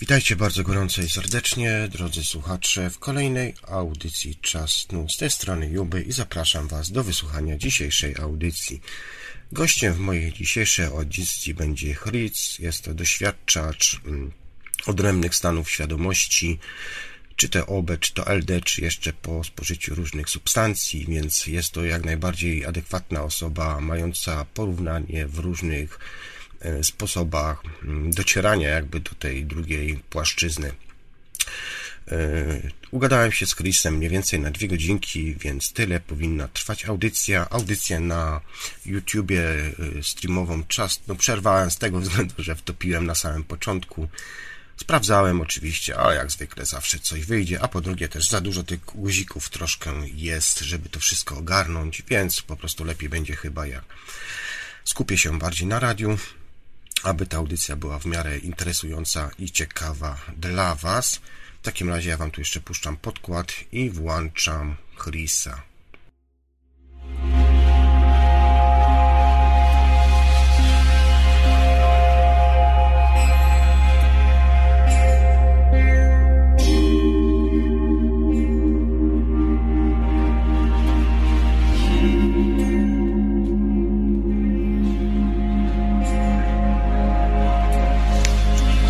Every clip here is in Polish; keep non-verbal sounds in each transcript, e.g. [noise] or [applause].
Witajcie bardzo gorąco i serdecznie, drodzy słuchacze, w kolejnej audycji Czas Snu. Z tej strony Juby i zapraszam Was do wysłuchania dzisiejszej audycji. Gościem w mojej dzisiejszej audycji będzie Fritz, jest to doświadczacz mm, odrębnych stanów świadomości, czy to OB, czy to LD, czy jeszcze po spożyciu różnych substancji, więc jest to jak najbardziej adekwatna osoba, mająca porównanie w różnych e, sposobach mm, docierania jakby do tej drugiej płaszczyzny. E, ugadałem się z Chrisem mniej więcej na dwie godzinki, więc tyle powinna trwać audycja. Audycję na YouTubie e, streamową czas, no przerwałem z tego względu, że wtopiłem na samym początku Sprawdzałem oczywiście, ale jak zwykle zawsze coś wyjdzie, a po drugie też za dużo tych guzików troszkę jest, żeby to wszystko ogarnąć, więc po prostu lepiej będzie chyba jak skupię się bardziej na radiu, aby ta audycja była w miarę interesująca i ciekawa dla Was. W takim razie ja Wam tu jeszcze puszczam podkład i włączam Chrisa.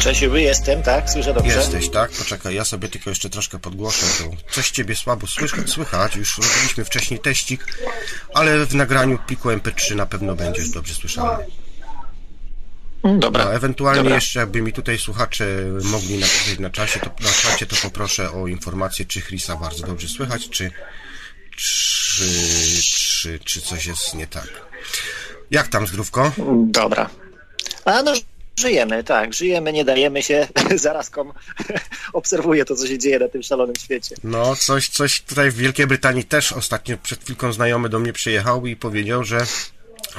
Czesiu, jestem, tak? Słyszę dobrze? Jesteś, tak? Poczekaj, ja sobie tylko jeszcze troszkę podgłoszę, to coś ciebie słabo słychać, już robiliśmy wcześniej teścik, ale w nagraniu pliku MP3 na pewno będziesz dobrze słyszalny. Dobra. No, ewentualnie Dobra. jeszcze, jakby mi tutaj słuchacze mogli napisać na czasie, to, na czacie, to poproszę o informację, czy Chrisa bardzo dobrze słychać, czy, czy, czy, czy coś jest nie tak. Jak tam zdrówko? Dobra. A no, żyjemy, tak, żyjemy, nie dajemy się. [laughs] Zarazkom obserwuję to, co się dzieje na tym szalonym świecie. No, coś, coś tutaj w Wielkiej Brytanii też ostatnio przed chwilką znajomy do mnie przyjechał i powiedział, że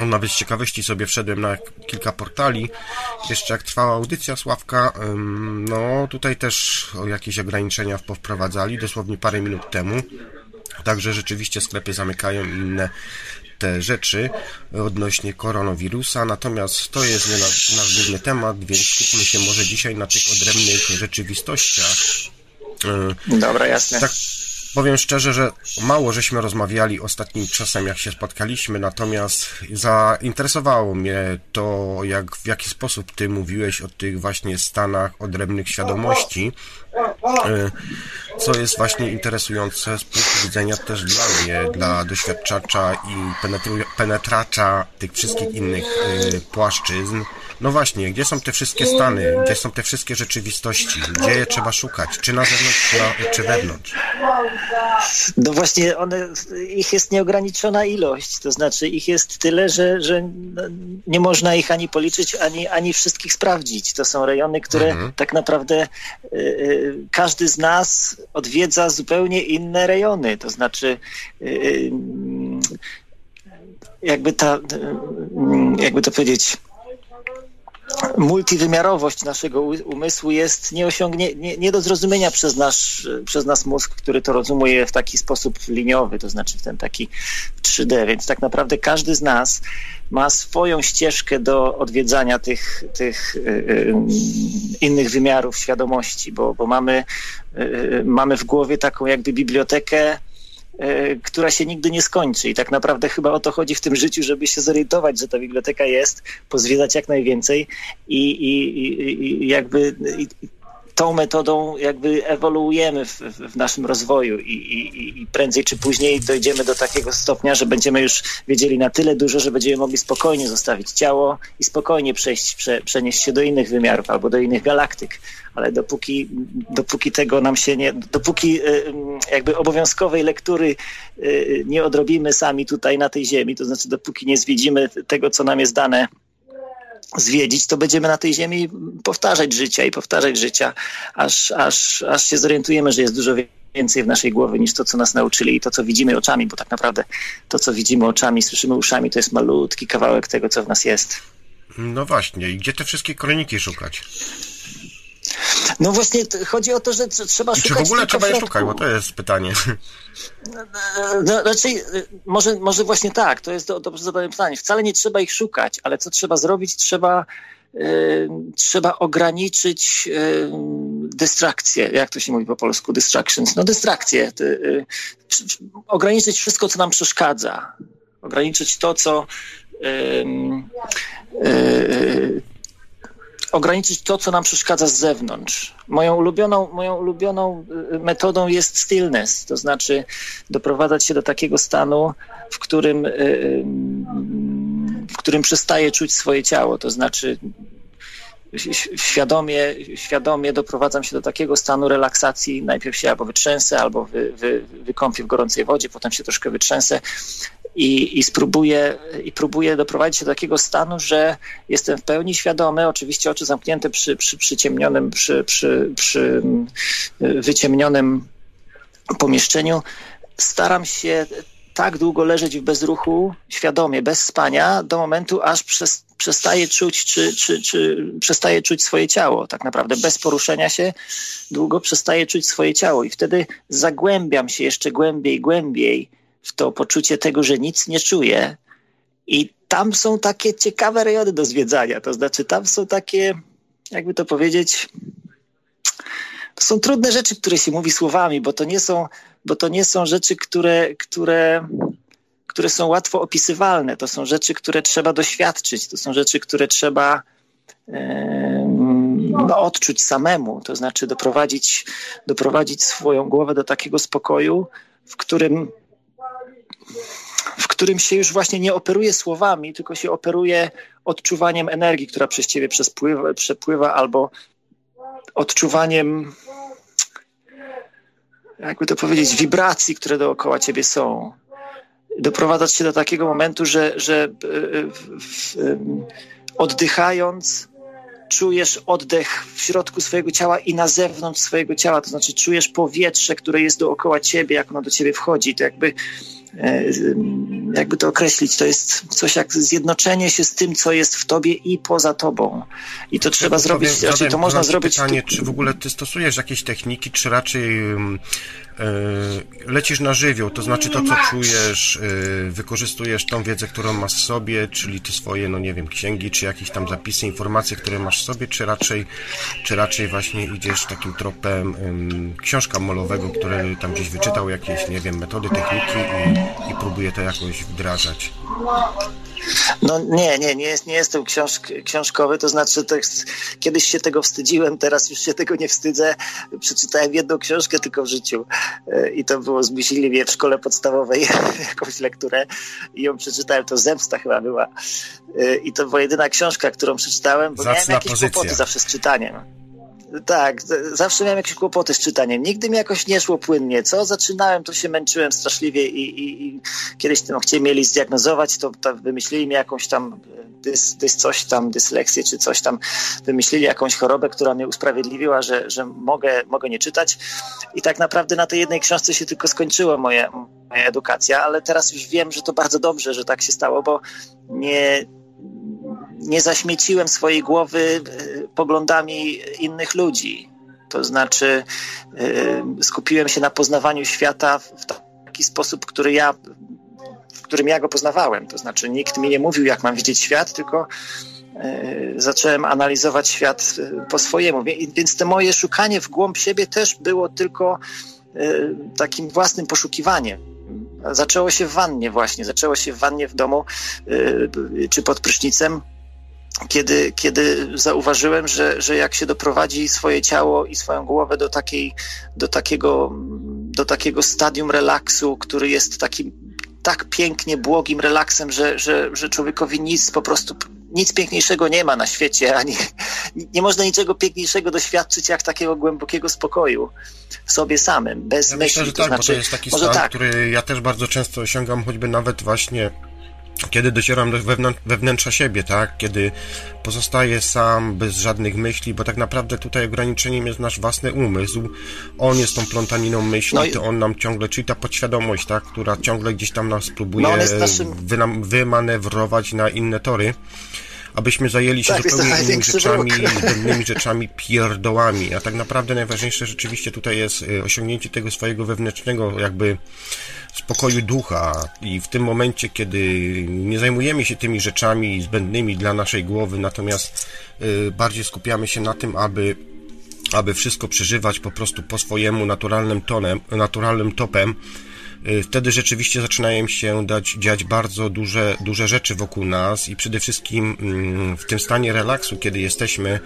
on nawet z ciekawości sobie wszedłem na kilka portali. Jeszcze jak trwała audycja Sławka, no tutaj też jakieś ograniczenia wprowadzali, dosłownie parę minut temu. Także rzeczywiście sklepy zamykają i inne te rzeczy odnośnie koronawirusa, natomiast to jest nie nasz, nasz główny temat, więc skupmy się może dzisiaj na tych odrębnych rzeczywistościach. Yy, Dobra, jasne. tak powiem szczerze, że mało żeśmy rozmawiali ostatnim czasem, jak się spotkaliśmy, natomiast zainteresowało mnie to, jak, w jaki sposób ty mówiłeś o tych właśnie stanach odrębnych świadomości, y, co jest właśnie interesujące z punktu widzenia też dla mnie, dla doświadczacza i penetru- penetracza tych wszystkich innych y, płaszczyzn. No właśnie, gdzie są te wszystkie stany, gdzie są te wszystkie rzeczywistości, gdzie je trzeba szukać, czy na zewnątrz, czy, wewnątrz? No właśnie, one, ich jest nieograniczona ilość, to znaczy ich jest tyle, że, że nie można ich ani policzyć, ani, ani wszystkich sprawdzić. To są rejony, które Mhm. tak naprawdę y, y, każdy z nas odwiedza zupełnie inne rejony, to znaczy y, y, jakby ta, y, jakby to powiedzieć, multiwymiarowość naszego umysłu jest nie, nie do zrozumienia przez nasz, przez nas mózg, który to rozumuje w taki sposób liniowy, to znaczy w ten taki 3D, więc tak naprawdę każdy z nas ma swoją ścieżkę do odwiedzania tych, tych y, y, innych wymiarów świadomości, bo, bo mamy, y, mamy w głowie taką jakby bibliotekę która się nigdy nie skończy. I tak naprawdę chyba o to chodzi w tym życiu, żeby się zorientować, że ta biblioteka jest, pozwiedzać jak najwięcej i, i, i, i jakby i, tą metodą jakby ewoluujemy w, w naszym rozwoju I, i, i prędzej czy później dojdziemy do takiego stopnia, że będziemy już wiedzieli na tyle dużo, że będziemy mogli spokojnie zostawić ciało i spokojnie przejść, prze, przenieść się do innych wymiarów albo do innych galaktyk. Ale dopóki, dopóki tego nam się nie, dopóki y, mm, jakby obowiązkowej lektury y, nie odrobimy sami tutaj na tej ziemi, to znaczy dopóki nie zwiedzimy tego, co nam jest dane zwiedzić, to będziemy na tej ziemi powtarzać życia i powtarzać życia, aż, aż, aż się zorientujemy, że jest dużo więcej w naszej głowie niż to, co nas nauczyli i to, co widzimy oczami, bo tak naprawdę to, co widzimy oczami, słyszymy uszami, to jest malutki kawałek tego, co w nas jest. No właśnie, i gdzie te wszystkie koroniki szukać? No właśnie, chodzi o to, że trzeba I szukać. Czy w ogóle trzeba je szukać, bo to jest pytanie. No, raczej, może, może właśnie tak, to jest do, dobrze zadane pytanie. Wcale nie trzeba ich szukać, ale co trzeba zrobić? Trzeba, y, trzeba ograniczyć y, dystrakcje, jak to się mówi po polsku, distractions, no dystrakcje, y, y, ograniczyć wszystko, co nam przeszkadza, ograniczyć to, co ograniczyć to, co nam przeszkadza z zewnątrz. Moją ulubioną, moją ulubioną y, metodą jest stillness, to znaczy doprowadzać się do takiego stanu, w którym, y, y, w którym przestaje czuć swoje ciało, to znaczy świadomie, świadomie doprowadzam się do takiego stanu relaksacji. Najpierw się albo wytrzęsę, albo wy, wy, wykąpię w gorącej wodzie, potem się troszkę wytrzęsę i, i, spróbuję, i próbuję doprowadzić się do takiego stanu, że jestem w pełni świadomy, oczywiście oczy zamknięte przy, przy przy, przy, przy wyciemnionym pomieszczeniu. Staram się tak długo leżeć w bezruchu, świadomie, bez spania, do momentu, aż przez, przestaje czuć, czy, czy, czy przestaje czuć swoje ciało. Tak naprawdę bez poruszenia się długo przestaje czuć swoje ciało i wtedy zagłębiam się jeszcze głębiej, głębiej w to poczucie tego, że nic nie czuję. I tam są takie ciekawe rejony do zwiedzania. To znaczy, tam są takie, jakby to powiedzieć, to są trudne rzeczy, które się mówi słowami, bo to nie są, bo to nie są rzeczy, które, które, które są łatwo opisywalne. To są rzeczy, które trzeba doświadczyć. To są rzeczy, które trzeba no, odczuć samemu. To znaczy doprowadzić, doprowadzić swoją głowę do takiego spokoju, w którym w którym się już właśnie nie operuje słowami, tylko się operuje odczuwaniem energii, która przez ciebie przespływa, przepływa, albo odczuwaniem, jakby to powiedzieć, wibracji, które dookoła ciebie są. Doprowadzać się do takiego momentu, że, że oddychając, czujesz oddech w środku swojego ciała i na zewnątrz swojego ciała, to znaczy czujesz powietrze, które jest dookoła ciebie, jak ono do ciebie wchodzi. To jakby E, jakby to określić, to jest coś jak zjednoczenie się z tym, co jest w tobie i poza tobą. I to trzeba zrobić, znaczy to można zrobić... pytanie, czy w ogóle ty stosujesz jakieś techniki, czy raczej E, lecisz na żywioł, to znaczy to, co czujesz, e, wykorzystujesz tą wiedzę, którą masz w sobie, czyli te swoje, no nie wiem, księgi, czy jakieś tam zapisy, informacje, które masz w sobie, czy raczej, czy raczej właśnie idziesz takim tropem książka molowego, który tam gdzieś wyczytał jakieś, nie wiem, metody, techniki i, próbuje to jakoś wdrażać. No nie, nie, nie, jest, nie jestem książk, książkowy, to znaczy to jest, kiedyś się tego wstydziłem, teraz już się tego nie wstydzę. Przeczytałem jedną książkę tylko w życiu e, i to było zmusili mnie w szkole podstawowej [laughs] jakąś lekturę i ją przeczytałem, to Zemsta chyba była e, i to była jedyna książka, którą przeczytałem, bo Zacna miałem jakieś pozycja. kłopoty zawsze z czytaniem. Tak, zawsze miałem jakieś kłopoty z czytaniem. Nigdy mi jakoś nie szło płynnie. Co zaczynałem, to się męczyłem straszliwie i, i, i kiedyś no, chcieli mieli zdiagnozować, to, to wymyślili mi jakąś tam dys, dys coś tam, dysleksję czy coś tam. Wymyślili jakąś chorobę, która mnie usprawiedliwiła, że, że mogę, mogę nie czytać. I tak naprawdę na tej jednej książce się tylko skończyła moja, moja edukacja, ale teraz już wiem, że to bardzo dobrze, że tak się stało, bo nie, nie zaśmieciłem swojej głowy e, poglądami innych ludzi. To znaczy, e, skupiłem się na poznawaniu świata w taki sposób, który ja, w którym ja go poznawałem. To znaczy, nikt mi nie mówił, jak mam widzieć świat, tylko e, zacząłem analizować świat po swojemu. Więc to moje szukanie w głąb siebie też było tylko takim własnym poszukiwaniem. Zaczęło się w wannie właśnie, zaczęło się w wannie w domu czy pod prysznicem kiedy, kiedy zauważyłem, że, że jak się doprowadzi swoje ciało i swoją głowę do, takiej, do, takiego, do takiego stadium relaksu, który jest takim tak pięknie błogim relaksem, że, że, że człowiekowi nic po prostu nic piękniejszego nie ma na świecie, ani [laughs] nie można niczego piękniejszego doświadczyć jak takiego głębokiego spokoju w sobie samym, bez ja myśli. Myślę, że to tak, znaczy, bo to znaczy, jest taki stan, tak. który ja też bardzo często osiągam, choćby nawet właśnie kiedy docieram do wewnętrza siebie, tak? Kiedy pozostaję sam, bez żadnych myśli, bo tak naprawdę tutaj ograniczeniem jest nasz własny umysł. On jest tą plątaniną myśli, no i... to on nam ciągle, czyli ta podświadomość, tak? Która ciągle gdzieś tam nas próbuje no naszym... wymanewrować na inne tory. Abyśmy zajęli się Tak, zupełnie innymi rzeczami, zbędnymi [laughs] rzeczami, pierdołami. A tak naprawdę najważniejsze rzeczywiście tutaj jest y, osiągnięcie tego swojego wewnętrznego jakby spokoju ducha i w tym momencie, kiedy nie zajmujemy się tymi rzeczami zbędnymi dla naszej głowy, natomiast y, bardziej skupiamy się na tym, aby aby wszystko przeżywać po prostu po swojemu naturalnym tonem, naturalnym topem, wtedy rzeczywiście zaczynają się dać, dziać bardzo duże, duże rzeczy wokół nas i przede wszystkim mm, w tym stanie relaksu, kiedy jesteśmy,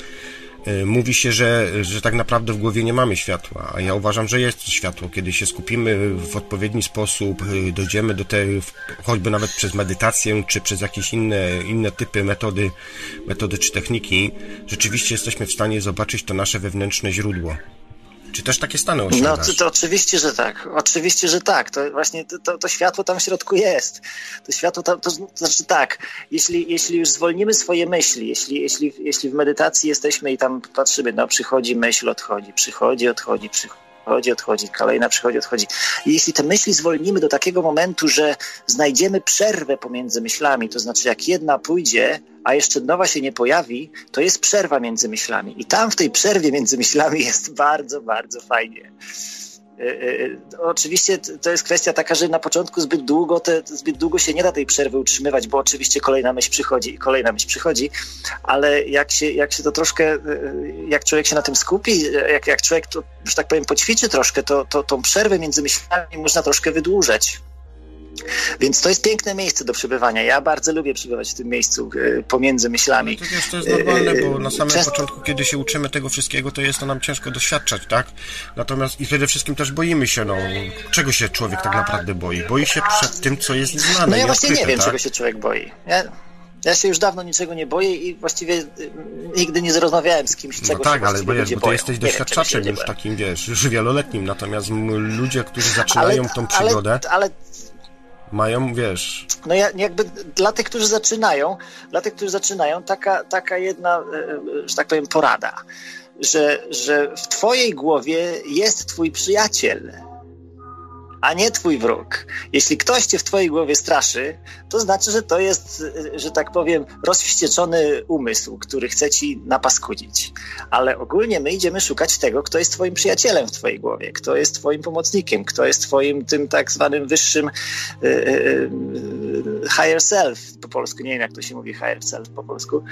y, mówi się, że, że tak naprawdę w głowie nie mamy światła, a ja uważam, że jest światło. Kiedy się skupimy w odpowiedni sposób, y, dojdziemy do tej, choćby nawet przez medytację, czy przez jakieś inne, inne typy metody, metody czy techniki, rzeczywiście jesteśmy w stanie zobaczyć to nasze wewnętrzne źródło. Czy też takie stany No osiągasz? to, to oczywiście, że tak. Oczywiście, że tak. To właśnie to, to, to światło tam w środku jest. To światło tam, to, to znaczy tak, jeśli, jeśli już zwolnimy swoje myśli, jeśli, jeśli, jeśli w medytacji jesteśmy i tam patrzymy, no przychodzi myśl, odchodzi, przychodzi, odchodzi, przychodzi, odchodzi, kolejna przychodzi, odchodzi. I jeśli te myśli zwolnimy do takiego momentu, że znajdziemy przerwę pomiędzy myślami, to znaczy jak jedna pójdzie, a jeszcze nowa się nie pojawi, to jest przerwa między myślami. I tam w tej przerwie między myślami jest bardzo, bardzo fajnie. E, e, Oczywiście t- to jest kwestia taka, że na początku zbyt długo, te, zbyt długo się nie da tej przerwy utrzymywać, bo oczywiście kolejna myśl przychodzi i kolejna myśl przychodzi, ale jak się, jak się to troszkę, e, jak człowiek się na tym skupi, jak, jak człowiek to, że tak powiem, poćwiczy troszkę, to, to tą przerwę między myślami można troszkę wydłużać. Więc to jest piękne miejsce do przebywania. Ja bardzo lubię przebywać w tym miejscu e, pomiędzy myślami. No to wiesz, to jest normalne, bo na samym Często- początku, kiedy się uczymy tego wszystkiego, to jest to nam ciężko doświadczać, tak? Natomiast i przede wszystkim też boimy się, no, czego się człowiek tak naprawdę boi? Boi się przed tym, co jest znane, No ja właśnie nie wiem, tak? czego się człowiek boi. Ja, ja się już dawno niczego nie boję i właściwie y, nigdy nie zrozumiałem z kimś, No czego tak, się ale bo, wiesz, bo ty jesteś doświadczaczem już takim, wiesz, już wieloletnim, natomiast ludzie, którzy zaczynają tą przygodę, Ale, ale mają, wiesz, no ja, jakby dla tych, którzy zaczynają, dla tych, którzy zaczynają, taka, taka jedna, e, e, że tak powiem, porada, że, że w twojej głowie jest twój przyjaciel, a nie twój wróg. Jeśli ktoś cię w twojej głowie straszy, to znaczy, że to jest, że tak powiem, rozwścieczony umysł, który chce ci napaskudzić. Ale ogólnie my idziemy szukać tego, kto jest twoim przyjacielem w twojej głowie, kto jest twoim pomocnikiem, kto jest twoim tym tak zwanym wyższym e, e, e, higher self po polsku, nie wiem jak to się mówi higher self po polsku.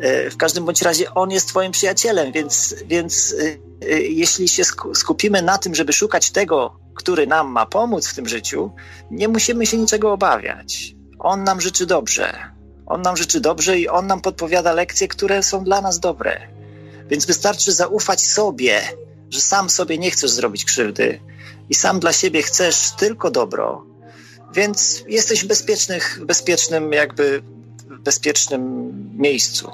E, W każdym bądź razie on jest twoim przyjacielem, więc, więc e, e, jeśli się sku- skupimy na tym, żeby szukać tego, który nam ma pomóc w tym życiu, nie musimy się niczego obawiać. On nam życzy dobrze. On nam życzy dobrze i on nam podpowiada lekcje, które są dla nas dobre. Więc wystarczy zaufać sobie, że sam sobie nie chcesz zrobić krzywdy i sam dla siebie chcesz tylko dobro, więc jesteś w bezpiecznych, bezpiecznym, jakby bezpiecznym miejscu.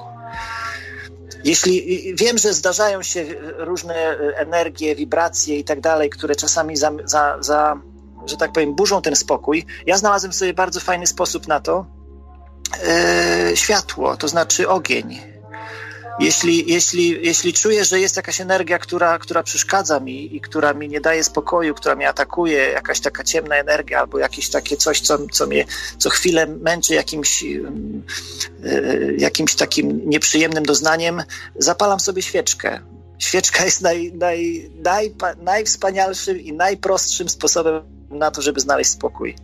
Jeśli wiem, że zdarzają się różne energie, wibracje i tak dalej, które czasami za, za, za, że tak powiem, burzą ten spokój, ja znalazłem sobie bardzo fajny sposób na to. E, światło, to znaczy ogień. Jeśli, jeśli, jeśli czuję, że jest jakaś energia, która, która przeszkadza mi i która mi nie daje spokoju, która mnie atakuje, jakaś taka ciemna energia albo jakieś takie coś, co, co mnie co chwilę męczy jakimś, ym, y, jakimś takim nieprzyjemnym doznaniem, zapalam sobie świeczkę. Świeczka jest naj, naj, naj, najwspanialszym i najprostszym sposobem na to, żeby znaleźć spokój.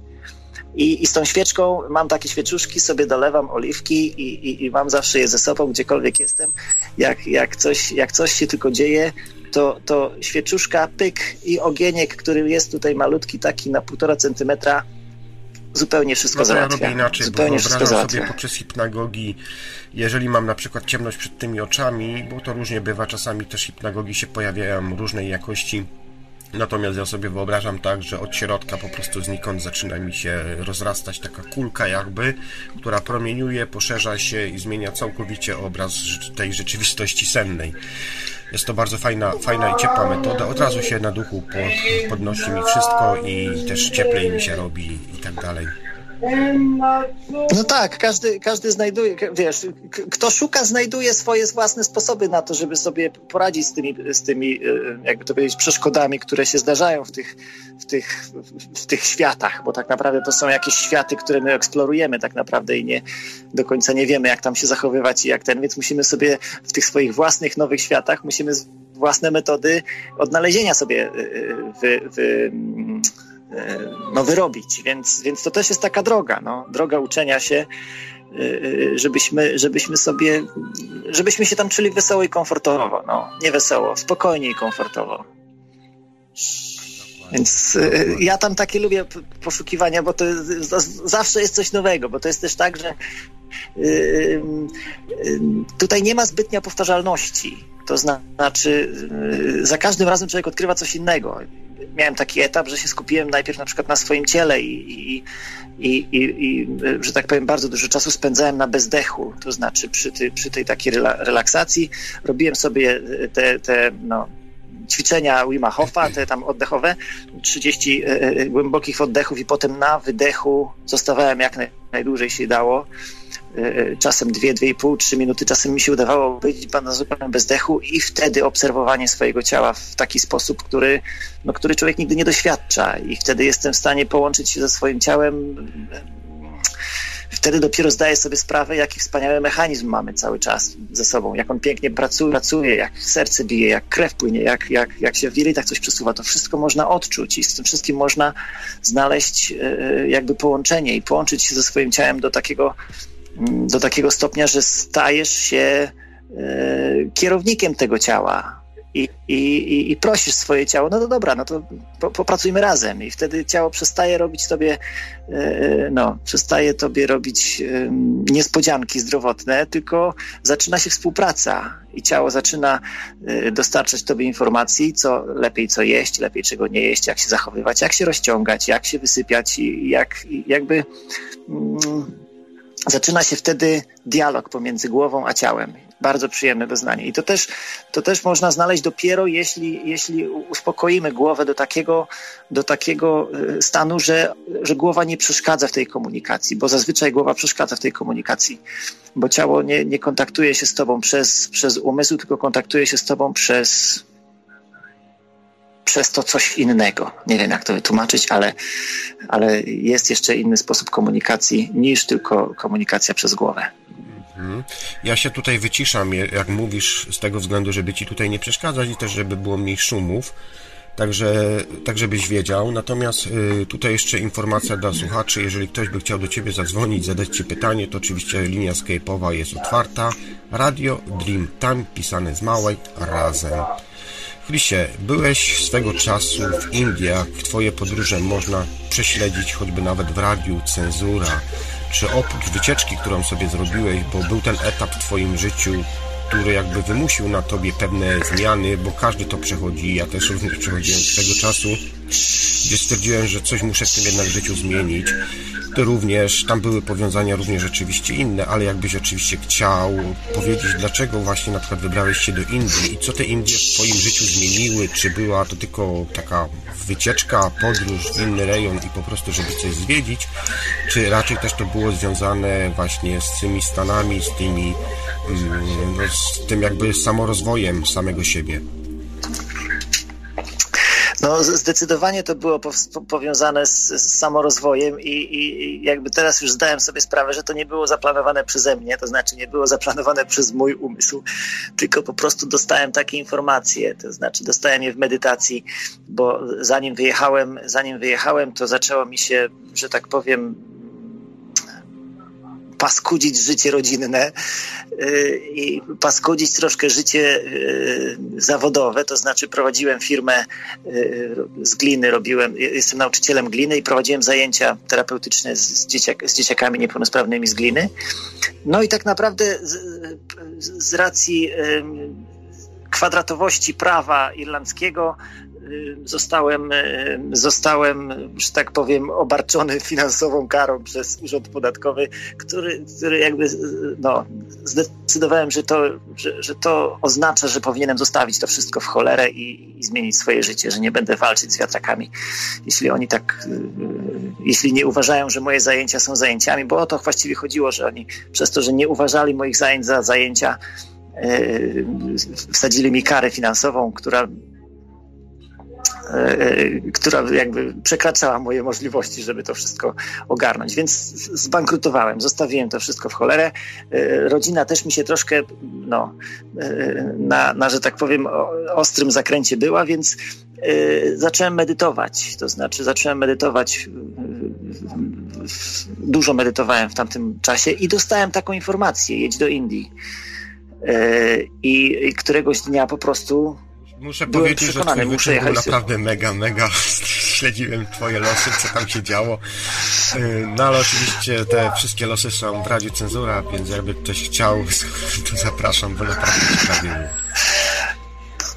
I, I z tą świeczką mam takie świeczuszki, sobie dolewam oliwki i, i, i mam zawsze je ze sobą, gdziekolwiek jestem. Jak, jak, coś, jak coś się tylko dzieje, to, to świeczuszka, pyk i ogieniek, który jest tutaj malutki, taki na półtora centymetra, zupełnie wszystko no to ja załatwia. robię inaczej, zupełnie bo wszystko wyobrażam załatwia. sobie poprzez hipnagogii, jeżeli mam na przykład ciemność przed tymi oczami, bo to różnie bywa, czasami też hipnagogii się pojawiają różnej jakości, Natomiast ja sobie wyobrażam tak, że od środka po prostu znikąd zaczyna mi się rozrastać taka kulka jakby, która promieniuje, poszerza się i zmienia całkowicie obraz tej rzeczywistości sennej. Jest to bardzo fajna, fajna i ciepła metoda. Od razu się na duchu pod, podnosi mi wszystko i też cieplej mi się robi i tak dalej. No tak, każdy, każdy znajduje, wiesz, kto szuka, znajduje swoje własne sposoby na to, żeby sobie poradzić z tymi, z tymi e, jakby to powiedzieć, przeszkodami, które się zdarzają w tych, w, tych, w tych światach, bo tak naprawdę to są jakieś światy, które my eksplorujemy tak naprawdę i nie do końca nie wiemy, jak tam się zachowywać i jak ten, więc musimy sobie w tych swoich własnych nowych światach, musimy własne metody odnalezienia sobie wy, wy, no, wyrobić. Więc, więc to też jest taka droga, no, droga uczenia się, żebyśmy, żebyśmy sobie, żebyśmy się tam czuli wesoło i komfortowo, no, nie wesoło, spokojnie i komfortowo. Więc ja tam takie lubię poszukiwania, bo to zawsze jest coś nowego, bo to jest też tak, że tutaj nie ma zbytnia powtarzalności. To znaczy, za każdym razem człowiek odkrywa coś innego. Miałem taki etap, że się skupiłem najpierw na przykład na swoim ciele i, i, i, i że tak powiem, bardzo dużo czasu spędzałem na bezdechu. To znaczy, przy, ty, przy tej takiej relaksacji robiłem sobie te, te no, ćwiczenia Wima Hofa, te tam oddechowe, 30 e, e, głębokich oddechów i potem na wydechu zostawałem jak najdłużej się dało. E, czasem 2, 2,5, 3 minuty, czasem mi się udawało być na zupełnym bezdechu i wtedy obserwowanie swojego ciała w taki sposób, który, no, który człowiek nigdy nie doświadcza i wtedy jestem w stanie połączyć się ze swoim ciałem wtedy dopiero zdaję sobie sprawę, jaki wspaniały mechanizm mamy cały czas ze sobą, jak on pięknie pracuje, pracuje jak serce bije, jak krew płynie, jak, jak, jak się w jelitach coś przesuwa. To wszystko można odczuć i z tym wszystkim można znaleźć e, jakby połączenie i połączyć się ze swoim ciałem do takiego, do takiego stopnia, że stajesz się e, kierownikiem tego ciała, i, i, i prosisz swoje ciało, no to dobra, no to po, popracujmy razem. I wtedy ciało przestaje robić tobie, e, no, przestaje tobie robić niespodzianki zdrowotne, tylko zaczyna się współpraca i ciało zaczyna e, dostarczać tobie informacji, co lepiej co jeść, lepiej czego nie jeść, jak się zachowywać, jak się rozciągać, jak się wysypiać i jak jakby mm, zaczyna się wtedy dialog pomiędzy głową a ciałem bardzo przyjemne doznanie. I to też, to też można znaleźć dopiero, jeśli, jeśli uspokoimy głowę do takiego, do takiego e, stanu, że, że głowa nie przeszkadza w tej komunikacji, bo zazwyczaj głowa przeszkadza w tej komunikacji, bo ciało nie, nie kontaktuje się z tobą przez, przez umysł, tylko kontaktuje się z tobą przez, przez to coś innego. Nie wiem, jak to wytłumaczyć, ale, ale jest jeszcze inny sposób komunikacji niż tylko komunikacja przez głowę. Mhm. Ja się tutaj wyciszam, jak mówisz, z tego względu, żeby ci tutaj nie przeszkadzać i też, żeby było mniej szumów. Także, tak żebyś wiedział. Natomiast y, tutaj jeszcze informacja dla słuchaczy. Jeżeli ktoś by chciał do Ciebie zadzwonić, zadać Ci pytanie, to oczywiście linia Skype'owa jest otwarta. Radio Dream Time, pisane z małej, razem. Chrisie, byłeś swego czasu w Indiach. Twoje podróże można prześledzić choćby nawet w radiu, cenzura czy oprócz wycieczki, którą sobie zrobiłeś, bo był ten etap w Twoim życiu, który jakby wymusił na Tobie pewne zmiany, bo każdy to przechodzi, ja też również przechodziłem z tego czasu, gdzie stwierdziłem, że coś muszę w tym jednak życiu zmienić. Ty również, tam były powiązania również rzeczywiście inne, ale jakbyś oczywiście chciał powiedzieć, dlaczego właśnie na przykład wybrałeś się do Indii i co te Indie w Twoim życiu zmieniły, czy była to tylko taka wycieczka, podróż w inny rejon i po prostu, żeby coś zwiedzić, czy raczej też to było związane właśnie z tymi Stanami, z tymi, mm, no, z tym jakby samorozwojem samego siebie? No, zdecydowanie to było powiązane z, z samorozwojem i, i, jakby teraz już zdałem sobie sprawę, że to nie było zaplanowane przeze mnie, to znaczy nie było zaplanowane [laughs] przez mój umysł, tylko po prostu dostałem takie informacje, to znaczy dostałem je w medytacji, bo zanim wyjechałem, zanim wyjechałem, to zaczęło mi się, że tak powiem, paskudzić życie rodzinne y, i paskudzić troszkę życie y, zawodowe, to znaczy prowadziłem firmę y, z gliny, robiłem, jestem nauczycielem gliny i prowadziłem zajęcia terapeutyczne z, dzieciak, z dzieciakami niepełnosprawnymi z gliny. No i tak naprawdę z, z racji kwadratowości prawa irlandzkiego zostałem, y, zostałem, że tak powiem, obarczony finansową karą przez Urząd Podatkowy, który, który jakby, y, no, zdecydowałem, że to, że, że to oznacza, że powinienem zostawić to wszystko w cholerę i, i zmienić swoje życie, że nie będę walczyć z wiatrakami, jeśli oni tak, jeśli nie uważają, że moje zajęcia są zajęciami, bo o to właściwie chodziło, że oni przez to, że nie uważali moich zajęć za zajęcia, wsadzili mi karę finansową, która która jakby przekraczała moje możliwości, żeby to wszystko ogarnąć. Więc zbankrutowałem, zostawiłem to wszystko w cholerę. E, rodzina też mi się troszkę, no, e, na, na że tak powiem, ostrym zakręcie była, więc zacząłem medytować. To znaczy, zacząłem medytować, dużo medytowałem w tamtym czasie i dostałem taką informację: jedź do Indii. I któregoś dnia po prostu Muszę Byłem powiedzieć, że twój muszę był naprawdę mega, mega. [laughs] Śledziłem twoje losy, co tam się działo. Y, no ale oczywiście te wszystkie losy są w Radzie Cenzura, więc jakby ktoś chciał, [laughs] to zapraszam, bo naprawdę ciekawie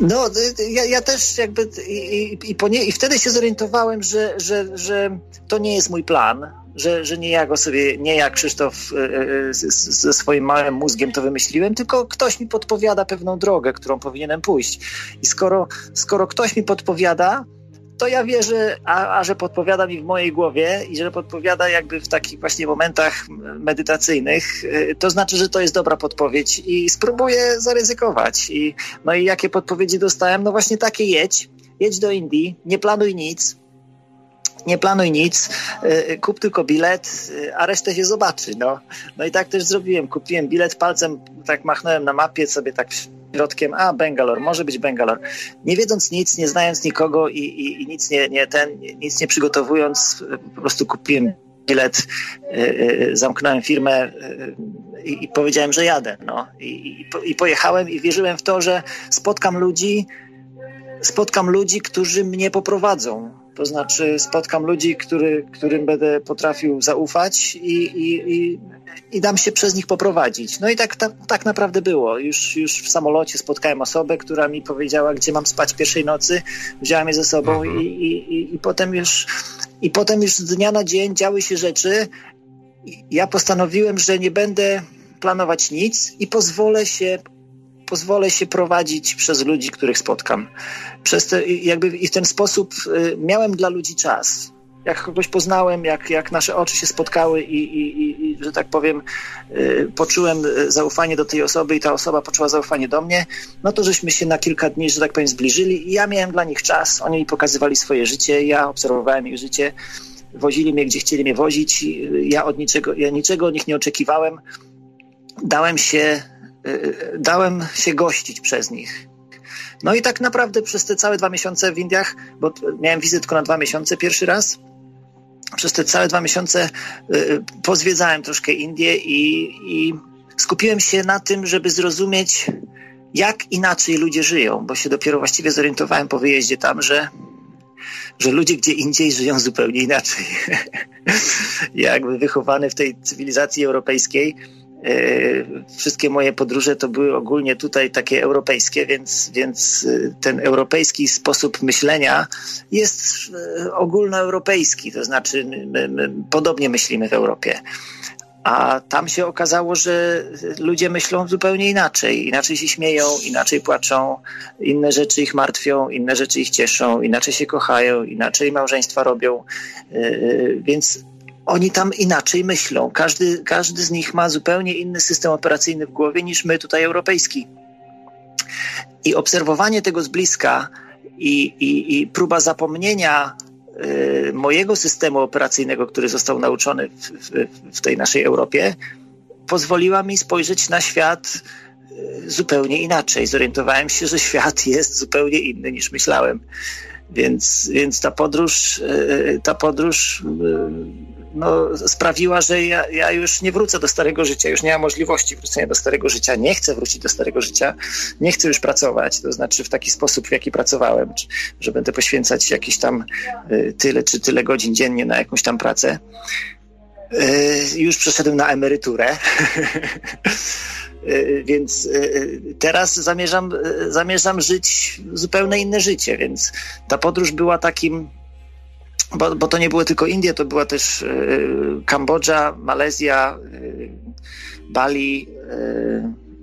no, ja, ja też jakby i, i, i, nie, i wtedy się zorientowałem, że, że, że to nie jest mój plan, że, że nie ja go sobie, nie ja Krzysztof e, e, ze swoim małym mózgiem to wymyśliłem, tylko ktoś mi podpowiada pewną drogę, którą powinienem pójść. I skoro, skoro ktoś mi podpowiada, to ja wierzę, a, a że podpowiada mi w mojej głowie i że podpowiada jakby w takich właśnie momentach medytacyjnych, e, to znaczy, że to jest dobra podpowiedź i spróbuję zaryzykować. I, no i jakie podpowiedzi dostałem? No właśnie takie jedź, jedź do Indii, nie planuj nic, nie planuj nic, y, kup tylko bilet, y, a resztę się zobaczy. No, no i tak też zrobiłem. Kupiłem bilet palcem, tak machnąłem na mapie sobie tak środkiem, a Bangalore, może być Bangalore. Nie wiedząc nic, nie znając nikogo i, i, i nic nie, nie ten, nic nie przygotowując, po prostu kupiłem bilet, y, zamknąłem firmę i powiedziałem, że jadę. No. I, I pojechałem i wierzyłem w to, że spotkam ludzi, spotkam ludzi, którzy mnie poprowadzą to znaczy spotkam ludzi, który, którym będę potrafił zaufać i, i, i, i dam się przez nich poprowadzić. No i tak, tak, tak naprawdę było. Już, już w samolocie spotkałem osobę, która mi powiedziała, gdzie mam spać pierwszej nocy. Wziąłem je ze sobą mhm. i, i, i, potem już, i potem już z dnia na dzień działy się rzeczy. Ja postanowiłem, że nie będę planować nic i pozwolę się pozwolę się prowadzić przez ludzi, których spotkam. Przez te, jakby I w ten sposób y, miałem dla ludzi czas. Jak kogoś poznałem, jak, jak nasze oczy się spotkały i, i, i że tak powiem, y, poczułem y, zaufanie do tej osoby i ta osoba poczuła zaufanie do mnie, no to żeśmy się na kilka dni, że tak powiem, zbliżyli i ja miałem dla nich czas. Oni mi pokazywali swoje życie, ja obserwowałem ich życie, wozili mnie, gdzie chcieli mnie wozić. Ja od niczego, ja niczego od nich nie oczekiwałem. Dałem się dałem się gościć przez nich. No i tak naprawdę przez te całe dwa miesiące w Indiach, bo miałem wizyt tylko na dwa miesiące pierwszy raz, przez te całe dwa miesiące y, pozwiedzałem troszkę Indię i, i skupiłem się na tym, żeby zrozumieć, jak inaczej ludzie żyją, bo się dopiero właściwie zorientowałem po wyjeździe tam, że, że ludzie gdzie indziej żyją zupełnie inaczej. [laughs] Jakby wychowany w tej cywilizacji europejskiej, wszystkie moje podróże to były ogólnie tutaj takie europejskie, więc, więc e, ten europejski sposób myślenia jest e, ogólnoeuropejski, to znaczy my, my podobnie myślimy w Europie. A tam się okazało, że ludzie myślą zupełnie inaczej. Inaczej się śmieją, inaczej płaczą, inne rzeczy ich martwią, inne rzeczy ich cieszą, inaczej się kochają, inaczej małżeństwa robią. Więc oni tam inaczej myślą. Każdy, każdy z nich ma zupełnie inny system operacyjny w głowie niż my tutaj europejski. I obserwowanie tego z bliska i, i, i próba zapomnienia y, mojego systemu operacyjnego, który został nauczony w, w, w tej naszej Europie, pozwoliła mi spojrzeć na świat y, zupełnie inaczej. Zorientowałem się, że świat jest zupełnie inny niż myślałem. Więc, więc ta podróż, y, ta podróż no, sprawiła, że ja, ja, już nie wrócę do starego życia, już nie mam możliwości wrócenia do starego życia, nie chcę wrócić do starego życia, nie chcę już pracować, to znaczy w taki sposób, w jaki pracowałem, że będę poświęcać jakieś tam y, tyle czy tyle godzin dziennie na jakąś tam pracę. Y, już przeszedłem na emeryturę. [laughs] Y, więc teraz zamierzam, zamierzam żyć zupełnie inne życie, więc ta podróż była takim bo, bo to nie było tylko Indie, to była też y, Kambodża, Malezja, y, Bali,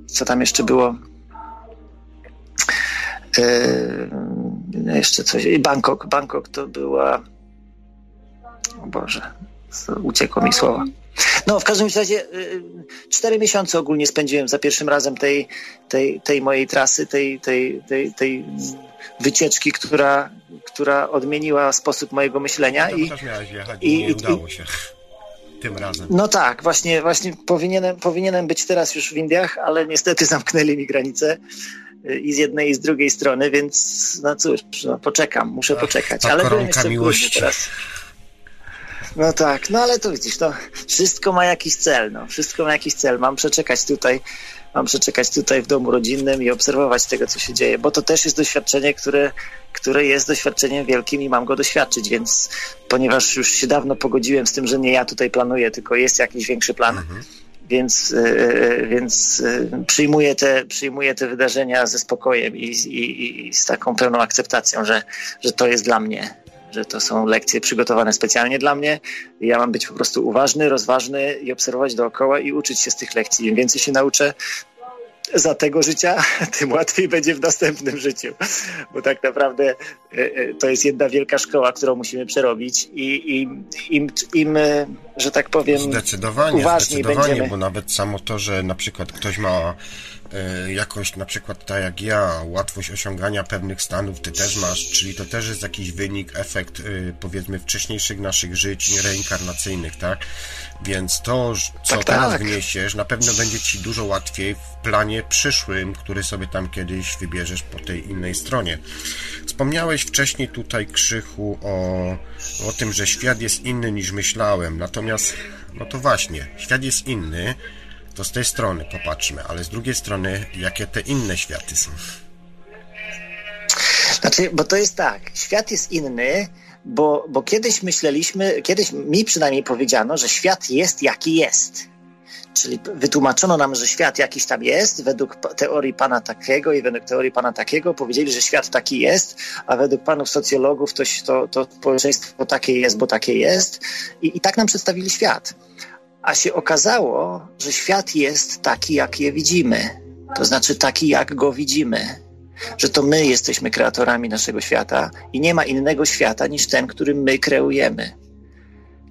y, co tam jeszcze było? jeszcze coś. I Bangkok. Bangkok to była O Boże, uciekło mi słowo. No, w każdym razie cztery miesiące ogólnie spędziłem za pierwszym razem tej, tej, tej mojej trasy, tej, tej, tej, tej wycieczki, która, która odmieniła sposób mojego myślenia. I, też miałeś jechać i, i nie udało się. [laughs] Tym razem. No tak, właśnie, właśnie powinienem, powinienem być teraz już w Indiach, ale niestety zamknęli mi granice y, i z jednej i z drugiej strony, więc no cóż, no poczekam, muszę Ach, poczekać. ale byłem jeszcze miłości. teraz. No tak, no ale to widzisz, to wszystko ma jakiś cel, no. Wszystko ma jakiś cel. Mam przeczekać tutaj, mam przeczekać tutaj w domu rodzinnym i obserwować tego, co się dzieje, bo to też jest doświadczenie, które, które jest doświadczeniem wielkim i mam go doświadczyć, więc ponieważ już się dawno pogodziłem z tym, że nie ja tutaj planuję, tylko jest jakiś większy plan, mhm. więc, yy, więc yy, przyjmuję, te, przyjmuję te wydarzenia ze spokojem i, i, i z taką pełną akceptacją, że, że to jest dla mnie że to są lekcje przygotowane specjalnie dla mnie. Ja mam być po prostu uważny, rozważny i obserwować dookoła i uczyć się z tych lekcji. Im więcej się nauczę, za tego życia, [laughs] tym łatwiej będzie w następnym życiu. Bo tak naprawdę e, e, to jest jedna wielka szkoła, którą musimy przerobić i im, im, im e, że tak powiem, zdecydowanie, uważniej zdecydowanie, będziemy. bo nawet samo to, że na przykład ktoś ma jakoś na przykład tak jak ja, łatwość osiągania pewnych stanów ty też masz, czyli to też jest jakiś wynik, efekt powiedzmy wcześniejszych naszych żyć reinkarnacyjnych, tak? Więc to, co tak, teraz tak. wniesiesz, na pewno będzie ci dużo łatwiej w planie przyszłym, który sobie tam kiedyś wybierzesz po tej innej stronie. Wspomniałeś wcześniej tutaj, Krzychu, o, o tym, że świat jest inny niż myślałem, natomiast, no to właśnie, świat jest inny, to z tej strony popatrzmy, ale z drugiej strony, jakie te inne światy są? Znaczy, bo to jest tak, świat jest inny, bo, bo kiedyś myśleliśmy, kiedyś mi przynajmniej powiedziano, że świat jest jaki jest. Czyli wytłumaczono nam, że świat jakiś tam jest, według teorii pana takiego i według teorii pana takiego powiedzieli, że świat taki jest, a według panów socjologów to, to, to społeczeństwo takie jest, bo takie jest. I, I tak nam przedstawili świat. A się okazało, że świat jest taki, jak je widzimy. To znaczy taki, jak go widzimy. Że to my jesteśmy kreatorami naszego świata i nie ma innego świata niż ten, który my kreujemy.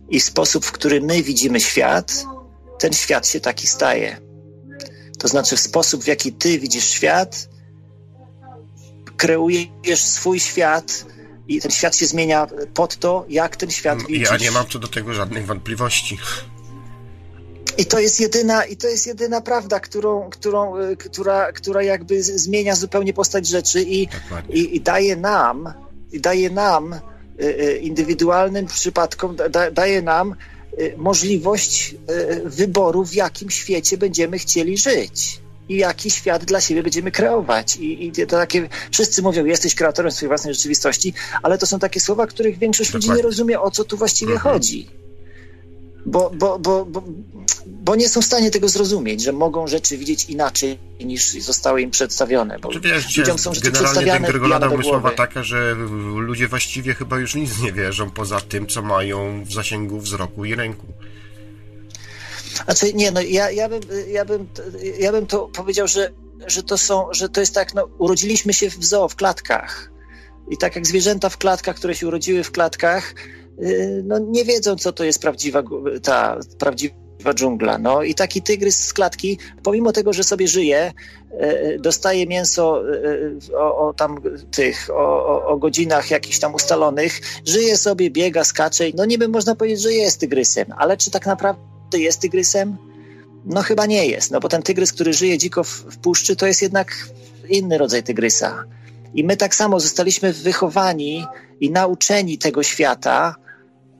I sposób, w który my widzimy świat, ten świat się taki staje. To znaczy, w sposób, w jaki ty widzisz świat, kreujesz swój świat i ten świat się zmienia pod to, jak ten świat widzisz. Ja nie mam tu do tego żadnych wątpliwości. I to jest jedyna, i to jest jedyna prawda, którą, którą, y, która, która jakby zmienia zupełnie postać rzeczy i, i, i daje nam, i daje nam, y, y, indywidualnym przypadkom, da, daje nam możliwość wyboru, w jakim świecie będziemy chcieli żyć i jaki świat dla siebie będziemy kreować. I, I, to takie, wszyscy mówią, jesteś kreatorem swojej własnej rzeczywistości, ale to są takie słowa, których większość Dokładnie. ludzi nie rozumie, o co tu właściwie mhm. chodzi bo, bo, bo, bo, bo nie są w stanie tego zrozumieć, że mogą rzeczy widzieć inaczej niż zostały im przedstawione. Bo Czy wiesz, ludziom są rzeczy generalnie tego rada umysłowa taka, że ludzie właściwie chyba już nic nie wierzą poza tym, co mają w zasięgu wzroku i ręku. Znaczy, nie, no ja, ja, bym, ja, bym, ja bym to powiedział, że, że to są, że to jest tak, no urodziliśmy się w zoo, w klatkach. I tak jak zwierzęta w klatkach, które się urodziły w klatkach, no, nie wiedzą, co to jest prawdziwa, ta prawdziwa dżungla. No i taki tygrys z klatki, pomimo tego, że sobie żyje, y, dostaje mięso y, o, o tam tych, o, o, godzinach jakichś tam ustalonych, żyje sobie, biega, skacze. No niby można powiedzieć, że jest tygrysem, ale czy tak naprawdę jest tygrysem? No chyba nie jest, no bo ten tygrys, który żyje dziko w, w puszczy, to jest jednak inny rodzaj tygrysa. I my tak samo zostaliśmy wychowani i nauczeni tego świata,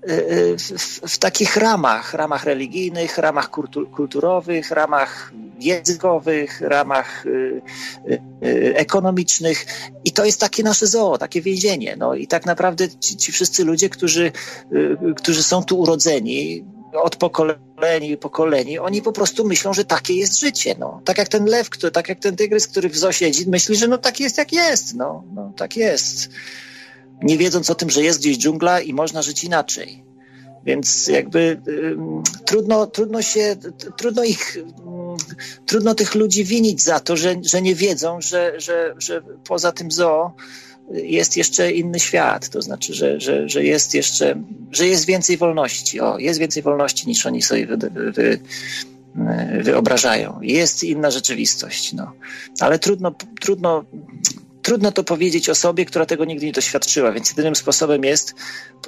w, w, takich ramach, ramach religijnych, ramach kulturowych, ramach językowych, ramach y, y, y, ekonomicznych. I to jest takie nasze zoo, takie więzienie. No i tak naprawdę ci, ci wszyscy ludzie, którzy, którzy są tu urodzeni, od pokoleni pokoleni, oni po prostu myślą, że takie jest życie. No. Tak jak ten lew, który, tak jak ten tygrys, który w zoo siedzi, myśli, że no tak jest jak jest. No, no tak jest nie wiedząc o tym, że jest gdzieś dżungla i można żyć inaczej. Więc jakby y, trudno, trudno się, trudno ich, y, trudno tych ludzi winić za to, że, że nie wiedzą, że, że, że poza tym zoo jest jeszcze inny świat, to znaczy, że, że, że jest jeszcze, że jest więcej wolności. O, jest więcej wolności niż oni sobie wy, wy, wyobrażają. Jest inna rzeczywistość, no. Ale trudno, trudno Trudno to powiedzieć osobie, która tego nigdy nie doświadczyła, więc jedynym sposobem jest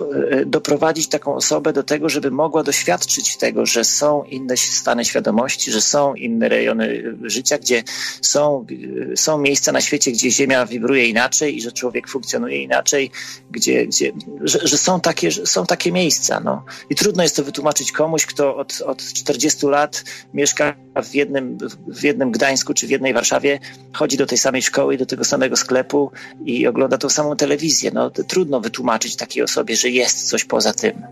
e, doprowadzić taką osobę do tego, żeby mogła doświadczyć tego, że są inne stany świadomości, że są inne rejony życia, gdzie są, e, są miejsca na świecie, gdzie Ziemia wibruje inaczej i że człowiek funkcjonuje inaczej, gdzie, gdzie, że, że są, takie, że są takie miejsca. No. I trudno jest to wytłumaczyć komuś, kto od, od 40 lat mieszka w jednym, w jednym Gdańsku czy w jednej Warszawie, chodzi do tej samej szkoły i do tego samego sklepu i ogląda tą samą telewizję. No, trudno wytłumaczyć takiej osobie, że jest coś poza tym.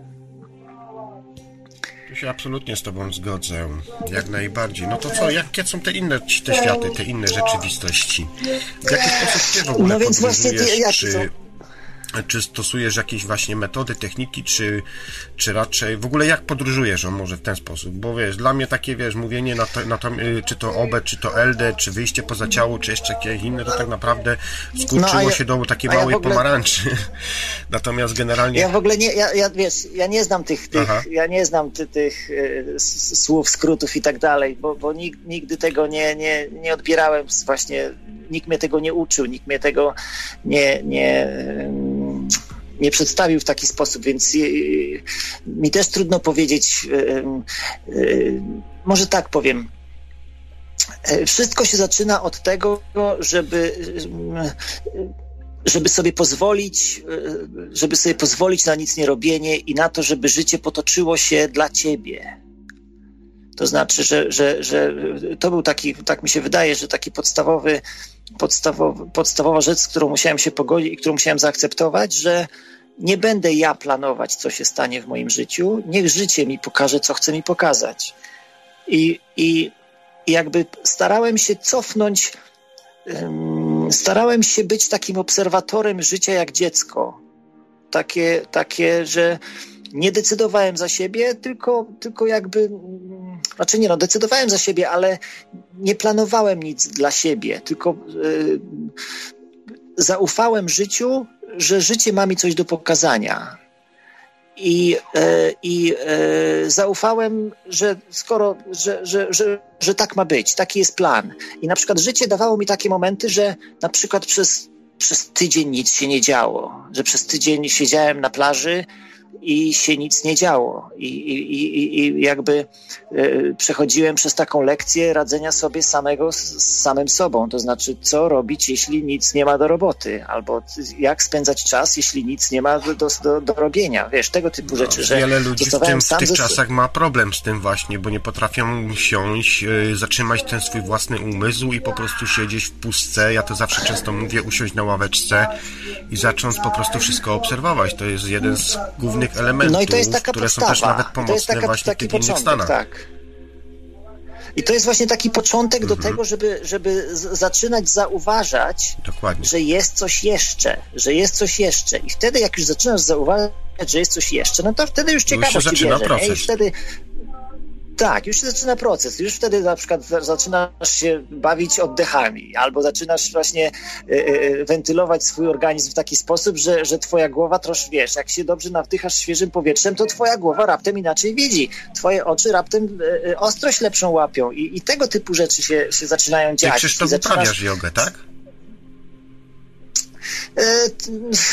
Tu się absolutnie z Tobą zgodzę, jak najbardziej. No to co, jakie są te inne te światy, te inne rzeczywistości? W jaki sposób Ty w ogóle no więc właśnie, jak czy... czy stosujesz jakieś właśnie metody, techniki, czy, czy raczej w ogóle jak podróżujesz, on może w ten sposób, bo wiesz, dla mnie takie, wiesz, mówienie na to, na to y, czy to OB, czy to LD, czy wyjście poza ciało, czy jeszcze jakieś inne, to tak naprawdę skurczyło no, ja, się do takiej małej ja ogóle, pomarańczy. [laughs] Natomiast generalnie... Ja w ogóle nie, ja, ja wiesz, ja nie znam tych, tych ja nie znam ty, tych y, słów, skrótów i tak dalej, bo, bo nigdy tego nie, nie, nie odbierałem właśnie, nikt mnie tego nie uczył, nikt mnie tego nie, nie nie przedstawił w taki sposób, więc e, mi też trudno powiedzieć, e, e, może tak powiem. Wszystko się zaczyna od tego, żeby, żeby sobie pozwolić, żeby sobie pozwolić na nic nie robienie i na to, żeby życie potoczyło się dla ciebie. To znaczy, że, że, że to był taki, tak mi się wydaje, że taki podstawowy podstawowa, podstawowa rzecz, z którą musiałem się pogodzić i którą musiałem zaakceptować, że nie będę ja planować, co się stanie w moim życiu. Niech życie mi pokaże, co chce mi pokazać. I, i, i jakby starałem się cofnąć, um, starałem się być takim obserwatorem życia jak dziecko. Takie, takie że nie decydowałem za siebie, tylko, tylko jakby, znaczy nie no, decydowałem za siebie, ale nie planowałem nic dla siebie, tylko y, zaufałem życiu, że życie ma mi coś do pokazania. I, y, i y, zaufałem, że skoro, że, że, że, że tak ma być, taki jest plan. I na przykład życie dawało mi takie momenty, że na przykład przez, przez tydzień nic się nie działo, że przez tydzień siedziałem na plaży, i się nic nie działo. I, i, i, jakby e, przechodziłem przez taką lekcję radzenia sobie samego z, samym sobą. To znaczy, co robić, jeśli nic nie ma do roboty, albo jak spędzać czas, jeśli nic nie ma do, do, do robienia. Wiesz, tego typu no, rzeczy. Że wiele ludzi w, tym, w tych ze... czasach ma problem z tym właśnie, bo nie potrafią siąść, yy, zatrzymać ten swój własny umysł i po prostu siedzieć w pustce. Ja to zawsze często mówię, usiąść na ławeczce i zacząć po prostu wszystko obserwować. To jest jeden z głównych elementów, no i to jest taka które podstawa. są też nawet pomocne to jest taka, właśnie taki w tych początek, Stanach. Tak. I to jest właśnie taki początek mhm. do tego, żeby, żeby zaczynać zauważać, Dokładnie. że jest coś jeszcze, że jest coś jeszcze. I wtedy, jak już zaczynasz zauważać, że jest coś jeszcze, no to wtedy już ciekawość się zaczyna bierze. Proces. I wtedy tak, już się zaczyna proces. Już wtedy na przykład zaczynasz się bawić oddechami, albo zaczynasz właśnie y, y, wentylować swój organizm w taki sposób, że, że twoja głowa troszkę, wiesz, jak się dobrze nawdychasz świeżym powietrzem, to twoja głowa raptem inaczej widzi. Twoje oczy raptem y, ostrość lepszą łapią i, i tego typu rzeczy się, się zaczynają dziać. Ty Krzysztof zaczynasz... uprawiasz jogę, tak?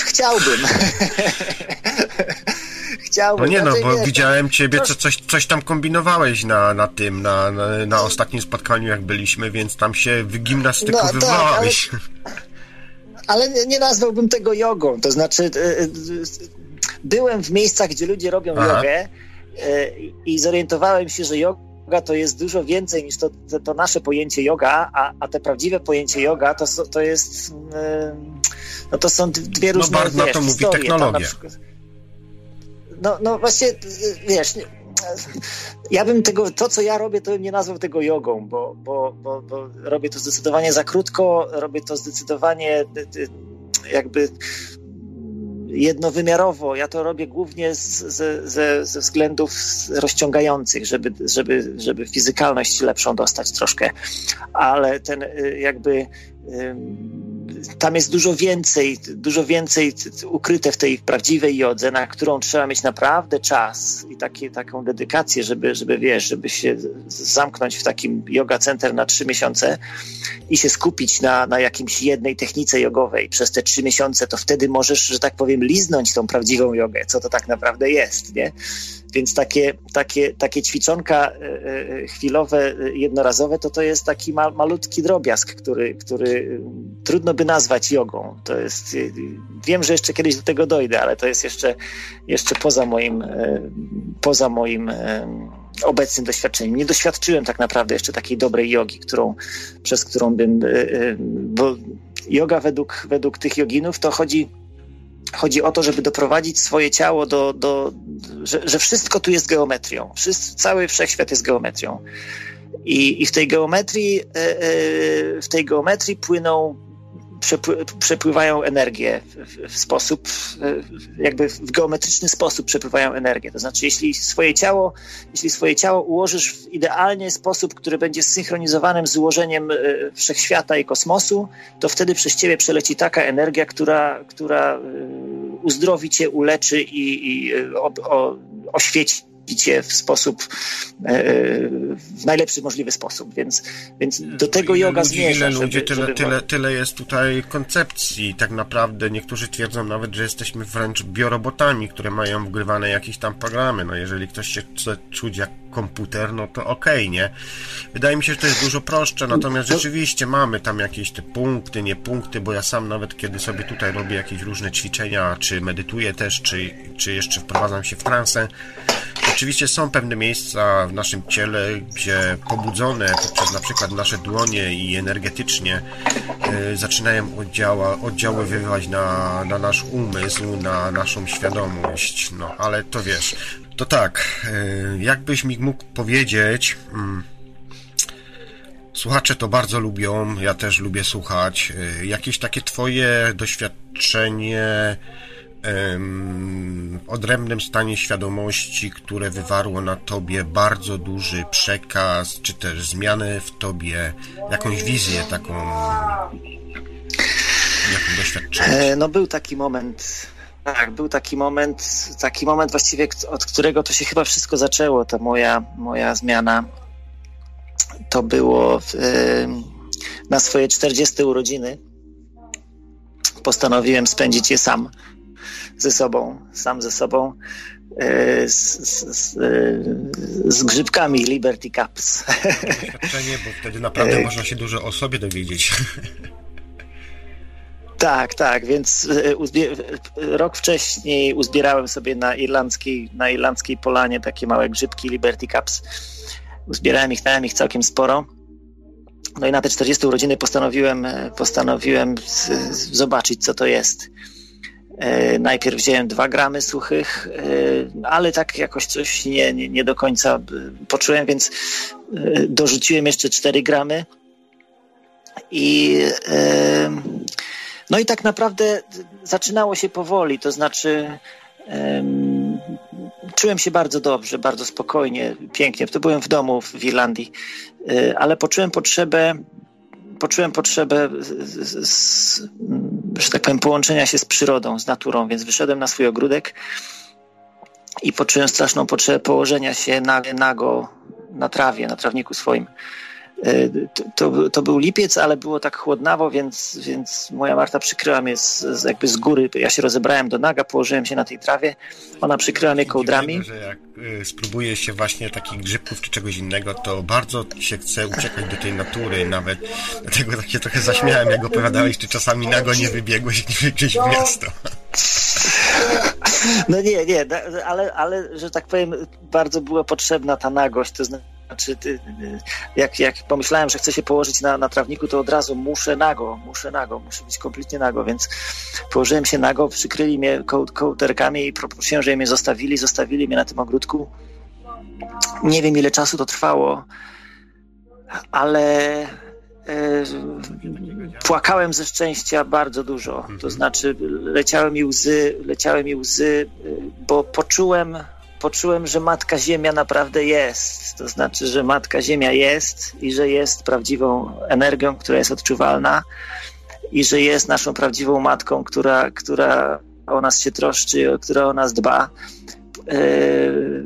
Chciałbym. [laughs] No nie no, bo widziałem ciebie, co, coś, coś tam kombinowałeś na, na tym, na, na, na ostatnim spotkaniu jak byliśmy, więc tam się wygimnastykowywałeś. No, tak, ale, ale nie nazwałbym tego jogą, to znaczy y, y, byłem w miejscach, gdzie ludzie robią Aha. jogę y, i zorientowałem się, że yoga to jest dużo więcej niż to, to, to nasze pojęcie yoga, a, a te prawdziwe pojęcie yoga to, to jest no to są dwie no różne no, bardzo wiesz, to mówi technologia. Tam no, no właśnie, wiesz, ja bym tego, to co ja robię, to bym nie nazwał tego jogą, bo, bo, bo, bo robię to zdecydowanie za krótko, robię to zdecydowanie jakby jednowymiarowo. Ja to robię głównie z, z, ze, względów rozciągających, żeby, żeby, żeby fizykalność lepszą dostać troszkę, ale ten y, jakby tam jest dużo więcej, dużo więcej ukryte w tej prawdziwej jodze, na którą trzeba mieć naprawdę czas i takie, taką dedykację, żeby, żeby wiesz, żeby się zamknąć w takim yoga center na trzy miesiące i się skupić na, na jakimś jednej technice jogowej przez te trzy miesiące, to wtedy możesz, że tak powiem, liznąć tą prawdziwą jogę, co to tak naprawdę jest, nie? Więc takie, takie, takie ćwiczonka e, e, chwilowe, jednorazowe, to to jest taki malutki drobiazg, który, który trudno by nazwać jogą. To jest, wiem, że jeszcze kiedyś do tego dojdę, ale to jest jeszcze, jeszcze poza moim, e, poza moim obecnym doświadczeniem. Nie doświadczyłem tak naprawdę jeszcze takiej dobrej jogi, którą, przez którą bym, bo yoga według, według tych joginów to chodzi chodzi o to, żeby doprowadzić swoje ciało do, do że, że wszystko tu jest geometrią. Cały wszechświat jest geometrią. I, i w tej geometrii, e, e, w tej geometrii płyną przepływają energię w, sposób, jakby w geometryczny sposób przepływają energię. To znaczy, jeśli swoje ciało, jeśli swoje ciało ułożysz w idealny sposób, który będzie zsynchronizowanym z ułożeniem e, wszechświata i kosmosu, to wtedy przez ciebie przeleci taka energia, która, która e, uzdrowi cię, uleczy i, i e, o, o, oświeci picie w sposób, e, w najlepszy możliwy sposób, więc, więc do tego yoga ludzi, zmierza. Ile ludzi, tyle, żeby... tyle, tyle jest tutaj koncepcji. Tak naprawdę niektórzy twierdzą nawet, że jesteśmy wręcz biorobotami, które mają wgrywane jakieś tam programy. No jeżeli ktoś się chce czuć jak komputer, no to okej, okay, nie? Wydaje mi się, że to jest dużo prostsze, natomiast rzeczywiście mamy tam jakieś te punkty, nie punkty, bo ja sam nawet kiedy sobie tutaj robię jakieś różne ćwiczenia, czy medytuję też, czy, czy jeszcze wprowadzam się w transę, Oczywiście są pewne miejsca w naszym ciele, gdzie pobudzone poprzez na przykład nasze dłonie i energetycznie y, zaczynają oddziała, oddziaływać na, na nasz umysł, na naszą świadomość. No, ale to wiesz, to tak, y, jakbyś mi mógł powiedzieć... Y, Słuchacze to bardzo lubią, ja też lubię słuchać. E, jakieś takie Twoje doświadczenie odrębnym stanie świadomości, które wywarło na tobie bardzo duży przekaz, czy też zmianę w tobie, jakąś wizję taką, jaką doświadczenie? E, no był taki moment, tak, był taki moment, taki moment właściwie, od którego to się chyba wszystko zaczęło, ta moja, moja zmiana. To było w, na swoje 40 urodziny. Postanowiłem spędzić je sam ze sobą, sam ze sobą, e, z, z, z grzybkami Liberty Cups. Doświadczenie, bo wtedy naprawdę e, można się dużo o sobie dowiedzieć. Tak, tak, więc e, rok wcześniej uzbierałem sobie na irlandzkiej, na irlandzkiej polanie takie małe grzybki Liberty Cups. Uzbierałem ich, dałem ich całkiem sporo. No i na te 40 urodziny postanowiłem, postanowiłem zobaczyć, co to jest. E, najpierw wziąłem dwa gramy suchych, e, ale tak jakoś coś nie, nie, nie do końca e, poczułem, więc dorzuciłem jeszcze 4 gramy. I no i tak naprawdę zaczynało się powoli, to znaczy czułem się bardzo dobrze, bardzo spokojnie, pięknie. To byłem w domu w Irlandii, ale poczułem potrzebę poczułem potrzebę, że tak powiem, połączenia się z przyrodą, z naturą, więc wyszedłem na swój ogródek i poczułem straszną potrzebę położenia się nago na trawie, na trawniku swoim. E, to, to był lipiec, ale było tak chłodnawo, więc, więc moja Marta przykryła mnie z, z, jakby z góry. Ja się rozebrałem do naga, położyłem się na tej trawie. Ona przykryła mnie kołdrami. że jak y, spróbuje się właśnie takich grzybków czy czegoś innego, to bardzo się chce uciekać do tej natury nawet. Dlatego tak się trochę zaśmiałem, jak opowiadałeś, czy czasami nago nie wybiegłeś gdzieś w miasto. No nie, nie, ale, ale że tak powiem, bardzo była potrzebna ta nagość, to znaczy znaczy, jak, jak pomyślałem, że chcę się położyć na, na trawniku, to od razu muszę nago, muszę nago, muszę być kompletnie nago, więc położyłem się nago, przykryli mnie ko kołderkami i poprosiłem, żeby mnie zostawili, zostawili mnie na tym ogródku. Nie wiem, ile czasu to trwało, ale e, płakałem ze szczęścia bardzo dużo. To znaczy, leciały mi łzy, leciały mi łzy, bo poczułem poczułem, że Matka Ziemia naprawdę jest. To znaczy, że Matka Ziemia jest i że jest prawdziwą energią, która jest odczuwalna i że jest naszą prawdziwą matką, która, która o nas się troszczy, która o nas dba. E,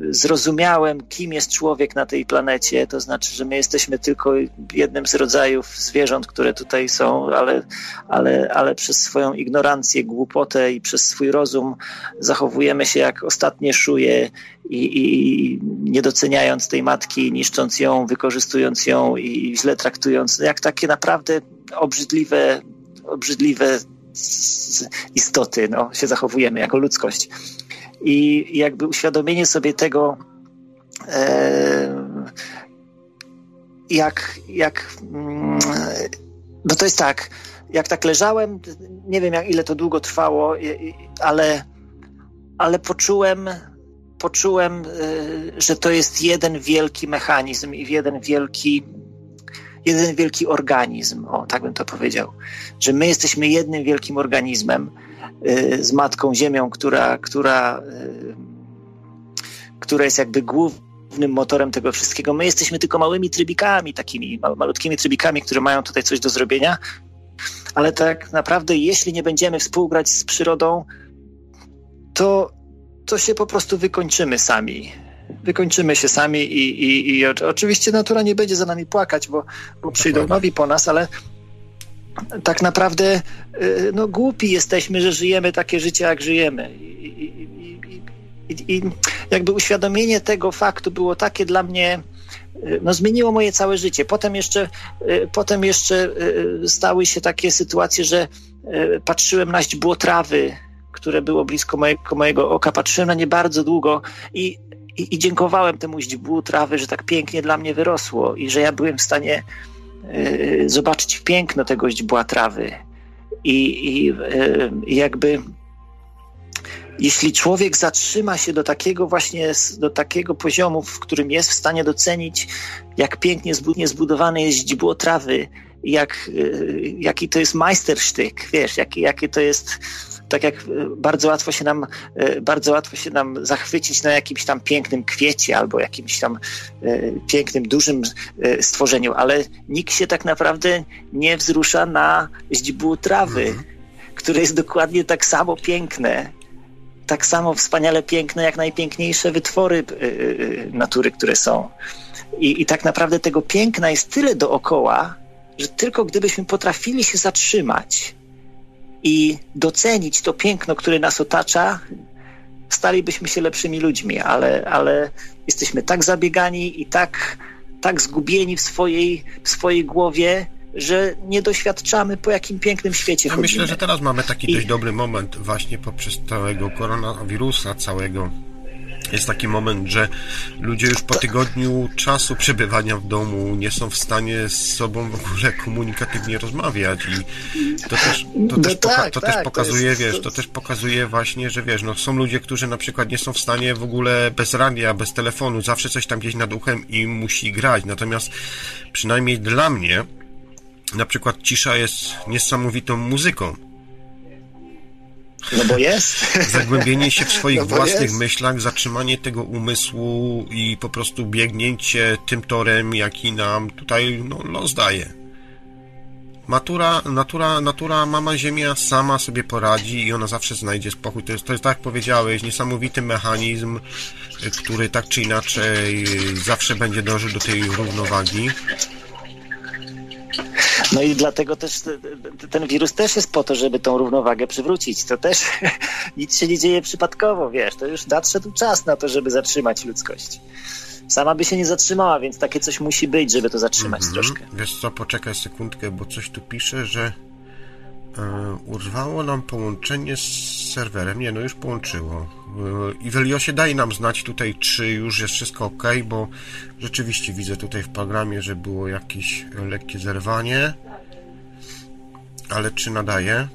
zrozumiałem, kim jest człowiek na tej planecie, to znaczy, że my jesteśmy tylko jednym z rodzajów zwierząt, które tutaj są, ale, ale, ale przez swoją ignorancję, głupotę i przez swój rozum zachowujemy się jak ostatnie szuje i, i nie doceniając tej matki, niszcząc ją, wykorzystując ją i źle traktując, jak takie naprawdę obrzydliwe, obrzydliwe istoty no, się zachowujemy jako ludzkość. I jakby uświadomienie sobie tego, e, jak, jak mm, no to jest tak, jak tak leżałem, nie wiem jak ile to długo trwało, ale, ale poczułem, poczułem, e, że to jest jeden wielki mechanizm i jeden wielki, jeden wielki organizm, o tak bym to powiedział, że my jesteśmy jednym wielkim organizmem, z Matką Ziemią, która, która, y, która jest jakby głównym motorem tego wszystkiego. My jesteśmy tylko małymi trybikami, takimi malutkimi trybikami, które mają tutaj coś do zrobienia, ale tak naprawdę, jeśli nie będziemy współgrać z przyrodą, to, to się po prostu wykończymy sami. Wykończymy się sami i, i, i oczywiście natura nie będzie za nami płakać, bo, bo przyjdą nowi po nas, ale tak naprawdę y, no, głupi jesteśmy, że żyjemy takie życie, jak żyjemy. I, i, i, jakby uświadomienie tego faktu było takie dla mnie, y, no zmieniło moje całe życie. Potem jeszcze, y, potem jeszcze stały się takie sytuacje, że patrzyłem na źdźbło trawy, które było blisko mojego, mojego oka, patrzyłem na nie bardzo długo i, i, i dziękowałem temu źdźbłu trawy, że tak pięknie dla mnie wyrosło i że ja byłem w stanie zobaczyć piękno tego źdźbła trawy. I, i, y, jakby jeśli człowiek zatrzyma się do takiego właśnie, do takiego poziomu, w którym jest w stanie docenić, jak pięknie zbudowane jest źdźbło trawy, jak, y, jaki to jest majstersztyk, wiesz, jaki, jaki to jest tak jak e, bardzo łatwo się nam, e, bardzo łatwo się nam zachwycić na jakimś tam pięknym kwiecie albo jakimś tam e, pięknym, dużym stworzeniu, ale nikt się tak naprawdę nie wzrusza na źdźbłu trawy, mhm. które jest dokładnie tak samo piękne, tak samo wspaniale piękne, jak najpiękniejsze wytwory natury, które są. I, I tak naprawdę tego piękna jest tyle dookoła, że tylko gdybyśmy potrafili się zatrzymać i docenić to piękno, które nas otacza, stalibyśmy się lepszymi ludźmi, ale, ale jesteśmy tak zabiegani i tak, tak zgubieni w swojej, w swojej głowie, że nie doświadczamy, po jakim pięknym świecie ja chodzimy. Myślę, że teraz mamy taki I... dość dobry moment właśnie poprzez całego koronawirusa, całego jest taki moment, że ludzie już po tygodniu czasu przebywania w domu nie są w stanie z sobą w ogóle komunikatywnie rozmawiać i to też, to no też, poka tak, to tak, też pokazuje, to jest... wiesz, to też pokazuje właśnie, że wiesz, no są ludzie, którzy na przykład nie są w stanie w ogóle bez radia, bez telefonu, zawsze coś tam gdzieś nad uchem i musi grać, natomiast przynajmniej dla mnie na przykład cisza jest niesamowitą muzyką no bo jest. [laughs] Zagłębienie się w swoich no własnych jest. myślach, zatrzymanie tego umysłu i po prostu biegnięcie tym torem, jaki nam tutaj no, los daje. Natura, natura, natura, mama Ziemia sama sobie poradzi i ona zawsze znajdzie spokój. To jest, to jest tak jak powiedziałeś, niesamowity mechanizm, który tak czy inaczej zawsze będzie dążył do tej równowagi. No i dlatego też ten wirus też jest po to, żeby tą równowagę przywrócić. To też [laughs] nic się nie dzieje przypadkowo, wiesz, to już nadszedł czas na to, żeby zatrzymać ludzkość. Sama by się nie zatrzymała, więc takie coś musi być, żeby to zatrzymać mm -hmm. troszkę. Wiesz co, poczekaj sekundkę, bo coś tu pisze, że urwało nam połączenie z serwerem. Nie, no już połączyło. E, I daj nam znać tutaj, czy już jest wszystko ok, bo rzeczywiście widzę tutaj w programie, że było jakieś lekkie zerwanie. Ale czy nadaje?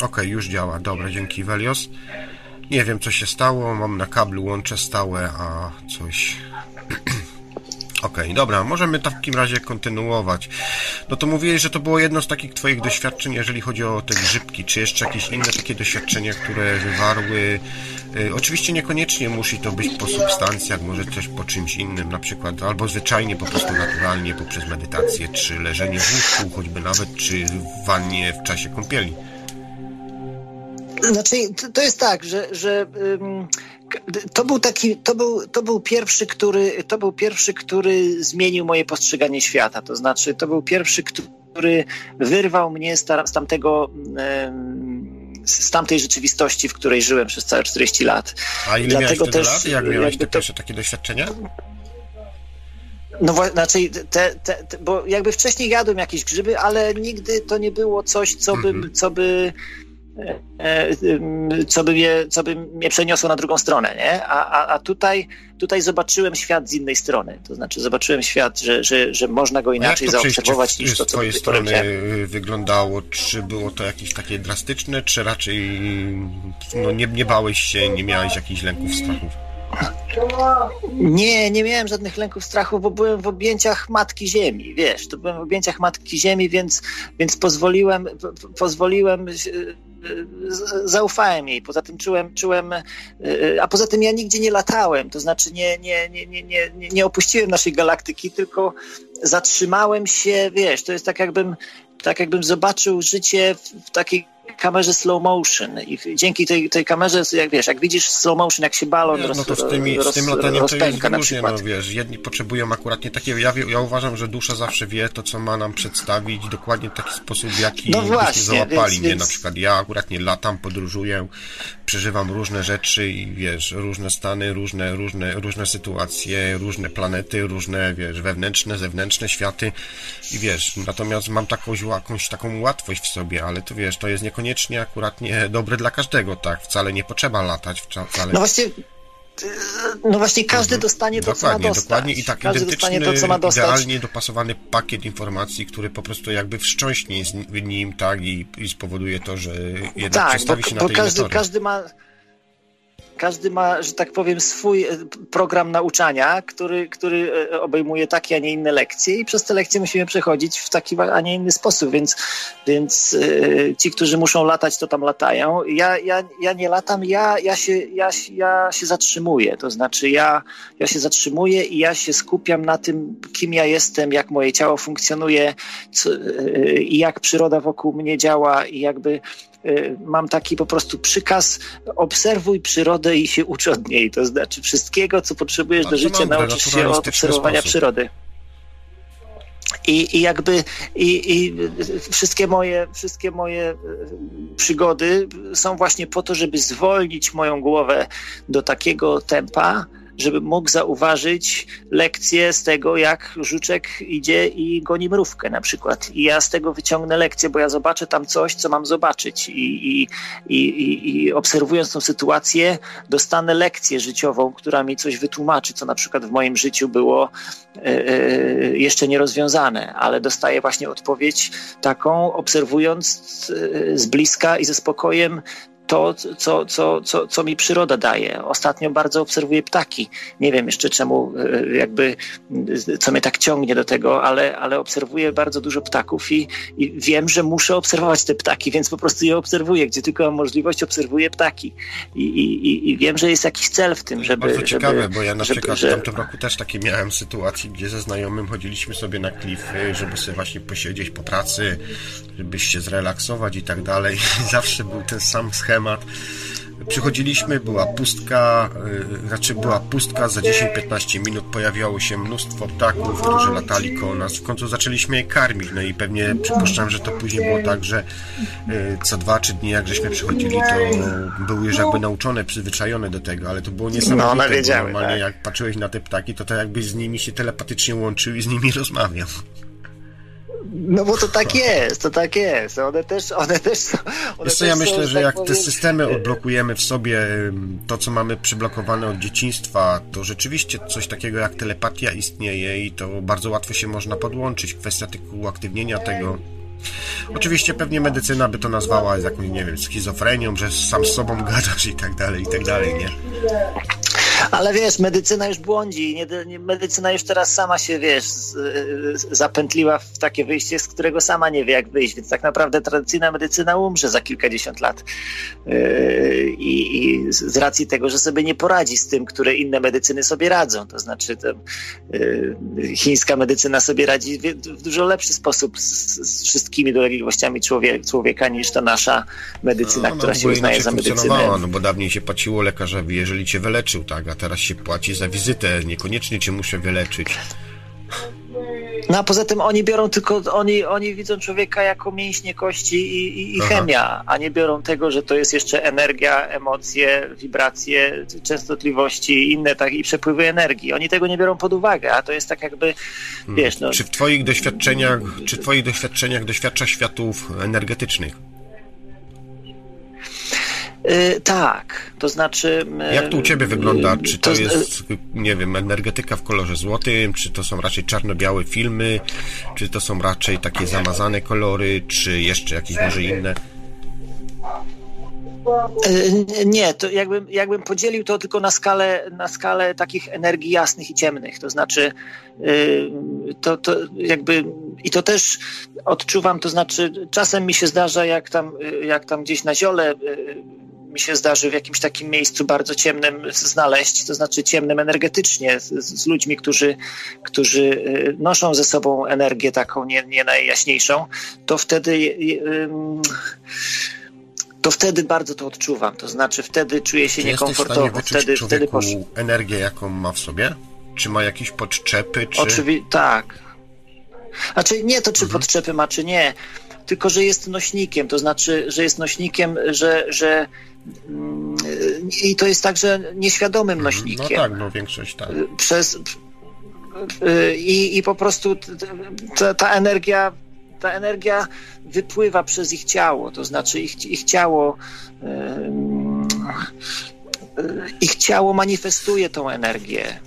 Ok, już działa. Dobra, dzięki Velios. Nie wiem, co się stało. Mam na kablu łącze stałe, a coś [clears throat] Okej, okay, dobra, możemy w takim razie kontynuować. No to mówiłeś, że to było jedno z takich twoich doświadczeń, jeżeli chodzi o te grzybki. Czy jeszcze jakieś inne takie doświadczenia, które wywarły... Y, oczywiście niekoniecznie musi to być po substancjach, może coś po czymś innym, na przykład, albo zwyczajnie, po prostu naturalnie, poprzez medytację, czy leżenie w łóżku, choćby nawet, czy w wannie w czasie kąpieli. Znaczy, to jest tak, że, że to był taki, to był, to był pierwszy, który, to był pierwszy, który zmienił moje postrzeganie świata. To znaczy, to był pierwszy, który wyrwał mnie z, ta, z tamtego z tamtej rzeczywistości, w której żyłem przez całe 40 lat. A ile Dlatego miałeś też, lat? Jak miałeś te to... pierwsze takie doświadczenia? No znaczy, te, te, te, bo jakby wcześniej jadłem jakieś grzyby, ale nigdy to nie było coś, co by, mm -hmm. co by co by, mnie, co by mnie przeniosło na drugą stronę, nie? A, a, a tutaj, tutaj zobaczyłem świat z innej strony. To znaczy zobaczyłem świat, że, że, że można go inaczej zaobserwować niż to, co z twojej strony wyglądało. Czy było to jakieś takie drastyczne, czy raczej no, nie, nie bałeś się, nie miałeś jakichś lęków, strachów? Nie, nie miałem żadnych lęków, strachów, bo byłem w objęciach Matki Ziemi, wiesz, to byłem w objęciach Matki Ziemi, więc, więc pozwoliłem, pozwoliłem zaufałem jej. Poza tym czułem, czułem, e, a poza tym ja nigdzie nie latałem, to znaczy nie, nie, nie, nie, nie, nie opuściłem naszej galaktyki, tylko zatrzymałem się, wiesz, to jest tak jakbym, tak jakbym zobaczył życie w takiej kamerze slow motion. I dzięki tej, tej kamerze, jak wiesz, jak widzisz slow motion, jak się balon nie, no to z, tymi, roz, z tym lataniem to jest różnie, no wiesz, jedni potrzebują akurat nie takiego, ja, ja uważam, że dusza zawsze wie to, co ma nam przedstawić dokładnie w taki sposób, w jaki no właśnie, załapali, więc, nie, na przykład. Ja akurat nie latam, podróżuję, przeżywam różne rzeczy i wiesz, różne stany, różne, różne, różne sytuacje, różne planety, różne, wiesz, wewnętrzne, zewnętrzne światy. I wiesz, natomiast mam taką, jakąś taką łatwość w sobie, ale to wiesz, to jest niekoniecznie niekoniecznie akurat nie dobre dla każdego, tak? Wcale nie potrzeba latać, wcale... No właśnie, no właśnie każdy mhm. dostanie to, dokładnie, co ma dostać. Dokładnie, i tak każdy identyczny, to, co ma dostać. idealnie dopasowany pakiet informacji, który po prostu jakby wstrząśnie z nim, tak, i, i spowoduje to, że jednak tak, przestawi bo, się na bo tej każdy, każdy ma każdy ma, że tak powiem, swój e, program nauczania, który, który e, obejmuje takie, a nie inne lekcje i przez te lekcje musimy przechodzić w taki, a nie inny sposób, więc, więc e, ci, którzy muszą latać, to tam latają. Ja, ja, ja nie latam, ja, ja, się, ja, ja się zatrzymuję, to znaczy ja, ja się zatrzymuję i ja się skupiam na tym, kim ja jestem, jak moje ciało funkcjonuje co, i jak przyroda wokół mnie działa i jakby mam taki po prostu przykaz, obserwuj przyrodę i się ucz od niej. To znaczy wszystkiego, co potrzebujesz do życia, nauczysz się od obserwowania sposób. przyrody. I, I jakby i, i wszystkie, moje, wszystkie moje y, przygody są właśnie po to, żeby zwolnić moją głowę do takiego tempa, żebym mógł zauważyć lekcję z tego, jak żuczek idzie i goni mrówkę na przykład. I ja z tego wyciągnę lekcję, bo ja zobaczę tam coś, co mam zobaczyć. I, i, i, i obserwując tą sytuację, dostanę lekcję życiową, która mi coś wytłumaczy, co na przykład w moim życiu było e, jeszcze nierozwiązane, ale dostaję właśnie odpowiedź taką, obserwując e, z bliska i ze spokojem to, co, co, co, co mi przyroda daje. Ostatnio bardzo obserwuję ptaki. Nie wiem jeszcze czemu, e, jakby, co mnie tak ciągnie do tego, ale, ale obserwuję bardzo dużo ptaków i, i wiem, że muszę obserwować te ptaki, więc po prostu je obserwuję. Gdzie tylko mam możliwość, obserwuję ptaki. I, i, i wiem, że jest jakiś cel w tym, żeby. Bardzo ciekawe, bo ja na żeby, przykład że... w tamtym roku też takie miałem sytuacje, gdzie ze znajomym chodziliśmy sobie na klify, żeby sobie właśnie posiedzieć po pracy, żeby się zrelaksować i tak dalej. [laughs] Zawsze był ten sam schemat temat. Przychodziliśmy, była pustka, znaczy była pustka, za 10-15 minut pojawiało się mnóstwo ptaków, którzy latali koło nas. W końcu zaczęliśmy je karmić, no i pewnie przypuszczam, że to później było tak, że yy, co 2-3 dni jak żeśmy przychodzili, to były już jakby nauczone, przyzwyczajone do tego, ale to było niesamowite, no, wiedziały, normalnie tak. jak patrzyłeś na te ptaki, to tak jakbyś z nimi się telepatycznie łączył i z nimi [laughs] rozmawiał. No bo to tak jest, to tak jest. One też, one też są. One Wiesz co, ja myślę, że tak jak powiem... te systemy odblokujemy w sobie, to co mamy przyblokowane od dzieciństwa, to rzeczywiście coś takiego jak telepatia istnieje i to bardzo łatwo się można podłączyć. Kwestia tylko uaktywnienia tego. Oczywiście pewnie medycyna by to nazwała jakąś, nie wiem, schizofrenią, że sam z sobą gadasz i tak dalej, i tak dalej, nie? Ale wiesz, medycyna już błądzi. Nie, nie, medycyna już teraz sama się, wiesz, z, z, zapętliła w takie wyjście, z którego sama nie wie, jak wyjść. Więc tak naprawdę tradycyjna medycyna umrze za kilkadziesiąt lat. Yy, I, z racji tego, że sobie nie poradzi z tym, które inne medycyny sobie radzą. To znaczy, to, yy, chińska medycyna sobie radzi w, w dużo lepszy sposób z, z wszystkimi dolegliwościami człowieka, człowieka niż ta nasza medycyna, no, no, która się uznaje za medycynę. No bo dawniej się płaciło lekarzowi, jeżeli cię wyleczył, tak? A teraz się płaci za wizytę, niekoniecznie cię muszę wyleczyć. No a poza tym oni biorą tylko, oni, oni widzą człowieka jako mięśnie, kości i, i, i chemia, a nie biorą tego, że to jest jeszcze energia, emocje, wibracje, częstotliwości i inne tak, i przepływy energii. Oni tego nie biorą pod uwagę, a to jest tak jakby, hmm. wiesz... No... Czy w twoich doświadczeniach, czy w twoich doświadczeniach doświadcza światów energetycznych? Yy, tak, to znaczy. Yy, Jak to u ciebie wygląda? Czy to, to jest, nie wiem, energetyka w kolorze złotym, czy to są raczej czarno-białe filmy, czy to są raczej takie zamazane kolory, czy jeszcze jakieś może inne? Y, nie, to jakbym, jakbym podzielił to tylko na skalę, na skalę takich energii jasnych i ciemnych. To znaczy, y, to, to jakby, i to też odczuwam, to znaczy, czasem mi się zdarza, jak tam, jak tam gdzieś na ziole mi się zdarzy w jakimś takim miejscu bardzo ciemnym znaleźć, to znaczy ciemnym energetycznie, z, z ludźmi, którzy, którzy y, noszą ze sobą energię taką nie, nie najjaśniejszą, to wtedy. to wtedy bardzo to odczuwam. To znaczy wtedy czuję się Czy niekomfortowo. Jesteś w stanie wtedy, wtedy posz... energię, jaką ma w sobie? Czy ma jakieś podczepy? Czy... Oczywiście tak. Znaczy nie to, czy mhm. podczepy ma, czy nie, tylko że jest nośnikiem. To znaczy, że jest nośnikiem, że, że I to jest także nieświadomym mhm. nośnikiem. No tak, no większość tak. Przez, i, i po prostu ta, ta energia ta energia wypływa przez ich ciało, to znaczy ich, ich ciało ich ciało manifestuje tą energię.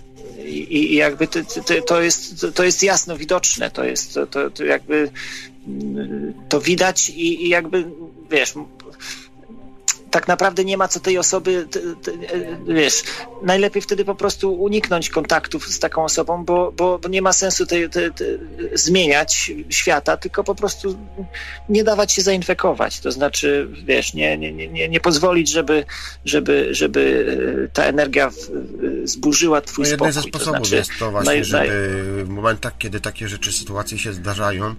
I, i jakby to, to, jest, to jest jasno widoczne, to jest to, to jakby to widać i, i jakby wiesz, tak naprawdę nie ma co tej osoby, wiesz, najlepiej wtedy po prostu uniknąć kontaktów z taką osobą, bo, bo, bo nie ma sensu te, te, te zmieniać świata, tylko po prostu nie dawać się zainfekować. To znaczy, wiesz, nie, nie, nie, nie pozwolić, żeby, żeby, żeby ta energia zburzyła twój no, spokój. Jeden ze sposobów to znaczy, jest to właśnie, żeby w momentach, kiedy takie rzeczy, sytuacje się zdarzają,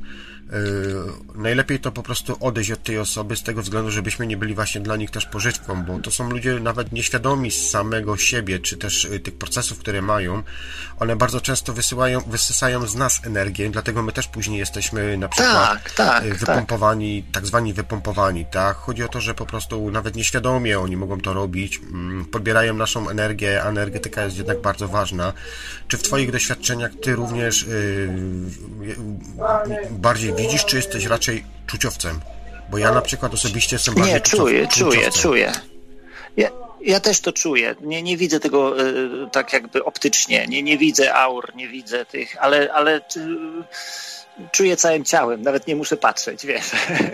najlepiej to po prostu odejść od tej osoby z tego względu, żebyśmy nie byli właśnie dla nich też pożyczką, bo to są ludzie nawet nieświadomi z samego siebie, czy też y, tych procesów, które mają. One bardzo często wysyłają, wysysają z nas energię, dlatego my też później jesteśmy na przykład tak, tak, y, tak. wypompowani, tak. tak zwani wypompowani, tak? Chodzi o to, że po prostu nawet nieświadomie oni mogą to robić, mm, podbierają naszą energię, a energetyka jest jednak bardzo ważna. Czy w Twoich doświadczeniach Ty również yy, bardziej widzisz, czy jesteś raczej czuciowcem? Bo ja na przykład osobiście jestem bardziej Nie, czuję, czuję, czuję. Ja, ja też to czuję. Nie, nie widzę tego y, tak jakby optycznie. Nie, nie widzę aur, nie widzę tych, ale, ale y, czuję całym ciałem, nawet nie muszę patrzeć, wiesz.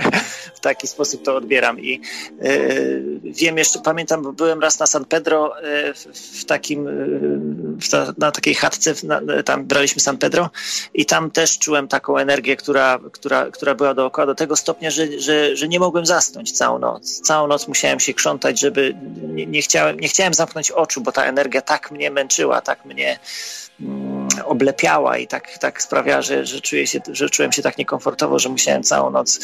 [laughs] w taki sposób to odbieram i yy, wiem jeszcze, pamiętam, byłem raz na San Pedro yy, w, takim, yy, w ta, na takiej chatce, na, tam braliśmy San Pedro i tam też czułem taką energię, która, która, która była dookoła do tego stopnia, że, że, że nie mogłem zasnąć całą noc. Całą noc musiałem się krzątać, żeby nie, nie chciałem, nie chciałem zamknąć oczu, bo ta energia tak mnie męczyła, tak mnie oblepiała i tak, tak sprawiała, że, że, czuję się, że czułem się tak niekomfortowo, że musiałem całą noc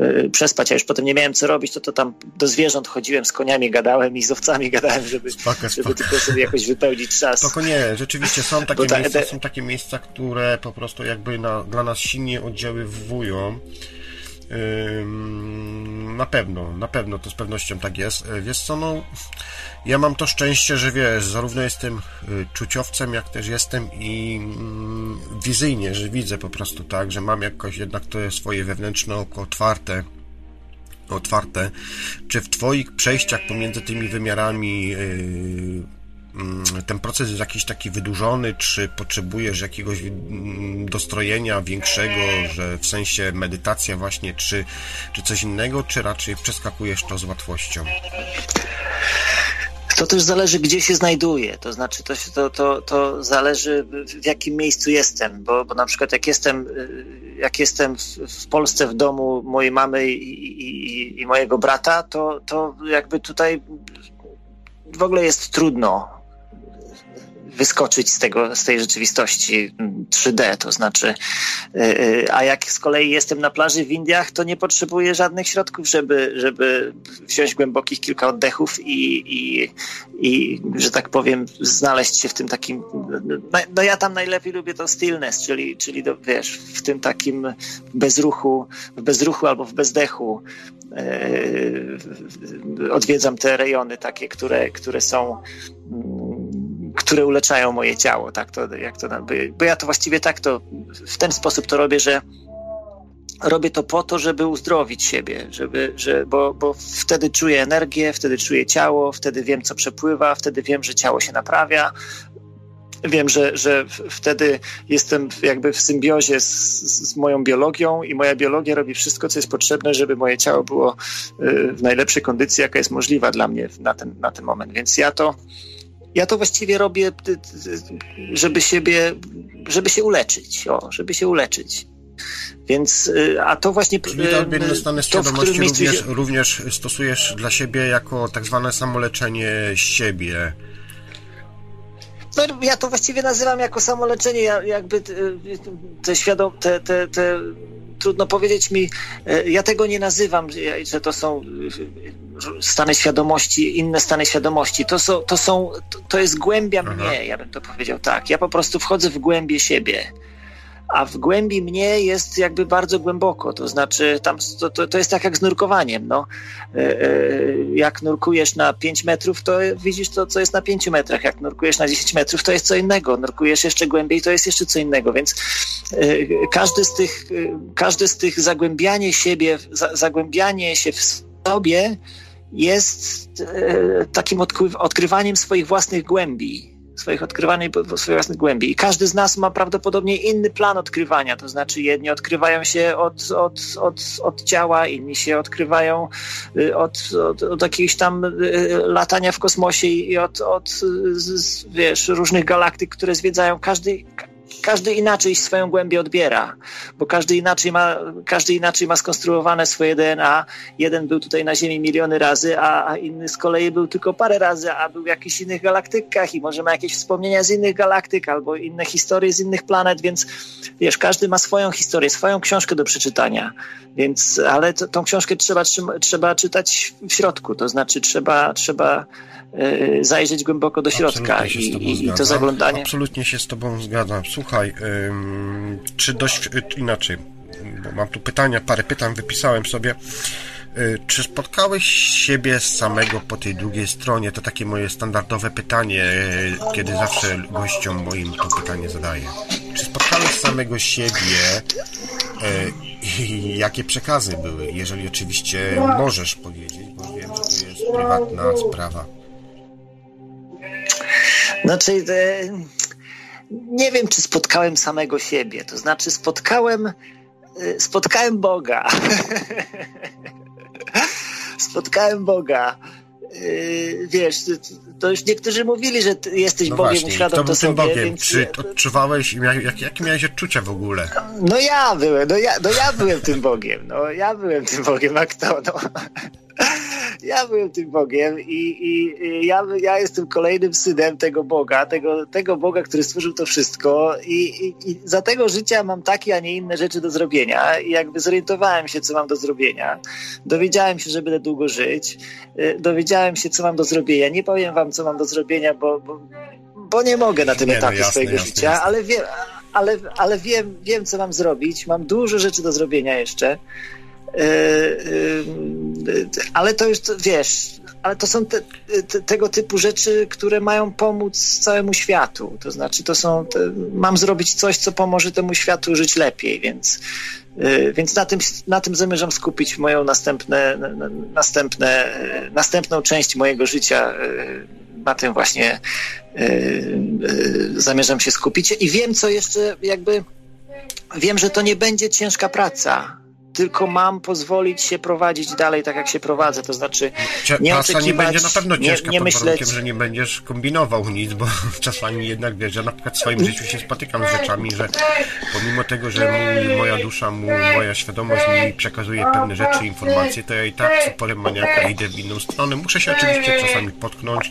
y, przespać, a już potem nie miałem co robić, to, to tam do zwierząt chodziłem, z koniami gadałem i z owcami gadałem, żeby, spoko, żeby tylko sobie jakoś wypełnić czas. Spoko nie, rzeczywiście są takie, ta, miejsca, są takie miejsca, które po prostu jakby na, dla nas silnie oddziaływują. Na pewno, na pewno to z pewnością tak jest. E, wiesz co, no ja mam to szczęście, że wiesz, zarówno jestem y, czuciowcem, jak też jestem i mm, wizyjnie, że widzę po prostu tak, że mam jakoś jednak to swoje wewnętrzne oko otwarte otwarte, czy w Twoich przejściach pomiędzy tymi wymiarami yy, ten proces jest jakiś taki wydłużony, czy potrzebujesz jakiegoś mm, dostrojenia większego, że w sensie medytacja właśnie, czy, czy coś innego, czy raczej przeskakujesz to z łatwością? To też zależy, gdzie się znajduję. To znaczy, to, to, to, to zależy, w jakim miejscu jestem. Bo, bo na przykład, jak jestem, jak jestem w, w Polsce, w domu mojej mamy i, i, i mojego brata, to, to jakby tutaj w ogóle jest trudno wyskoczyć z, tego, z tej rzeczywistości 3D, to znaczy, y, y, a jak z kolei jestem na plaży w Indiach, to nie potrzebuję żadnych środków, żeby, żeby wziąć głębokich kilka oddechów i, i, i, że tak powiem, znaleźć się w tym takim, no, no ja tam najlepiej lubię to stillness, czyli, czyli do, wiesz, w tym takim bezruchu, w bezruchu albo w bezdechu, y, odwiedzam te rejony takie, które, które są które uleczają moje ciało, tak to, jak to, bo ja to właściwie tak to, w ten sposób to robię, że robię to po to, żeby uzdrowić siebie, żeby, że, bo, bo wtedy czuję energię, wtedy czuję ciało, wtedy wiem, co przepływa, wtedy wiem, że ciało się naprawia. Wiem, że, że wtedy jestem jakby w symbiozie z, z moją biologią i moja biologia robi wszystko, co jest potrzebne, żeby moje ciało było y, w najlepszej kondycji, jaka jest możliwa dla mnie na ten, na ten moment. Więc ja to ja to właściwie robię, żeby siebie, żeby się uleczyć, o, żeby się uleczyć. Więc, y, a to właśnie... Czyli te odmienne stany świadomości również, się... również stosujesz dla siebie jako tak zwane samoleczenie siebie. No, ja to właściwie nazywam jako samoleczenie, ja, jakby te, świadom, te, te, te trudno powiedzieć mi, e, ja tego nie nazywam, że to są e, stany świadomości, inne stany świadomości. To, są, to, są, to jest głębia mnie, ja bym to powiedział tak. Ja po prostu wchodzę w głębie siebie a w głębi mnie jest jakby bardzo głęboko, to znaczy tam to, to, to jest tak jak z nurkowaniem. No. E, e, jak nurkujesz na 5 metrów, to widzisz to, co jest na 5 metrach. Jak nurkujesz na 10 metrów, to jest co innego. Nurkujesz jeszcze głębiej, to jest jeszcze co innego. Więc e, każdy z tych, każdy z tych zagłębianie siebie, zagłębianie się w sobie jest takim odkrywaniem swoich własnych głębi swoich odkrywanych, swoich własnych głębi. I każdy z nas ma prawdopodobnie inny plan odkrywania, to znaczy jedni odkrywają się od, od, od, od ciała, inni się odkrywają y, od, od, od jakiegoś tam y, latania w kosmosie i od, od wiesz, różnych galaktyk, które zwiedzają. Każdy, każdy inaczej swoją głębię odbiera, bo każdy inaczej ma, każdy inaczej ma skonstruowane swoje DNA. Jeden był tutaj na Ziemi miliony razy, a, a inny z kolei był tylko parę razy, a był w jakichś innych galaktykach i może ma jakieś wspomnienia z innych galaktyk albo inne historie z innych planet, więc wiesz, każdy ma swoją historię, swoją książkę do przeczytania, więc, ale to, tą książkę trzeba, trzeba czytać w środku, to znaczy trzeba, trzeba zajrzeć głęboko do środka i, i, to zaglądanie. Absolutnie się z Tobą zgadzam. Słuchaj, ym, czy dość inaczej, bo mam tu pytania, parę pytań wypisałem sobie. Y, czy spotkałeś siebie samego po tej drugiej stronie? To takie moje standardowe pytanie, y, kiedy zawsze gościom moim to pytanie zadaję. Czy spotkałeś samego siebie y, i jakie przekazy były? Jeżeli oczywiście możesz powiedzieć, bo wiem, że to jest prywatna sprawa. Znaczy, e, nie wiem, czy spotkałem samego siebie. To znaczy, spotkałem, e, spotkałem Boga. [laughs] spotkałem Boga. E, wiesz, to już niektórzy mówili, że jesteś no Bogiem, właśnie, to, to sobie. Bogiem. Więc... Czy odczuwałeś, jak, jakie miałeś odczucia w ogóle? No ja byłem, no ja, no ja byłem tym Bogiem, no ja byłem tym Bogiem, a kto, no ja byłem tym Bogiem i, i, i, ja, ja jestem kolejnym synem tego Boga, tego, tego Boga, który stworzył to wszystko i, i, za tego życia mam takie, a nie inne rzeczy do zrobienia i jakby zorientowałem się, co mam do zrobienia. Dowiedziałem się, że będę długo żyć. Y, dowiedziałem się, co mam do zrobienia. Nie powiem wam, co mam do zrobienia, bo, bo, bo nie mogę na tym nie, no etapie no jasne, swojego jasne, życia, jasne. ale wiem, ale, ale wiem, wiem, co mam zrobić. Mam dużo rzeczy do zrobienia jeszcze. E, e, ale to już, wiesz, ale to są te, te, tego typu rzeczy, które mają pomóc całemu światu. To znaczy, to są, te, mam zrobić coś, co pomoże temu światu żyć lepiej, więc, e, więc na, tym, na tym zamierzam skupić moją następne, następne, następną część mojego życia. Na tym właśnie zamierzam się skupić. I wiem, co jeszcze jakby, wiem, że to nie będzie ciężka praca tylko mam pozwolić się prowadzić dalej tak, jak się prowadzę, to znaczy nie oczekiwać, nie będzie na pewno ciężka nie, nie pod myśleć... warunkiem, że nie będziesz kombinował nic, bo [laughs] czasami jednak wiesz, ja na przykład w swoim życiu się spotykam z rzeczami, że pomimo tego, że mój, moja dusza, mój, moja świadomość mi przekazuje pewne rzeczy, informacje, to ja i tak z uporem maniaka idę w inną stronę. Muszę się oczywiście czasami potknąć,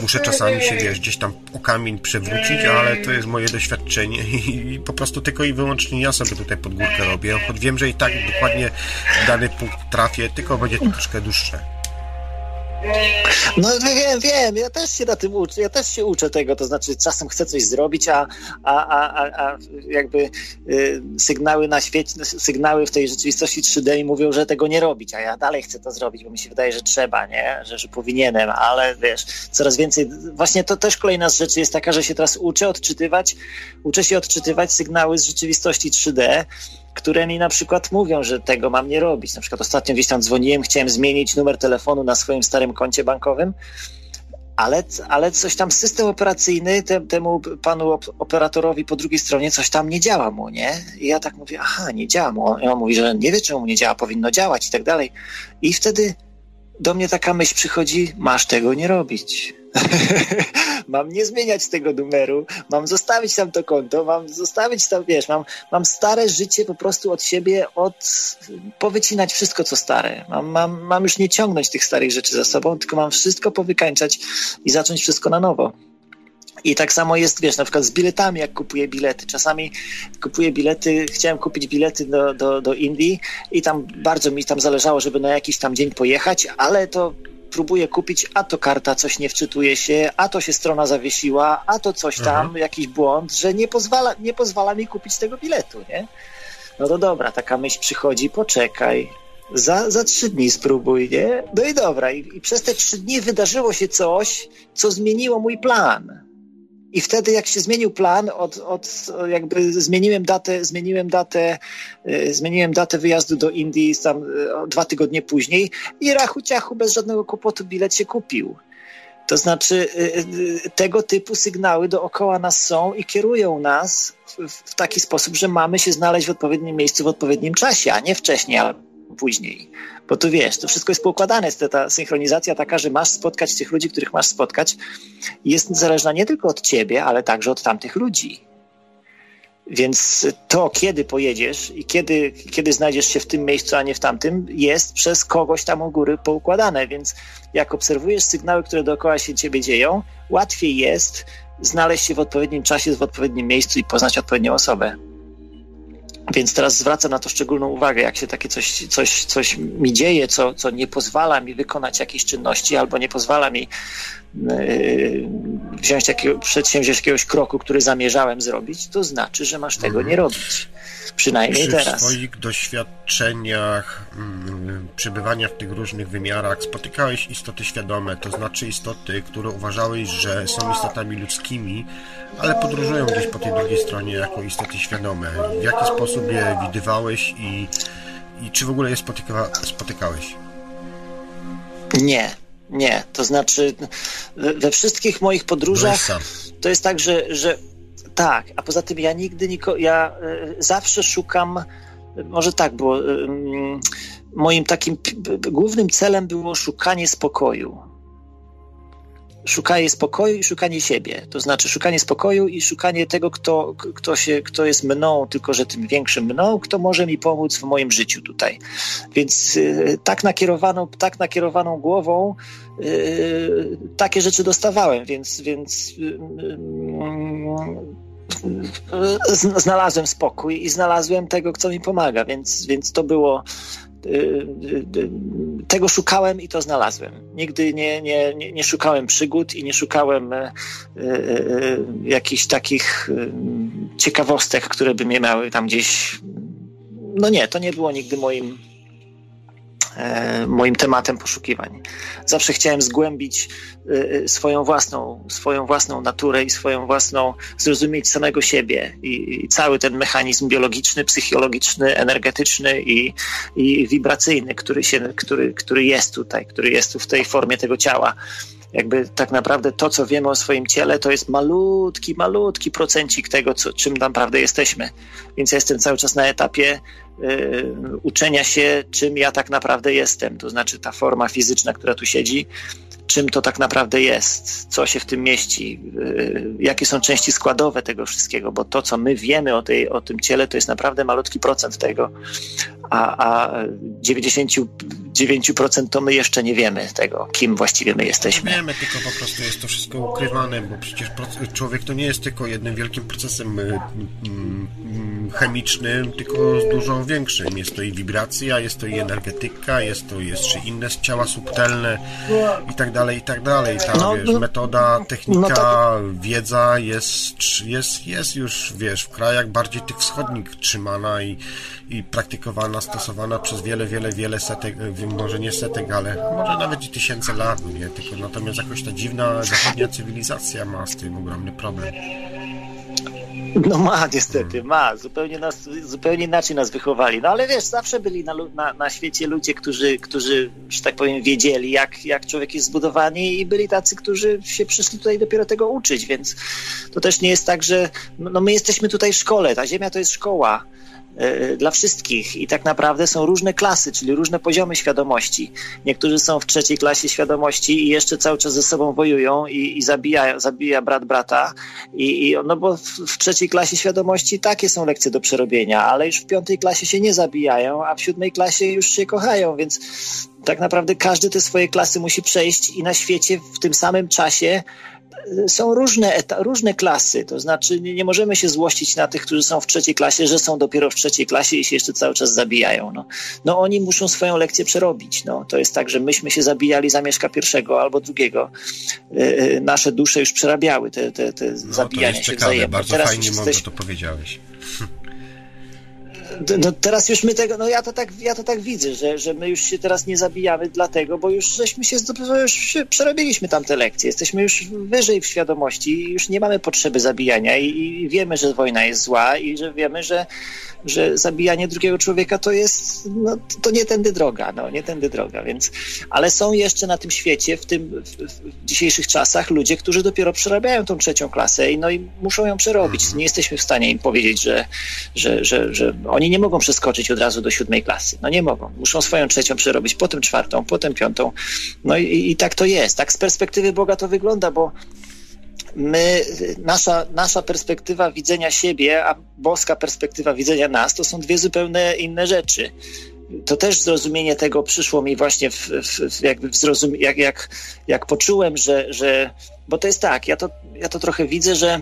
muszę czasami się, wiesz, gdzieś tam o kamień przewrócić, ale to jest moje doświadczenie i po prostu tylko i wyłącznie ja sobie tutaj pod górkę robię, choć wiem, że i tak dokładnie dany punkt trafię, tylko będzie to troszkę dłuższe. No wiem, wiem, ja też się na tym uczę, ja też się uczę tego, to znaczy czasem chcę coś zrobić, a, a, a, a jakby y, sygnały na świecie, sygnały w tej rzeczywistości 3D mówią, że tego nie robić, a ja dalej chcę to zrobić, bo mi się wydaje, że trzeba, nie, że, że powinienem, ale wiesz, coraz więcej, właśnie to też kolejna z rzeczy jest taka, że się teraz uczę odczytywać, uczę się odczytywać sygnały z rzeczywistości 3D, które mi na przykład mówią, że tego mam nie robić. Na przykład ostatnio gdzieś tam dzwoniłem, chciałem zmienić numer telefonu na swoim starym koncie bankowym, ale, ale coś tam system operacyjny te, temu panu operatorowi po drugiej stronie coś tam nie działa mu, nie? I ja tak mówię, aha, nie działa mu. I on mówi, że nie wie, czemu nie działa, powinno działać i tak dalej. I wtedy do mnie taka myśl przychodzi, masz tego nie robić. [laughs] mam nie zmieniać tego numeru, mam zostawić tam to konto, mam zostawić tam, wiesz, mam, mam stare życie po prostu od siebie, od, powycinać wszystko, co stare. Mam, mam, mam już nie ciągnąć tych starych rzeczy za sobą, tylko mam wszystko powykańczać i zacząć wszystko na nowo. I tak samo jest, wiesz, na przykład z biletami, jak kupuję bilety. Czasami kupuję bilety, chciałem kupić bilety do, do, do Indii i tam bardzo mi tam zależało, żeby na jakiś tam dzień pojechać, ale to próbuję kupić, a to karta coś nie wczytuje się, a to się strona zawiesiła, a to coś tam, mhm. jakiś błąd, że nie pozwala, nie pozwala mi kupić tego biletu, nie? No to dobra, taka myśl przychodzi, poczekaj, za, za trzy dni spróbuj, nie? No i dobra, i, i przez te trzy dni wydarzyło się coś, co zmieniło mój plan i wtedy, jak się zmienił plan, od, od jakby zmieniłem datę, zmieniłem datę, y, zmieniłem datę wyjazdu do Indii tam y, dwa tygodnie później i rachu ciachu bez żadnego kłopotu bilet się kupił. To znaczy, y, tego typu sygnały dookoła nas są i kierują nas w, w taki sposób, że mamy się znaleźć w odpowiednim miejscu w odpowiednim czasie, a nie wcześniej później. Bo tu wiesz, to wszystko jest poukładane, jest ta synchronizacja taka, że masz spotkać tych ludzi, których masz spotkać, jest zależna nie tylko od ciebie, ale także od tamtych ludzi. Więc to, kiedy pojedziesz i kiedy, kiedy znajdziesz się w tym miejscu, a nie w tamtym, jest przez kogoś tam u góry poukładane. Więc jak obserwujesz sygnały, które dookoła się ciebie dzieją, łatwiej jest znaleźć się w odpowiednim czasie, w odpowiednim miejscu i poznać odpowiednią osobę. Więc teraz zwracam na to szczególną uwagę, jak się takie coś, coś, coś mi dzieje, co, co nie pozwala mi wykonać jakiejś czynności albo nie pozwala mi yy, wziąć takiego, przedsięwziąć jakiegoś kroku, który zamierzałem zrobić, to znaczy, że masz tego nie robić. Przynajmniej Czy teraz. w swoich doświadczeniach mm, przebywania w tych różnych wymiarach spotykałeś istoty świadome, to znaczy istoty, które uważałeś, że są istotami ludzkimi, ale podróżują gdzieś po tej drugiej stronie jako istoty świadome. W jaki sposób je widywałeś i, i czy w ogóle je spotyka, spotykałeś? Nie, nie. To znaczy we wszystkich moich podróżach to jest tak, że, że tak, a poza tym ja nigdy niko, ja y, zawsze szukam, może tak było, y, moim takim głównym celem było szukanie spokoju. Szukanie spokoju i szukanie siebie. To znaczy szukanie spokoju i szukanie tego, kto, kto, się, kto jest mną, tylko że tym większym mną, kto może mi pomóc w moim życiu tutaj. Więc y, tak nakierowaną, tak nakierowaną głową takie rzeczy dostawałem, więc, więc znalazłem spokój i znalazłem tego, kto mi pomaga, więc, więc to było. Y, y, y, tego szukałem i to znalazłem. Nigdy nie, nie, nie, szukałem przygód i nie szukałem e, e, jakichś takich ciekawostek, które by mnie miały tam gdzieś. No nie, to nie było nigdy moim, E, moim tematem poszukiwań. Zawsze chciałem zgłębić e, e, swoją własną, swoją własną naturę i swoją własną, zrozumieć samego siebie i, i cały ten mechanizm biologiczny, psychologiczny, energetyczny i, i wibracyjny, który, się, który, który jest tutaj, który jest tu w tej formie tego ciała. Jakby tak naprawdę to, co wiemy o swoim ciele, to jest malutki, malutki procencik tego, co, czym naprawdę jesteśmy. Więc ja jestem cały czas na etapie y, uczenia się, czym ja tak naprawdę jestem. To znaczy ta forma fizyczna, która tu siedzi, czym to tak naprawdę jest, co się w tym mieści, y, jakie są części składowe tego wszystkiego, bo to, co my wiemy o, tej, o tym ciele, to jest naprawdę malutki procent tego, a, a 99% to my jeszcze nie wiemy tego, kim właściwie my jesteśmy. Wiemy, tylko po prostu jest to wszystko ukrywane, bo przecież człowiek to nie jest tylko jednym wielkim procesem y, mm, mm, chemicznym, tylko dużo większym. Jest to i wibracja, jest to i energetyka, jest to jeszcze inne ciała subtelne i tak dalej, i tak dalej. Ta, no, wiesz, no, metoda, technika, no tak. wiedza jest, jest, jest już, wiesz, w krajach bardziej tych wschodnich trzymana i, i praktykowana, stosowana przez wiele, wiele, wiele setek, może nie setek, ale może nawet i tysięcy lat, nie? Tylko natomiast jakoś ta dziwna zachodnia cywilizacja ma z tym ogromny problem. [laughs] No ma, niestety, ma. Zupełnie, nas, zupełnie inaczej nas wychowali. No ale wiesz, zawsze byli na, na, na świecie ludzie, którzy, którzy, że tak powiem, wiedzieli, jak, jak człowiek jest zbudowany i byli tacy, którzy się przyszli tutaj dopiero tego uczyć, więc to też nie jest tak, że no my jesteśmy tutaj w szkole, ta ziemia to jest szkoła. E, dla wszystkich i tak naprawdę są różne klasy, czyli różne poziomy świadomości. Niektórzy są w trzeciej klasie świadomości i jeszcze cały czas ze sobą wojują i, i zabija, zabija brat brata. I, i, no bo w, w, trzeciej klasie świadomości takie są lekcje do przerobienia, ale już w piątej klasie się nie zabijają, a w siódmej klasie już się kochają, więc tak naprawdę każdy te swoje klasy musi przejść i na świecie w tym samym czasie są różne, różne klasy, to znaczy nie, nie, możemy się złościć na tych, którzy są w trzeciej klasie, że są dopiero w trzeciej klasie i się jeszcze cały czas zabijają. No, no oni muszą swoją lekcję przerobić. No, to jest tak, że myśmy się zabijali za Mieszka pierwszego albo drugiego. Yy, nasze dusze już przerabiały te, te, te no, zabijania się ciekawe, wzajemnie. Bardzo Teraz fajnie jesteś... to powiedziałeś no teraz już my tego, no ja to tak, ja to tak widzę, że, że my już się teraz nie zabijamy dlatego, bo już żeśmy się, już się przerobiliśmy tamte lekcje, jesteśmy już wyżej w świadomości i już nie mamy potrzeby zabijania i, i wiemy, że wojna jest zła i że wiemy, że, że zabijanie drugiego człowieka to jest, no to nie tędy droga, no nie tędy droga, więc, ale są jeszcze na tym świecie, w tym, w, w dzisiejszych czasach ludzie, którzy dopiero przerabiają tą trzecią klasę i no i muszą ją przerobić. Nie jesteśmy w stanie im powiedzieć, że, że, że, że oni nie mogą przeskoczyć od razu do siódmej klasy. No nie mogą. Muszą swoją trzecią przerobić, potem czwartą, potem piątą. No i, i tak to jest. Tak z perspektywy Boga to wygląda, bo my, nasza, nasza perspektywa widzenia siebie, a boska perspektywa widzenia nas, to są dwie zupełnie inne rzeczy. To też zrozumienie tego przyszło mi właśnie w, w, jakby w zrozum- jak, jak, jak poczułem, że, że, bo to jest tak, ja to, ja to trochę widzę, że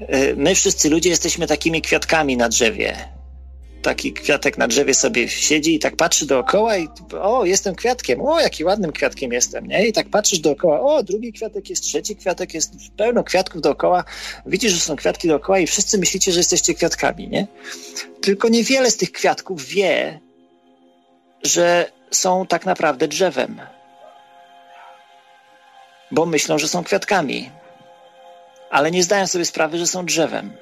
y, my wszyscy ludzie jesteśmy takimi kwiatkami na drzewie taki kwiatek na drzewie sobie siedzi i tak patrzy dookoła i o, jestem kwiatkiem, o, jaki ładnym kwiatkiem jestem, nie? I tak patrzysz dookoła, o, drugi kwiatek jest, trzeci kwiatek jest, pełno kwiatków dookoła, widzisz, że są kwiatki dookoła i wszyscy myślicie, że jesteście kwiatkami, nie? Tylko niewiele z tych kwiatków wie, że są tak naprawdę drzewem. Bo myślą, że są kwiatkami, ale nie zdają sobie sprawy, że są drzewem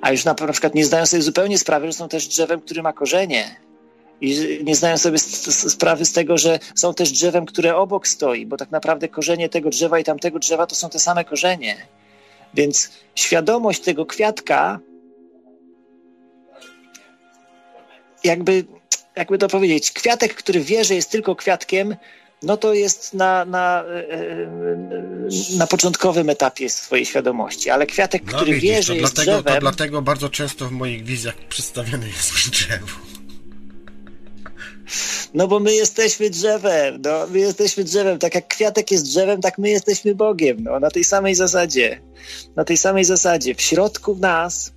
a już na, przykład nie zdają sobie zupełnie sprawy, że są też drzewem, który ma korzenie. I nie zdają sobie sprawy z tego, że są też drzewem, które obok stoi, bo tak naprawdę korzenie tego drzewa i tamtego drzewa to są te same korzenie. Więc świadomość tego kwiatka, jakby, jakby to powiedzieć, kwiatek, który wie, że jest tylko kwiatkiem, no to jest na, na, e, e, na początkowym etapie swojej świadomości, ale kwiatek, no, który widzisz, wie, że jest dlatego, drzewem... To dlatego bardzo często w moich wizjach przedstawiane jest [laughs] drzewo. No bo my jesteśmy drzewem, no, my jesteśmy drzewem, tak jak kwiatek jest drzewem, tak my jesteśmy Bogiem, no, na tej samej zasadzie, na tej samej zasadzie. W środku nas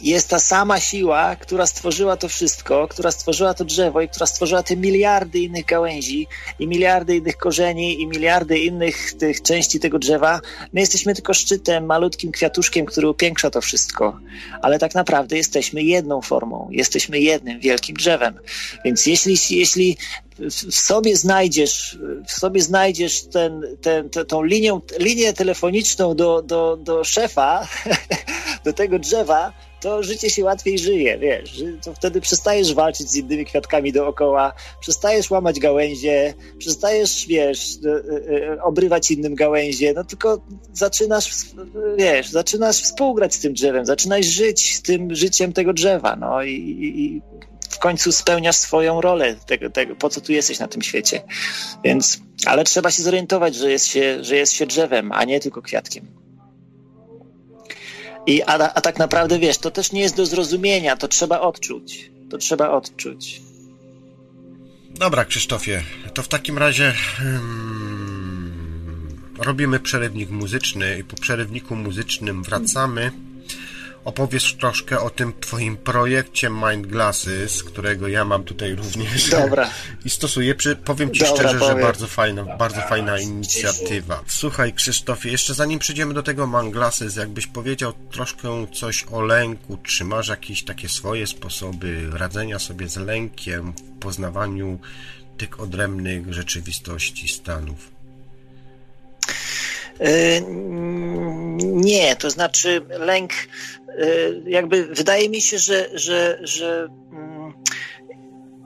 jest ta sama siła, która stworzyła to wszystko, która stworzyła to drzewo i która stworzyła te miliardy innych gałęzi i miliardy innych korzeni i miliardy innych tych części tego drzewa. My jesteśmy tylko szczytem, malutkim kwiatuszkiem, który upiększa to wszystko, ale tak naprawdę jesteśmy jedną formą, jesteśmy jednym wielkim drzewem. Więc jeśli, jeśli w sobie znajdziesz, w sobie znajdziesz ten, ten, tą linię, linię telefoniczną do, do, do szefa, [laughs] do tego drzewa, to życie się łatwiej żyje, wiesz, to wtedy przestajesz walczyć z innymi kwiatkami dookoła, przestajesz łamać gałęzie, przestajesz, wiesz, e, e, obrywać innym gałęzie, no tylko zaczynasz, wiesz, zaczynasz współgrać z tym drzewem, zaczynasz żyć z tym życiem tego drzewa, no i, i w końcu spełniasz swoją rolę tego, tego, po co tu jesteś na tym świecie. Więc, ale trzeba się zorientować, że jest się, że jest się drzewem, a nie tylko kwiatkiem. I, a, a tak naprawdę wiesz, to też nie jest do zrozumienia, to trzeba odczuć. To trzeba odczuć. Dobra, Krzysztofie, to w takim razie hmm, robimy przerywnik muzyczny i po przerywniku muzycznym wracamy opowiesz troszkę o tym twoim projekcie Mind Glasses, którego ja mam tutaj również Dobra. [laughs] i stosuję. Powiem ci Dobra, szczerze, powiem. że bardzo fajna, bardzo fajna inicjatywa. Słuchaj Krzysztofie, jeszcze zanim przejdziemy do tego Mind Glasses, jakbyś powiedział troszkę coś o lęku, czy masz jakieś takie swoje sposoby radzenia sobie z lękiem w poznawaniu tych odrębnych rzeczywistości, stanów? E, nie, to znaczy lęk, e, jakby wydaje mi się, że, że, że mm,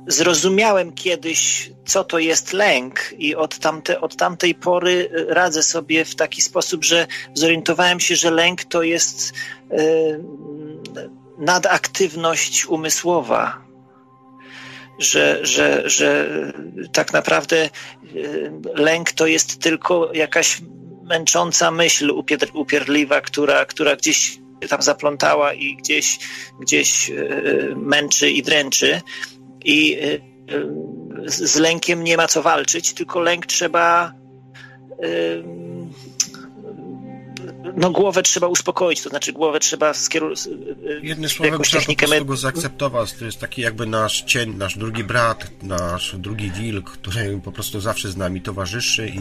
zrozumiałem kiedyś, co to jest lęk, i od, tamte, od tamtej pory radzę sobie w taki sposób, że zorientowałem się, że lęk to jest e, nadaktywność umysłowa. Że, że, że tak naprawdę lęk to jest tylko jakaś męcząca myśl upier upierdliwa, która, która gdzieś tam zaplątała i gdzieś, gdzieś e, męczy i dręczy. I e, z lękiem nie ma co walczyć, tylko lęk trzeba no głowę trzeba uspokoić, to znaczy głowę trzeba skierować. Jednym słowem trzeba po prostu go zaakceptować. To jest taki jakby nasz cień, nasz drugi brat, nasz drugi wilk, który po prostu zawsze z nami towarzyszy i...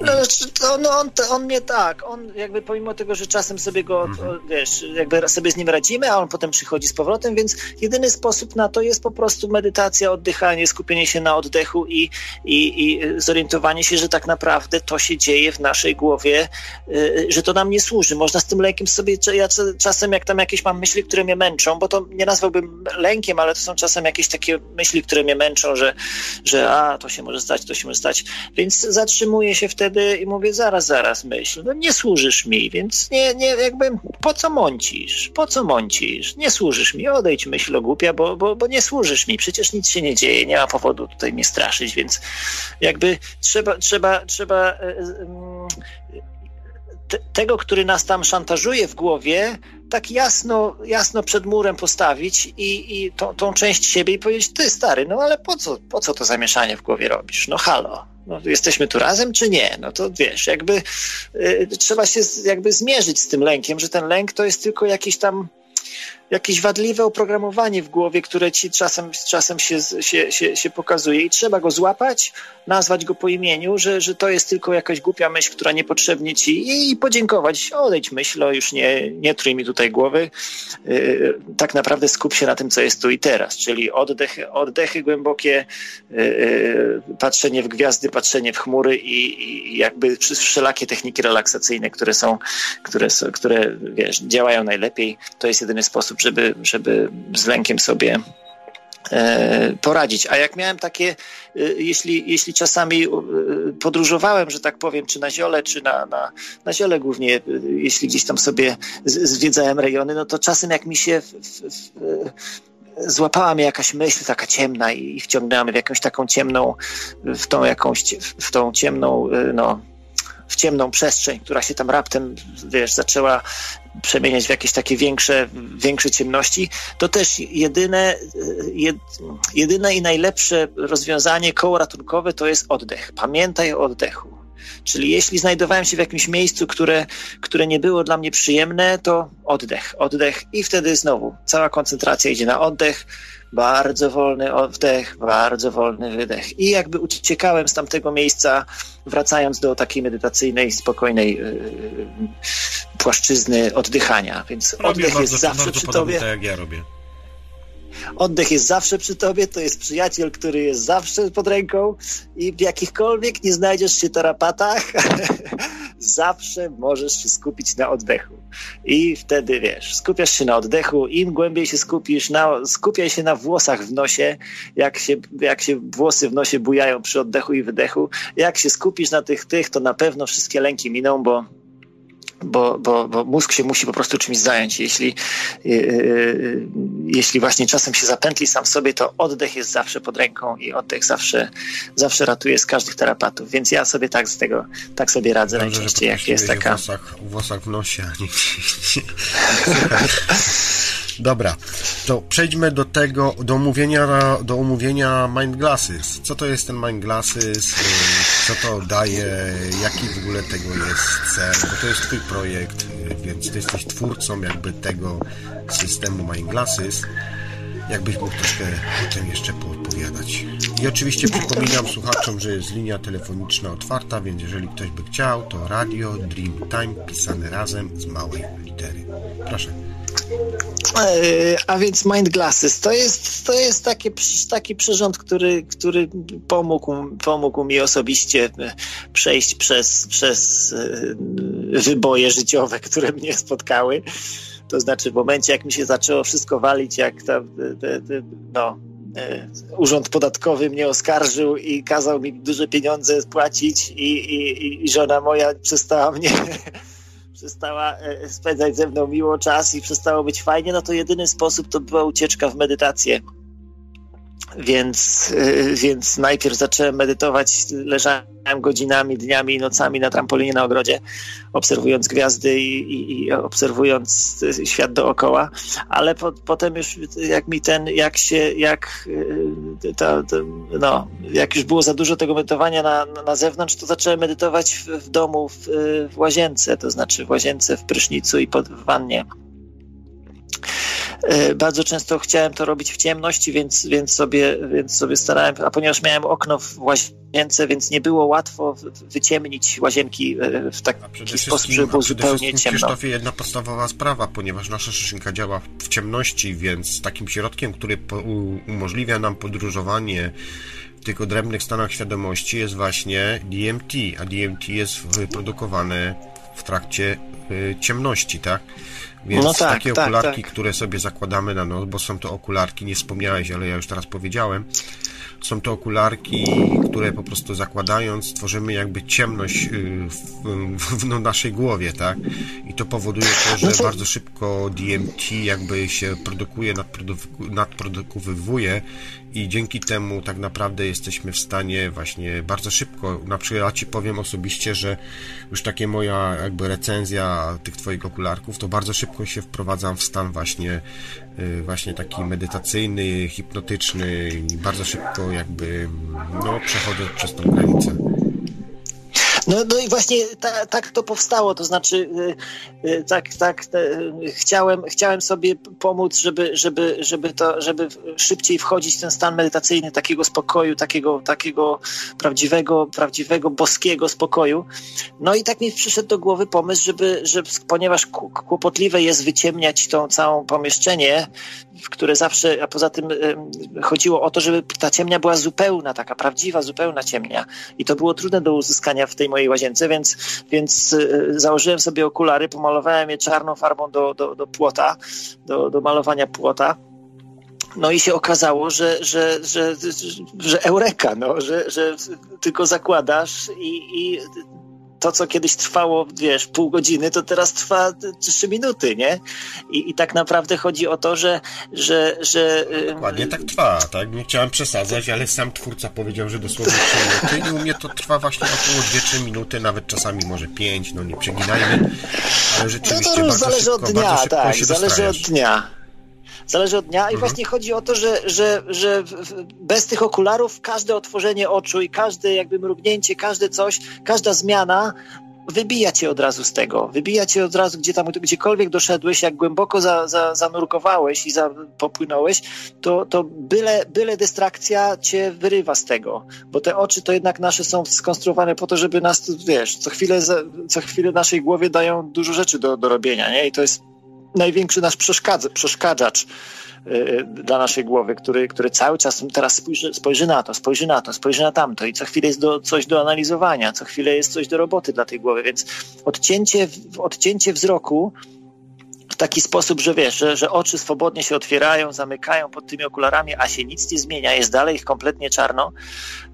No, znaczy, to, no on, to, on nie tak. On jakby pomimo tego, że czasem sobie go, mhm. wiesz, jakby sobie z nim radzimy, a on potem przychodzi z powrotem, więc jedyny sposób na to jest po prostu medytacja, oddychanie, skupienie się na oddechu i, i, i zorientowanie się, że tak naprawdę to się dzieje w naszej głowie, y, że to nam nie służy. Można z tym lękiem sobie, ja czasem jak tam jakieś mam myśli, które mnie męczą, bo to nie nazwałbym lękiem, ale to są czasem jakieś takie myśli, które mnie męczą, że, że a, to się może stać, to się może stać. Więc zatrzymuję się wtedy i mówię, zaraz, zaraz myśl, no nie służysz mi, więc nie, nie, jakby po co mącisz? Po co mącisz? Nie służysz mi, odejdź myśl głupia, bo, bo, bo nie służysz mi, przecież nic się nie dzieje, nie ma powodu tutaj mnie straszyć, więc jakby trzeba, trzeba, trzeba yy, te, tego, który nas tam szantażuje w głowie, tak jasno, jasno przed murem postawić i, i tą, tą część siebie i powiedzieć, ty stary, no ale po co, po co to zamieszanie w głowie robisz? No halo, no, jesteśmy tu razem czy nie? No to wiesz, jakby y, trzeba się jakby zmierzyć z tym lękiem, że ten lęk to jest tylko jakiś tam jakieś wadliwe oprogramowanie w głowie, które ci czasem, czasem się, się, się, się pokazuje i trzeba go złapać, nazwać go po imieniu, że, że to jest tylko jakaś głupia myśl, która niepotrzebnie ci i podziękować. Odejdź myśl, już nie, nie trój mi tutaj głowy. Yy, tak naprawdę skup się na tym, co jest tu i teraz, czyli oddechy, oddechy głębokie, yy, patrzenie w gwiazdy, patrzenie w chmury i, i jakby wszelakie techniki relaksacyjne, które są, które, które wiesz, działają najlepiej. To jest jedyny sposób, żeby, żeby z lękiem sobie e, poradzić. A jak miałem takie, e, jeśli, jeśli czasami e, podróżowałem, że tak powiem, czy na ziole, czy na, na, na ziole głównie, jeśli gdzieś tam sobie zwiedzałem rejony, no to czasem jak mi się w, w, w, złapała mnie jakaś myśl taka ciemna i wciągnęła mnie w jakąś taką ciemną, w tą jakąś, w tą ciemną, no, w ciemną przestrzeń, która się tam raptem, wiesz, zaczęła przemieniać w jakieś takie większe, większe ciemności, to też jedyne, jedyne i najlepsze rozwiązanie koło ratunkowe to jest oddech. Pamiętaj o oddechu. Czyli jeśli znajdowałem się w jakimś miejscu, które, które nie było dla mnie przyjemne, to oddech, oddech i wtedy znowu cała koncentracja idzie na oddech, bardzo wolny oddech, bardzo wolny wydech. I jakby uciekałem z tamtego miejsca, wracając do takiej medytacyjnej, spokojnej yy, płaszczyzny oddychania. Więc robię oddech bardzo, jest zawsze bardzo przy tobie. Tak jak ja robię. Oddech jest zawsze przy tobie, to jest przyjaciel, który jest zawsze pod ręką i w jakichkolwiek nie znajdziesz się tarapatach, [laughs] zawsze możesz się skupić na oddechu. I wtedy wiesz, skupiasz się na oddechu, im głębiej się skupisz, na, skupiaj się na włosach w nosie, jak się, jak się włosy w nosie bujają przy oddechu i wydechu. Jak się skupisz na tych, tych, to na pewno wszystkie lęki miną, bo bo, bo, bo mózg się musi po prostu czymś zająć. Jeśli, yy, jeśli właśnie czasem się zapętli sam sobie, to oddech jest zawsze pod ręką i oddech zawsze, zawsze ratuje z każdych terapatów. Więc ja sobie tak z tego, tak sobie radzę Dobrze, najczęściej, jak jest taka... Włosach, w włosach w nosie, a nie... [laughs] [laughs] Dobra, to przejdźmy do tego, do omówienia, do omówienia Mind Glasses. Co to jest ten Mind Glasses? Co to daje? Jaki w ogóle tego jest cel? Bo to jest Twój projekt, więc Ty jesteś twórcą jakby tego systemu Mind Glasses. Jakbyś mógł troszkę o tym jeszcze poopowiadać. I oczywiście przypominam słuchaczom, że jest linia telefoniczna otwarta, więc jeżeli ktoś by chciał, to radio Dreamtime pisane razem z małej litery. Proszę. E, a więc Mind Glasses to jest, to jest taki, taki przyrząd, który, który pomógł, pomógł mi osobiście przejść przez, przez e, wyboje życiowe, które mnie spotkały. To znaczy w momencie, jak mi się zaczęło wszystko walić, jak ta, no, e, Urząd Podatkowy mnie oskarżył i kazał mi duże pieniądze płacić i, i, i żona moja przestała mnie [laughs] przestała e, spędzać ze mną miło czas i przestało być fajnie, no to jedyny sposób to była ucieczka w medytację. Więc, y, więc najpierw zacząłem medytować, leżałem godzinami, dniami i nocami na trampolinie na ogrodzie, obserwując gwiazdy i, i, i obserwując świat dookoła, ale po, potem już jak mi ten, jak się, jak y, to, to, no, jak już było za dużo tego medytowania na, na zewnątrz, to zacząłem medytować w, w domu, w, w łazience, to znaczy w łazience, w prysznicu i pod w wannie. E, bardzo często chciałem to robić w ciemności, więc, więc, sobie, więc sobie starałem, a ponieważ miałem okno w łazience, więc nie było łatwo wyciemnić łazienki e, w taki sposób, żeby było zupełnie ciemno. Krzysztofie, jedna podstawowa sprawa, ponieważ nasza szyszynka działa w ciemności, więc takim środkiem, który umożliwia nam podróżowanie w tych odrębnych stanach świadomości jest właśnie DMT, a DMT jest wyprodukowane w trakcie y, ciemności, tak? Więc no tak, takie tak, okularki, tak. które sobie zakładamy na nos, bo są to okularki, nie wspomniałeś, ale ja już teraz powiedziałem, są to okularki, które po prostu zakładając tworzymy jakby ciemność y, w, w, w no, naszej głowie, tak? I to powoduje to, że no to... bardzo szybko DMT jakby się produkuje, nadprodukowuje i dzięki temu tak naprawdę jesteśmy w stanie właśnie bardzo szybko, na przykład ja Ci powiem osobiście, że już takie moja jakby recenzja tych Twoich okularków, to bardzo szybko się wprowadzam w stan właśnie y, właśnie taki medytacyjny, hipnotyczny i bardzo szybko jakby no przechodzę przez tą granicę. No, no i właśnie ta, tak to powstało, to znaczy y, y, tak, tak chciałem, chciałem sobie pomóc, żeby, żeby, żeby, to, żeby szybciej wchodzić w ten stan medytacyjny, takiego spokoju, takiego, takiego prawdziwego, prawdziwego boskiego spokoju. No i tak mi przyszedł do głowy pomysł, żeby, żeby ponieważ kłopotliwe jest wyciemniać tą całą pomieszczenie, w które zawsze, a poza tym chodziło o to, żeby ta ciemnia była zupełna, taka prawdziwa, zupełna ciemnia. I to było trudne do uzyskania w tej mojej łazience, więc, więc y, założyłem sobie okulary, pomalowałem je czarną farbą do, do, do płota, do, do malowania płota. No i się okazało, że, że, że, że eureka, no, że, że tylko zakładasz i, i to, co kiedyś trwało, wiesz, pół godziny, to teraz trwa trzy minuty, nie? I, i tak naprawdę chodzi o to, że... że, że Dokładnie tak trwa, tak? Nie chciałem przesadzać, ale sam twórca powiedział, że dosłownie 3 minuty i u mnie to trwa właśnie około 2-3 minuty, nawet czasami może 5, no nie przeginajmy, ale rzeczywiście to, to bardzo zależy szybko, od dnia, tak, zależy od dnia. Zależy od dnia i mhm. właśnie chodzi o to, że, że, że bez tych okularów każde otworzenie oczu i każde jakby mrugnięcie, każde coś, każda zmiana wybija cię od razu z tego, wybija cię od razu, gdzie tam, gdziekolwiek doszedłeś, jak głęboko za, za, zanurkowałeś i za, popłynąłeś, to, to byle, byle dystrakcja cię wyrywa z tego, bo te oczy to jednak nasze są skonstruowane po to, żeby nas, wiesz, co chwilę, co chwilę naszej głowie dają dużo rzeczy do, do robienia, nie? I to jest największy nasz przeszkadzacz Y, dla naszej głowy, który, który cały czas teraz spojrzy, spojrzy na to, spojrzy na to, spojrzy na tamto i co chwilę jest do, coś do analizowania, co chwilę jest coś do roboty dla tej głowy, więc odcięcie, odcięcie wzroku taki sposób, że wiesz, że, że oczy swobodnie się otwierają, zamykają pod tymi okularami, a się nic nie zmienia, jest dalej ich kompletnie czarno,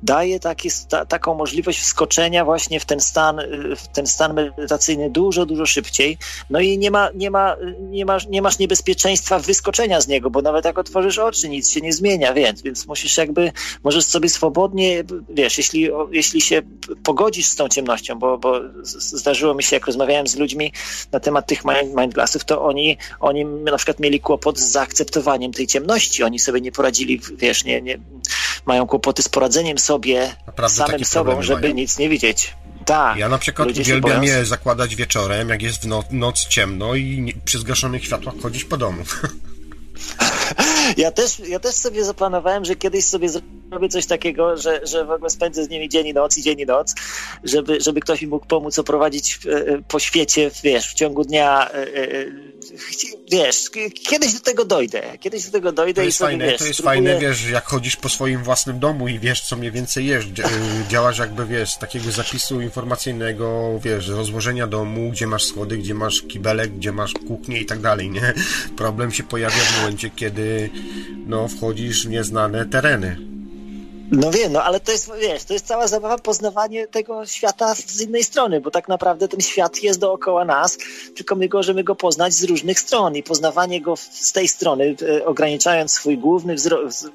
daje taki, ta, taką możliwość wskoczenia właśnie w ten stan, w ten stan medytacyjny dużo, dużo szybciej. No i nie ma, nie ma, nie masz, nie masz niebezpieczeństwa wyskoczenia z niego, bo nawet jak otworzysz oczy, nic się nie zmienia, więc, więc musisz jakby, możesz sobie swobodnie, wiesz, jeśli, jeśli się pogodzisz z tą ciemnością, bo, bo zdarzyło mi się, jak rozmawiałem z ludźmi na temat tych mind, mind glassów, to oni, oni na przykład mieli kłopot z zaakceptowaniem tej ciemności. Oni sobie nie poradzili, wiesz, nie, nie mają kłopoty z poradzeniem sobie Naprawdę samym sobą, żeby mają? nic nie widzieć. Tak. Ja na przykład uwielbiam je zakładać wieczorem, jak jest w no, noc ciemno i nie, przy zgaszonych światłach chodzić po domu. [laughs] Ja też, ja też sobie zaplanowałem, że kiedyś sobie zrobię coś takiego, że, że w ogóle spędzę z nimi dzień i noc i dzień i noc, żeby, żeby ktoś mi mógł pomóc oprowadzić e, e, po świecie, wiesz, w ciągu dnia. E, wiesz, kiedyś do tego dojdę. Kiedyś do tego dojdę to jest i sobie, fajne, wiesz, To jest spróbuję... fajne, wiesz, jak chodzisz po swoim własnym domu i wiesz, co mniej więcej jesz. Działasz jakby, wiesz, z takiego zapisu informacyjnego, wiesz, rozłożenia domu, gdzie masz schody, gdzie masz kibelek, gdzie masz kuchnię i tak dalej, nie? Problem się pojawia w momencie, kiedy no, wchodzisz w nieznane tereny. No wiem, no ale to jest, wiesz, to jest cała zabawa poznawanie tego świata z innej strony, bo tak naprawdę ten świat jest dookoła nas, tylko my go możemy go poznać z różnych stron i poznawanie go z tej strony, e, ograniczając swój główny,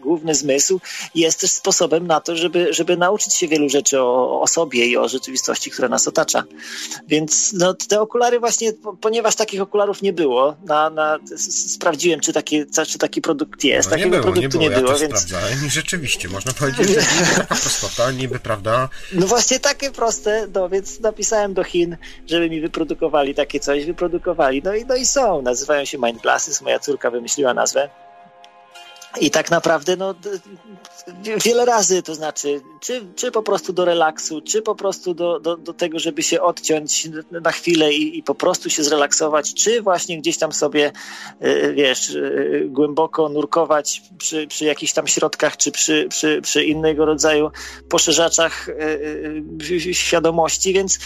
główny zmysł, jest też sposobem na to, żeby, żeby nauczyć się wielu rzeczy o, o sobie i o rzeczywistości, która nas otacza. Więc no, te okulary właśnie, ponieważ takich okularów nie było, na, na, sprawdziłem, czy taki, czy taki produkt jest. No, Takiego nie było, produktu nie było, nie było ja więc... i rzeczywiście, można powiedzieć, prostota, niby, prawda? No właśnie takie proste, no więc napisałem do Chin, żeby mi wyprodukowali takie coś, wyprodukowali, no i, no i są, nazywają się Mind Glasses, moja córka wymyśliła nazwę. I tak naprawdę no, wiele razy, to znaczy, czy, czy po prostu do relaksu, czy po prostu do, do, do tego, żeby się odciąć na chwilę i, i po prostu się zrelaksować, czy właśnie gdzieś tam sobie, e, wiesz, e, głęboko nurkować przy, przy jakichś tam środkach, czy przy, przy, przy innego rodzaju poszerzaczach e, świadomości, więc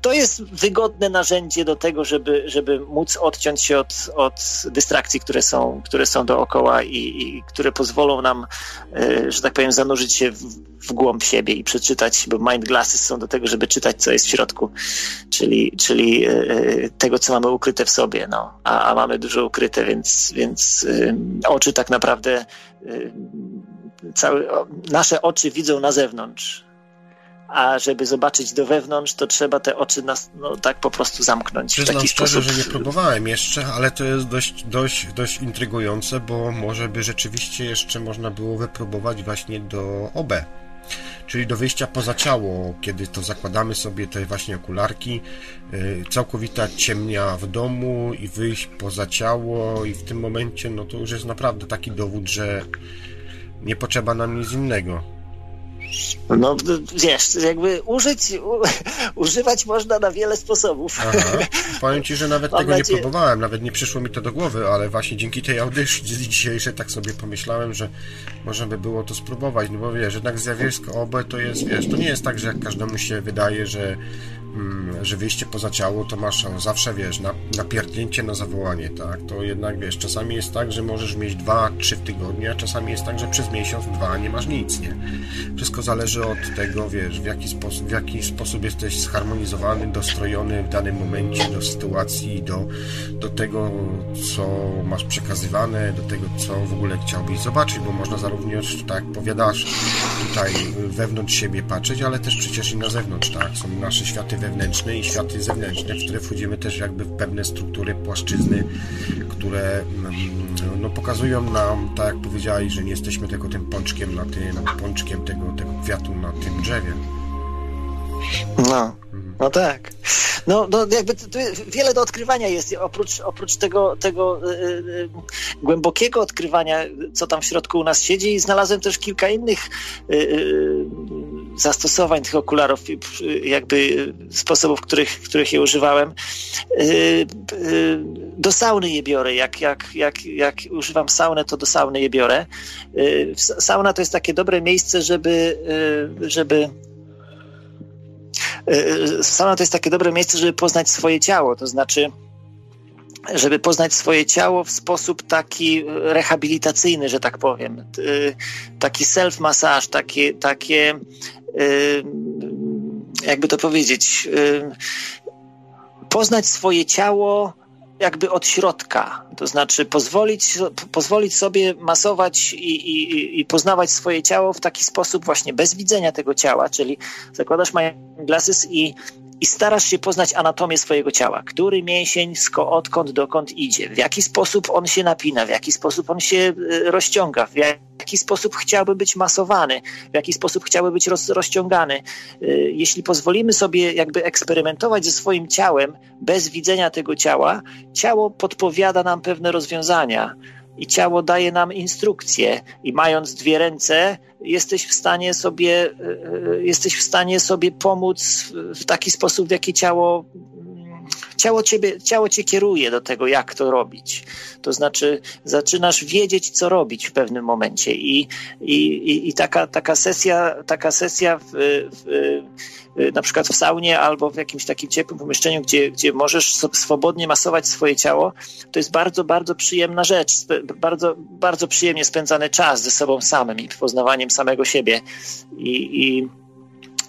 to jest wygodne narzędzie do tego, żeby, żeby móc odciąć się od, od dystrakcji, które są, które są dookoła i, które pozwolą nam, e, że tak powiem, zanurzyć się w, w głąb siebie i przeczytać, bo mind glasses są do tego, żeby czytać, co jest w środku, czyli, czyli e, tego, co mamy ukryte w sobie, no. a, a mamy dużo ukryte, więc, więc e, oczy tak naprawdę, całe, nasze oczy widzą na zewnątrz a żeby zobaczyć do wewnątrz, to trzeba te oczy nas, no, tak po prostu zamknąć. Przyznam w taki szczerze, sposób. że nie próbowałem jeszcze, ale to jest dość, dość, dość intrygujące, bo może by rzeczywiście jeszcze można było wypróbować właśnie do OB. Czyli do wyjścia poza ciało, kiedy to zakładamy sobie te właśnie okularki, yy, całkowita ciemnia w domu i wyjść poza ciało i w tym momencie, no to już jest naprawdę taki dowód, że nie potrzeba nam nic innego. No wiesz, jakby użyć, u, używać można na wiele sposobów. Aha. Powiem Ci, że nawet tego nadzieję... nie próbowałem, nawet nie przyszło mi to do głowy, ale właśnie dzięki tej audycji dzisiejszej tak sobie pomyślałem, że można by było to spróbować, no bo wiesz, jednak zjawisko OB to jest, wiesz, to nie jest tak, że jak każdemu się wydaje, że Mm, że wyjście poza ciało, to masz zawsze, wiesz, na, napierdnięcie na zawołanie, tak? To jednak, wiesz, czasami jest tak, że możesz mieć dwa, trzy w tygodniu, a czasami jest tak, że przez miesiąc, dwa nie masz nic, nie? Wszystko zależy od tego, wiesz, w jaki sposób, w jaki sposób jesteś zharmonizowany, dostrojony w danym momencie do sytuacji, do, do tego, co masz przekazywane, do tego, co w ogóle chciałbyś zobaczyć, bo można zarówno, tak powiadasz, tutaj wewnątrz siebie patrzeć, ale też przecież i na zewnątrz, tak? Są nasze światy wewnętrzne i światy zewnętrzne, w które wchodzimy też jakby w pewne struktury, płaszczyzny, które mm, no, pokazują nam, tak jak powiedziałeś, że nie jesteśmy tylko tym pączkiem na tym, pączkiem tego, tego kwiatu na tym drzewie. No, no tak. No, no jakby wiele do odkrywania jest, oprócz, oprócz tego, tego yy, głębokiego odkrywania, co tam w środku u nas siedzi, znalazłem też kilka innych yy, zastosowań tych okularów, jakby sposobów, których, których je używałem. Do sauny je biorę. Jak, jak, jak, jak używam saunę, to do sauny je biorę. Sauna to jest takie dobre miejsce, żeby, żeby sauna to jest takie dobre miejsce, żeby poznać swoje ciało, to znaczy żeby poznać swoje ciało w sposób taki rehabilitacyjny, że tak powiem. Taki self-massage, takie, takie jakby to powiedzieć, poznać swoje ciało jakby od środka, to znaczy pozwolić, pozwolić sobie masować i, i, i poznawać swoje ciało w taki sposób właśnie bez widzenia tego ciała, czyli zakładasz my glasses i i starasz się poznać anatomię swojego ciała. Który mięsień, odkąd, dokąd idzie, w jaki sposób on się napina, w jaki sposób on się e, rozciąga, w jaki sposób chciałby być masowany, w jaki sposób chciałby być roz, rozciągany. E, jeśli pozwolimy sobie jakby eksperymentować ze swoim ciałem bez widzenia tego ciała, ciało podpowiada nam pewne rozwiązania i ciało daje nam instrukcje i mając dwie ręce jesteś w stanie sobie e, jesteś w stanie sobie pomóc w taki sposób, w jaki ciało ciało, ciebie, ciało cię kieruje do tego, jak to robić. To znaczy, zaczynasz wiedzieć, co robić w pewnym momencie. I, i, i taka, taka sesja, taka sesja w, w, na przykład w saunie albo w jakimś takim ciepłym pomieszczeniu, gdzie, gdzie możesz swobodnie masować swoje ciało, to jest bardzo, bardzo przyjemna rzecz. Bardzo, bardzo przyjemnie spędzany czas ze sobą samym i poznawaniem samego siebie. I, i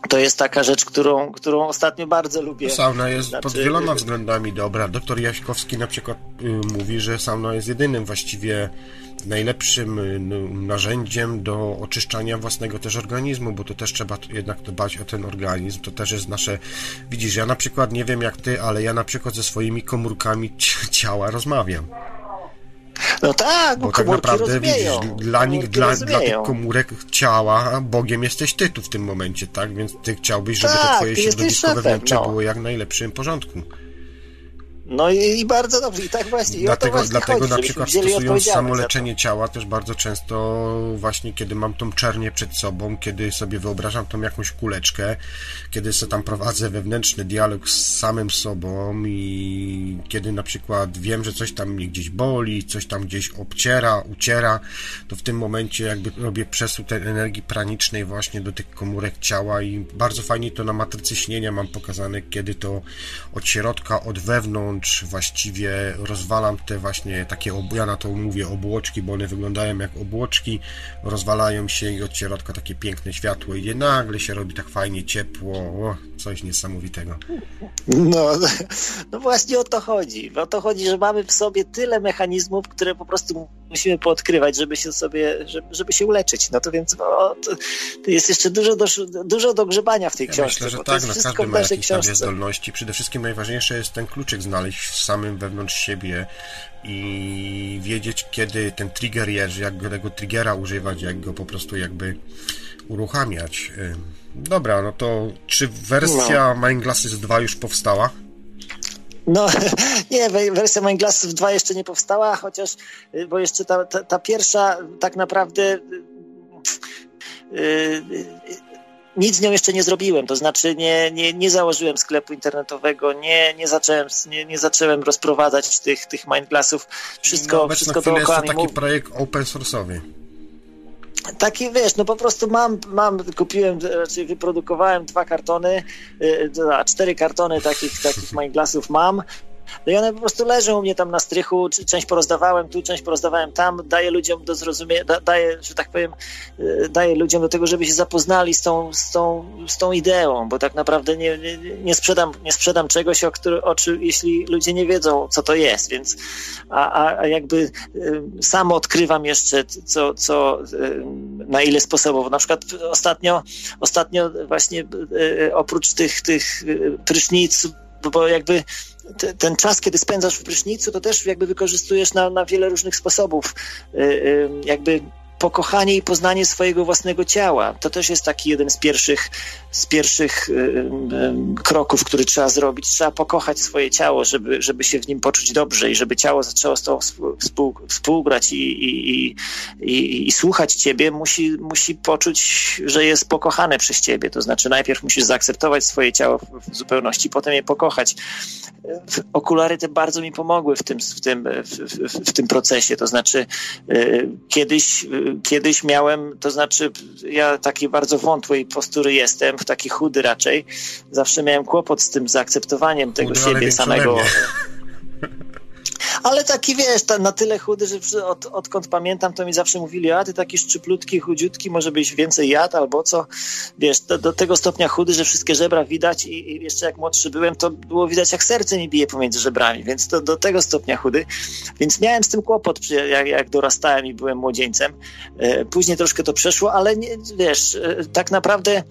to jest taka rzecz, którą, którą ostatnio bardzo lubię. Sauna jest znaczy... pod wieloma względami dobra. Doktor Jaśkowski na przykład y, mówi, że sauna jest jedynym właściwie najlepszym y, narzędziem do oczyszczania własnego też organizmu, bo to też trzeba jednak dbać o ten organizm. To też jest nasze. Widzisz, ja na przykład nie wiem jak ty, ale ja na przykład ze swoimi komórkami ciała rozmawiam. No tak, bo, bo tak naprawdę rozumieją. widzisz, dla nich, dla, dla tych komórek ciała Bogiem jesteś ty tu w tym momencie, tak? Więc ty chciałbyś, żeby tak, to twoje środowisko wewnętrzne no. było jak najlepszym porządku. No i, i, bardzo dobrze, i tak właśnie. I dlatego właśnie dlatego chodzi, na przykład stosując samoleczenie ciała też bardzo często właśnie kiedy mam tą czernię przed sobą, kiedy sobie wyobrażam tą jakąś kuleczkę, kiedy sobie tam prowadzę wewnętrzny dialog z samym sobą i kiedy na przykład wiem, że coś tam mnie gdzieś boli, coś tam gdzieś obciera, uciera, to w tym momencie jakby robię przesuw tej energii pranicznej właśnie do tych komórek ciała i bardzo fajnie to na matrycy śnienia mam pokazane, kiedy to od środka, od wewnątrz właściwie rozwalam te właśnie takie, ja na to mówię obłoczki, bo one wyglądają jak obłoczki, rozwalają się i od środka takie piękne światło idzie, nagle się robi tak fajnie ciepło, o, coś niesamowitego. No, [laughs] no właśnie o to chodzi. O to chodzi, że mamy w sobie tyle mechanizmów, które po prostu musimy poodkrywać, żeby się sobie, żeby, żeby się uleczyć. No to więc o, to, to jest jeszcze dużo do, dużo do grzebania w tej ja książce. Myślę, że tak, no każdy ma jakieś książce. zdolności. Przede wszystkim najważniejsze jest ten kluczyk znaleźć samym wewnątrz siebie i wiedzieć, kiedy ten trigger jest, jak tego triggera używać, jak go po prostu jakby uruchamiać. Dobra, no to czy wersja no. Mind Glasses 2 już powstała? No, [laughs] nie, wersja Glasses 2 jeszcze nie powstała, chociaż, y, bo jeszcze ta, ta, ta pierwsza tak naprawdę yy, nic z nią jeszcze nie zrobiłem, to znaczy nie, nie, nie założyłem sklepu internetowego, nie, nie, zacząłem, nie, nie zacząłem rozprowadzać tych, tych mindglassów, wszystko, no, wszystko dookoła jest to taki projekt open source'owy. Taki wiesz, no po prostu mam, mam kupiłem, raczej wyprodukowałem dwa kartony, y, cztery kartony takich, takich [laughs] mindglassów mam no i one po prostu leżą u mnie tam na strychu, część porozdawałem tu, część porozdawałem tam, daję ludziom do zrozumienia, da, daję, że tak powiem, y, daję ludziom do tego, żeby się zapoznali z tą, z tą, z tą ideą, bo tak naprawdę nie, nie, nie sprzedam, nie sprzedam czegoś, o, który, o jeśli ludzie nie wiedzą, co to jest, więc a, a jakby y, sam odkrywam jeszcze, co, co y, na ile sposobów. Na przykład ostatnio, ostatnio właśnie oprócz tych, tych prysznic, bo jakby te, ten czas, kiedy spędzasz w prysznicu, to też jakby wykorzystujesz na, na wiele różnych sposobów. Y, y, jakby pokochanie i poznanie swojego własnego ciała. To też jest taki jeden z pierwszych, z pierwszych y, y, kroków, który trzeba zrobić. Trzeba pokochać swoje ciało, żeby, żeby się w nim poczuć dobrze i żeby ciało zaczęło z tobą współ, współgrać i, i, i, i, słuchać ciebie, musi, musi poczuć, że jest pokochane przez ciebie. To znaczy najpierw musisz zaakceptować swoje ciało w zupełności, potem je pokochać. Okulary te bardzo mi pomogły w tym, w tym, w, w, w tym procesie. To znaczy, y, kiedyś, y, kiedyś miałem, to znaczy, ja takiej bardzo wątłej postury jestem, taki chudy raczej. Zawsze miałem kłopot z tym zaakceptowaniem tego chudy, siebie samego. [laughs] Ale taki, wiesz, na tyle chudy, że od, odkąd pamiętam, to mi zawsze mówili, a ty taki szczyplutki, chudziutki, może byś więcej jadł albo co. Wiesz, do, do tego stopnia chudy, że wszystkie żebra widać i, i, jeszcze jak młodszy byłem, to było widać, jak serce mi bije pomiędzy żebrami, więc to do tego stopnia chudy. Więc miałem z tym kłopot, jak, jak dorastałem i byłem młodzieńcem. E, później troszkę to przeszło, ale nie, wiesz, e, tak naprawdę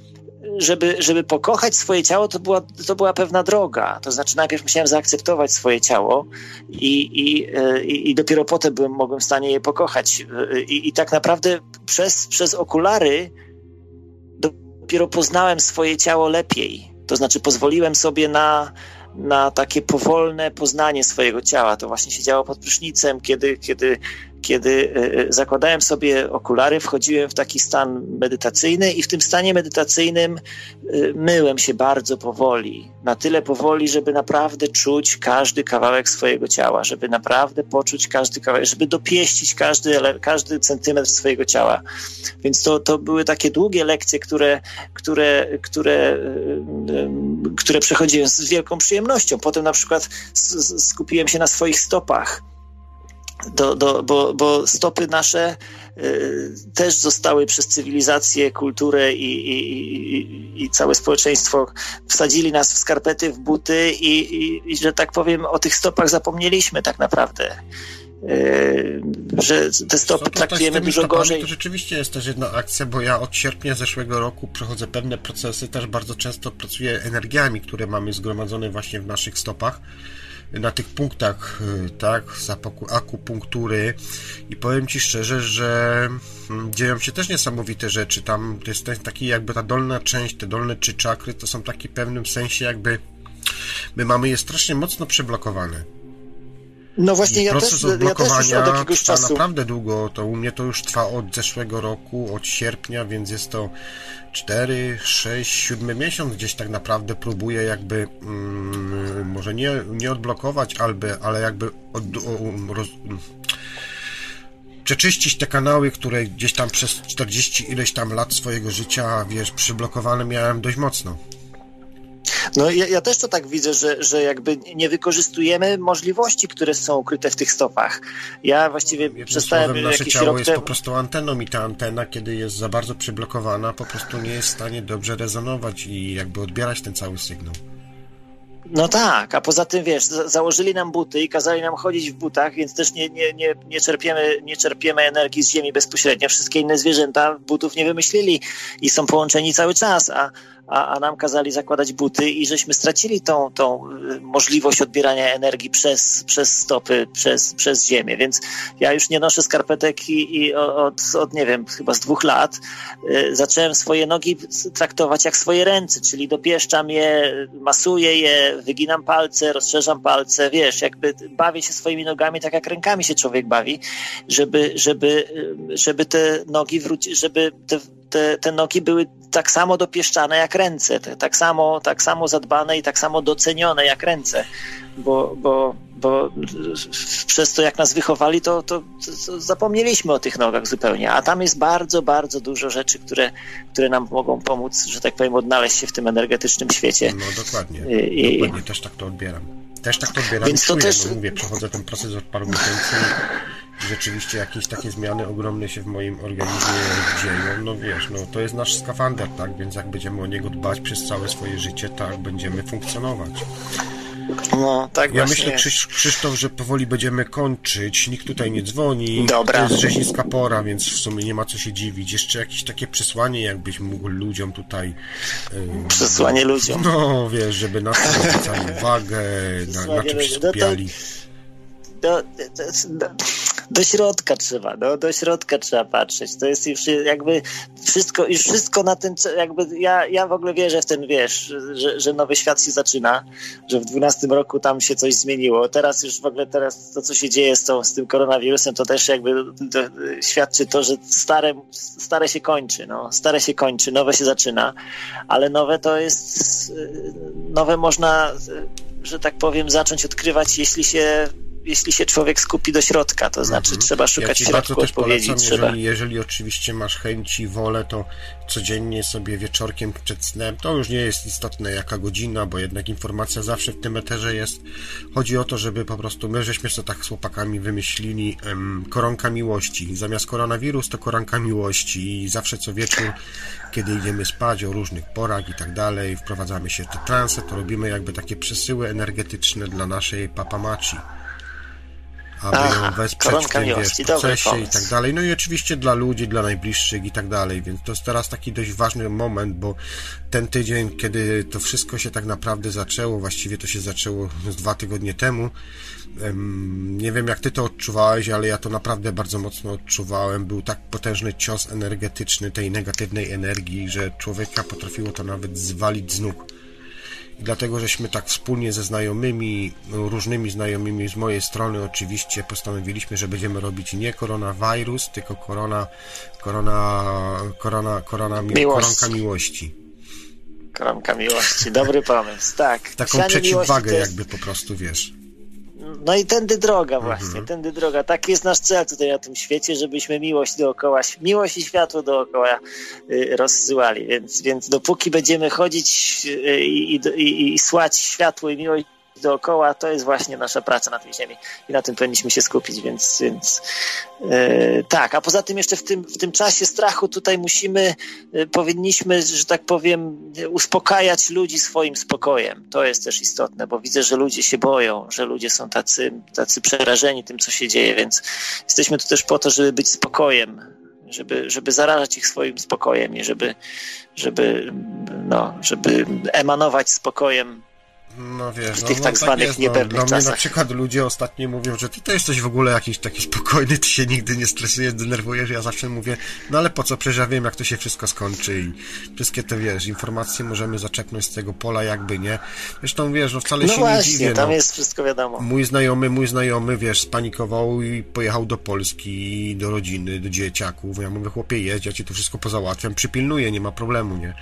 żeby, żeby pokochać swoje ciało, to była, to była pewna droga. To znaczy, najpierw musiałem zaakceptować swoje ciało i, i, i, i dopiero potem byłem, mogłem w stanie je pokochać. I, i tak naprawdę przez, przez okulary dopiero poznałem swoje ciało lepiej. To znaczy, pozwoliłem sobie na, na takie powolne poznanie swojego ciała. To właśnie się działo pod prysznicem, kiedy, kiedy kiedy e, e, zakładałem sobie okulary, wchodziłem w taki stan medytacyjny i w tym stanie medytacyjnym e, myłem się bardzo powoli. Na tyle powoli, żeby naprawdę czuć każdy kawałek swojego ciała, żeby naprawdę poczuć każdy kawałek, żeby dopieścić każdy, każdy centymetr swojego ciała. Więc to, to były takie długie lekcje, które, które, które, które przechodziłem z wielką przyjemnością. Potem na przykład skupiłem się na swoich stopach do, do, bo, bo stopy nasze y, też zostały przez cywilizację, kulturę i, i, i, i, całe społeczeństwo wsadzili nas w skarpety, w buty i, i, że tak powiem, o tych stopach zapomnieliśmy tak naprawdę. Y, że te stopy traktujemy dużo stopami, gorzej. To rzeczywiście jest też jedna akcja, bo ja od sierpnia zeszłego roku przechodzę pewne procesy, też bardzo często pracuję energiami, które mamy zgromadzone właśnie w naszych stopach na tych punktach, y, tak, z akupunktury i powiem Ci szczerze, że mm, dzieją się też niesamowite rzeczy. Tam to jest taki jakby ta dolna część, te dolne trzy czakry to są taki w pewnym sensie jakby my mamy je strasznie mocno przeblokowane. No właśnie, ja proces też, odblokowania ja też od jakiegoś trwa czasu. naprawdę długo. To u mnie to już trwa od zeszłego roku, od sierpnia, więc jest to 4, 6, 7 miesiąc gdzieś tak naprawdę próbuję jakby mm, może nie, nie odblokować, alby, ale jakby od, o, roz, przeczyścić te kanały, które gdzieś tam przez 40 ileś tam lat swojego życia, wiesz, przyblokowane miałem dość mocno. No ja, ja, też to tak widzę, że, że jakby nie wykorzystujemy możliwości, które są ukryte w tych stopach. Ja właściwie Jednym przestałem słowem, nasze jakiś ciało jest te... po prostu anteną i ta antena, kiedy jest za bardzo przyblokowana, po prostu nie jest w stanie dobrze rezonować i jakby odbierać ten cały sygnał. No tak, a poza tym wiesz, założyli nam buty i kazali nam chodzić w butach, więc też nie, nie, nie, nie, czerpiemy, nie czerpiemy energii z ziemi bezpośrednio. Wszystkie inne zwierzęta butów nie wymyślili i są połączeni cały czas, a, a, a nam kazali zakładać buty i żeśmy stracili tą, tą y, możliwość odbierania energii przez, przez stopy, przez, przez ziemię. Więc ja już nie noszę skarpetek i, i od, od, nie wiem, chyba z dwóch lat y, zacząłem swoje nogi traktować jak swoje ręce, czyli dopieszczam je, masuję je, wyginam palce, rozszerzam palce, wiesz, jakby bawię się swoimi nogami tak jak rękami się człowiek bawi, żeby, żeby, y, żeby te nogi wrócić, żeby te te, te nogi były tak samo dopieszczane jak ręce, tak samo, tak samo zadbane i tak samo docenione jak ręce, bo, bo, bo przez to jak nas wychowali, to, to, to, zapomnieliśmy o tych nogach zupełnie, a tam jest bardzo, bardzo dużo rzeczy, które, które nam mogą pomóc, że tak powiem, odnaleźć się w tym energetycznym świecie. No dokładnie, I, dokładnie, też tak to odbieram. Też tak to odbieram Więc to czuję, też... mówię, przechodzę ten proces od paru miesięcy rzeczywiście jakieś takie zmiany ogromne się w moim organizmie dzieją, no wiesz, no to jest nasz skafander, tak, więc jak będziemy o niego dbać przez całe swoje życie, tak będziemy funkcjonować. No, tak Ja myślę, Krzysz, Krzysztof, że powoli będziemy kończyć. Nikt tutaj nie dzwoni. Dobra. To jest rzeźnicka pora, więc w sumie nie ma co się dziwić. Jeszcze jakieś takie przesłanie, jakbyś mógł ludziom tutaj... Yy, przesłanie ludziom. No, wiesz, żeby na to zwracali [laughs] uwagę, na, na czym się skupiali. No to, to, to, Do środka trzeba, no, do środka trzeba patrzeć. To jest już jakby wszystko, już wszystko na tym, jakby ja, ja w ogóle wierzę w ten, wiesz, że, że nowy świat się zaczyna, że w 12 roku tam się coś zmieniło. Teraz już w ogóle teraz to, co się dzieje z, tą, z tym koronawirusem, to też jakby to świadczy to, że stare, stare się kończy, no, stare się kończy, nowe się zaczyna, ale nowe to jest, nowe można, że tak powiem, zacząć odkrywać, jeśli się jeśli się człowiek skupi do środka, to znaczy mhm. trzeba szukać ja ci bardzo też polecam, trzeba... jeżeli, jeżeli oczywiście masz chęci, wolę, to codziennie sobie wieczorkiem przed snem, to już nie jest istotne jaka godzina, bo jednak informacja zawsze w tym eterze jest. Chodzi o to, żeby po prostu my żeśmy sobie tak z chłopakami wymyślili em, koronka miłości. Zamiast koronawirus to koronka miłości i zawsze co wieczór, kiedy idziemy spać o różnych porach i tak dalej, wprowadzamy się w te transe, to robimy jakby takie przesyły energetyczne dla naszej papamaci aby Aha, ją wesprzeć w tym wiesz, procesie i tak dalej. No i oczywiście dla ludzi, dla najbliższych i tak dalej, więc to jest teraz taki dość ważny moment, bo ten tydzień, kiedy to wszystko się tak naprawdę zaczęło, właściwie to się zaczęło z dwa tygodnie temu, nie wiem jak ty to odczuwałeś, ale ja to naprawdę bardzo mocno odczuwałem. Był tak potężny cios energetyczny tej negatywnej energii, że człowieka potrafiło to nawet zwalić z nóg dlatego żeśmy tak wspólnie ze znajomymi, różnymi znajomymi z mojej strony oczywiście postanowiliśmy, że będziemy robić nie koronawirus, tylko korona, korona, korona, korona, Miłość. koronka miłości. Koronka miłości, dobry pomysł, tak. Taką przeciwwagę jest... jakby po prostu, wiesz. No i tędy droga właśnie, mhm. tędy droga. Taki jest nasz cel tutaj na tym świecie, żebyśmy miłość dookoła, miłość i światło dookoła y, rozsyłali. Więc, więc dopóki będziemy chodzić y, i, i, i słać światło i miłość dookoła, to jest właśnie nasza praca na tej ziemi i na tym powinniśmy się skupić, więc, więc yy, tak, a poza tym jeszcze w tym, w tym czasie strachu tutaj musimy, yy, powinniśmy, że tak powiem, uspokajać ludzi swoim spokojem. To jest też istotne, bo widzę, że ludzie się boją, że ludzie są tacy, tacy przerażeni tym, co się dzieje, więc jesteśmy tu też po to, żeby być spokojem, żeby, żeby zarażać ich swoim spokojem i żeby, żeby, no, żeby emanować spokojem no wiesz, w tych no, tak, tak zwanych jest, no, Dla mnie na przykład ludzie ostatnio mówią, że ty to jesteś w ogóle jakiś taki spokojny, ty się nigdy nie stresujesz, denerwujesz. Ja zawsze mówię, no ale po co, przecież ja wiem, jak to się wszystko skończy i wszystkie te, wiesz, informacje możemy zaczepnąć z tego pola, jakby nie. Zresztą, wiesz, no wcale no się właśnie, nie dziwię. tam no. jest wszystko wiadomo. Mój znajomy, mój znajomy, wiesz, spanikował i pojechał do Polski, do rodziny, do dzieciaków. Ja mówię, chłopie, jedź, ja ci to wszystko pozałatwiam, przypilnuję, nie ma problemu, nie?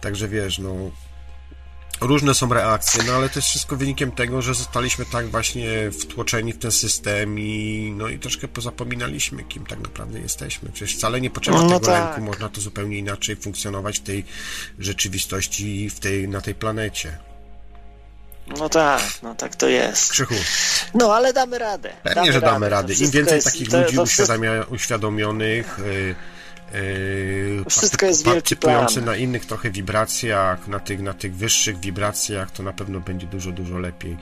Także, wiesz, no, Różne są reakcje, no ale to jest wszystko wynikiem tego, że zostaliśmy tak właśnie wtłoczeni w ten system i no i troszkę pozapominaliśmy, kim tak naprawdę jesteśmy. Przecież wcale nie potrzeba no tego tak. można to zupełnie inaczej funkcjonować w tej rzeczywistości, w tej, na tej planecie. No tak, no tak to jest. Krzychu. No ale damy radę. Pewnie, damy że damy radę. Im więcej jest, takich to, ludzi to uświadomionych, yy, Yy, Wszystko jest wielki plan. na innych trochę wibracjach, na tych, na tych wyższych wibracjach, to na pewno będzie dużo, dużo lepiej.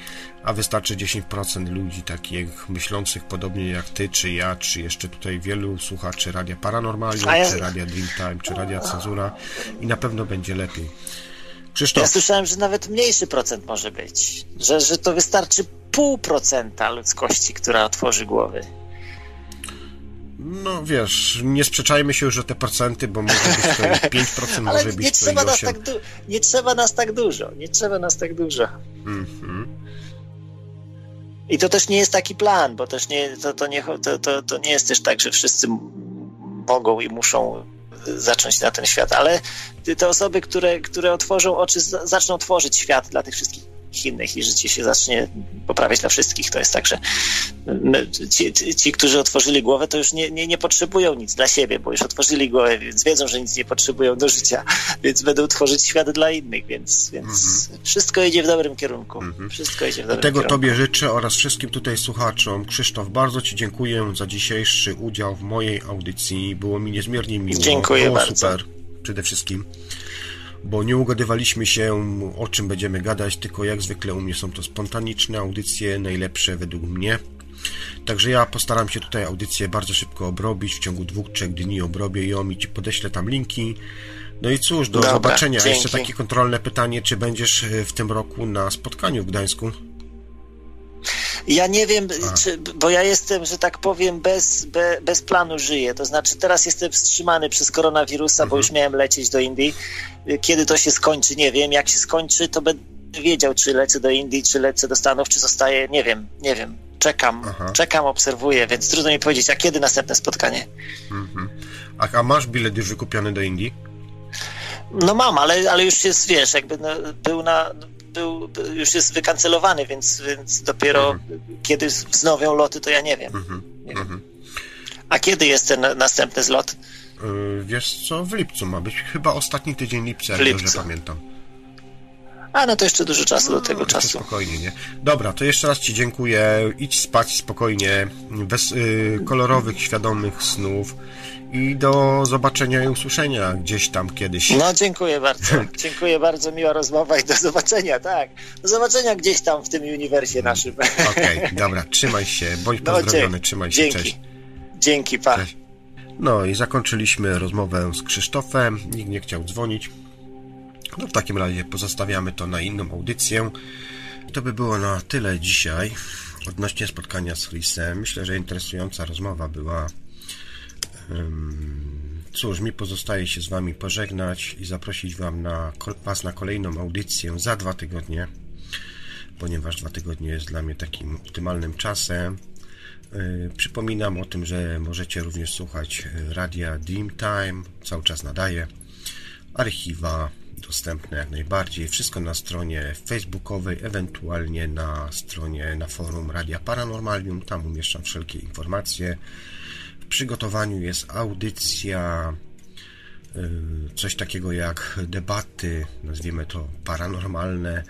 A wystarczy 10% ludzi takich myślących podobnie jak ty, czy ja, czy jeszcze tutaj wielu słuchaczy Radia Paranormalium, ja... czy Radia Dreamtime, czy Radia Cenzura i na pewno będzie lepiej. Krzysztof. Ja słyszałem, że nawet mniejszy procent może być, że, że to wystarczy pół procenta ludzkości, która otworzy głowy. No wiesz, nie sprzeczajmy się już że te procenty, bo może być to [laughs] 5%, może być nie trzeba nas tak du- Nie trzeba nas tak dużo, nie trzeba nas tak dużo. Mhm. I to też nie jest taki plan, bo też nie, to, to, nie, to, to, to nie jest też tak, że wszyscy mogą i muszą zacząć na ten świat, ale te osoby, które, które otworzą oczy, zaczną tworzyć świat dla tych wszystkich innych i życie się zacznie poprawiać dla wszystkich. To jest tak, że ci, ci którzy otworzyli głowę, to już nie, nie, nie potrzebują nic dla siebie, bo już otworzyli głowę, więc wiedzą, że nic nie potrzebują do życia, [laughs] więc będą tworzyć świat dla innych, więc, więc mhm. wszystko idzie w dobrym kierunku. Mhm. Wszystko idzie w dobrym Tego kierunku. Tobie życzę oraz wszystkim tutaj słuchaczom. Krzysztof, bardzo Ci dziękuję za dzisiejszy udział w mojej audycji. Było mi niezmiernie miło. Dziękuję Było bardzo. super przede wszystkim bo nie ugadywaliśmy się, o czym będziemy gadać, tylko jak zwykle u mnie są to spontaniczne audycje, najlepsze według mnie. Także ja postaram się tutaj audycję bardzo szybko obrobić, w ciągu dwóch, trzech dni obrobię ją i Ci podeślę tam linki. No i cóż, do Dobra, zobaczenia. Dzięki. Jeszcze takie kontrolne pytanie, czy będziesz w tym roku na spotkaniu w Gdańsku? Ja nie wiem, czy, bo ja jestem, że tak powiem, bez, be, bez planu żyję. To znaczy, teraz jestem wstrzymany przez koronawirusa, mhm. bo już miałem lecieć do Indii. Kiedy to się skończy, nie wiem. Jak się skończy, to będę wiedział, czy lecę do Indii, czy lecę do Stanów, czy zostaję. Nie wiem, nie wiem. Czekam, Aha. czekam, obserwuję, więc trudno mi powiedzieć, a kiedy następne spotkanie. Mhm. A, a masz bilet już wykupiony do Indii? No mam, ale, ale już jest, wiesz, jakby no, był na był, już jest wykancelowany, więc, więc dopiero mhm. kiedy wznowią loty, to ja nie wiem. Mhm. Nie wiem. Mhm. A kiedy jest ten następny zlot? Yy, wiesz co, w lipcu ma być. Chyba ostatni tydzień lipca, jak dobrze pamiętam. A no to jeszcze dużo czasu no, do tego czasu. Spokojnie, nie? Dobra, to jeszcze raz Ci dziękuję. Idź spać spokojnie, bez yy, kolorowych, świadomych snów i do zobaczenia i usłyszenia gdzieś tam kiedyś. No, dziękuję bardzo. [laughs] dziękuję bardzo, miła rozmowa i do zobaczenia, tak. Do zobaczenia gdzieś tam w tym uniwersie naszym. Okej, okay, [laughs] dobra, trzymaj się, bądź no, pozdrowiony, trzymaj się, dzięki. cześć. Dzięki, pa. Cześć. No i zakończyliśmy rozmowę z Krzysztofem, nikt nie chciał dzwonić. No w takim razie pozostawiamy to na inną audycję. To by było na tyle dzisiaj odnośnie spotkania z Chrisem. Myślę, że interesująca rozmowa była. Cóż, mi pozostaje się z Wami pożegnać i zaprosić wam na, Was na kolejną audycję za dwa tygodnie, ponieważ dwa tygodnie jest dla mnie takim optymalnym czasem. E, przypominam o tym, że możecie również słuchać e, radia Dreamtime, cały czas nadaje, archiwa dostępne jak najbardziej, wszystko na stronie facebookowej, ewentualnie na stronie, na forum Radia Paranormalium, tam umieszczam wszelkie informacje, przygotowaniu jest audycja, y, coś takiego jak debaty, nazwijmy to paranormalne,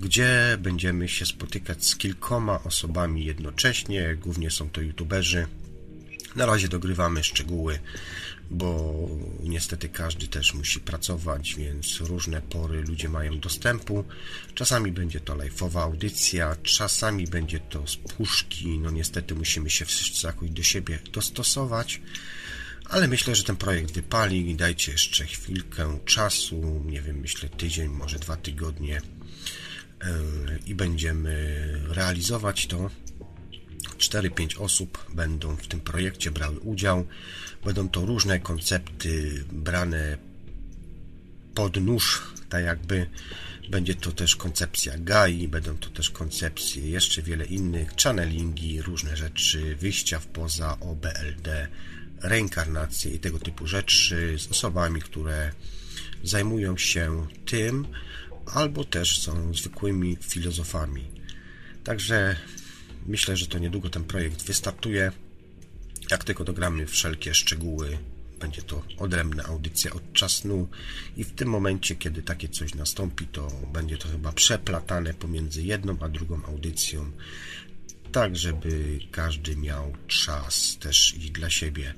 gdzie będziemy się spotykać z kilkoma osobami jednocześnie, głównie są to youtuberzy. Na razie dogrywamy szczegóły bo niestety każdy też musi pracować, więc różne pory ludzie mają dostępu. Czasami będzie to live'owa audycja, czasami będzie to z puszki, no niestety musimy się wszyscy jakoś do siebie dostosować, ale myślę, że ten projekt wypali dajcie jeszcze chwilkę czasu, nie wiem, myślę tydzień, może dwa tygodnie yy, i będziemy realizować to. 4-5 osób będą w tym projekcie brały udział. Będą to różne koncepty brane pod nóż, tak jakby. Będzie to też koncepcja GAI, będą to też koncepcje jeszcze wiele innych, channelingi, różne rzeczy, wyjścia w poza OBLD, reinkarnacje i tego typu rzeczy z osobami, które zajmują się tym, albo też są zwykłymi filozofami. Także myślę, że to niedługo ten projekt wystartuje. Jak tylko dogramy wszelkie szczegóły, będzie to odrębna audycja od czasu i w tym momencie, kiedy takie coś nastąpi, to będzie to chyba przeplatane pomiędzy jedną a drugą audycją, tak żeby każdy miał czas też i dla siebie.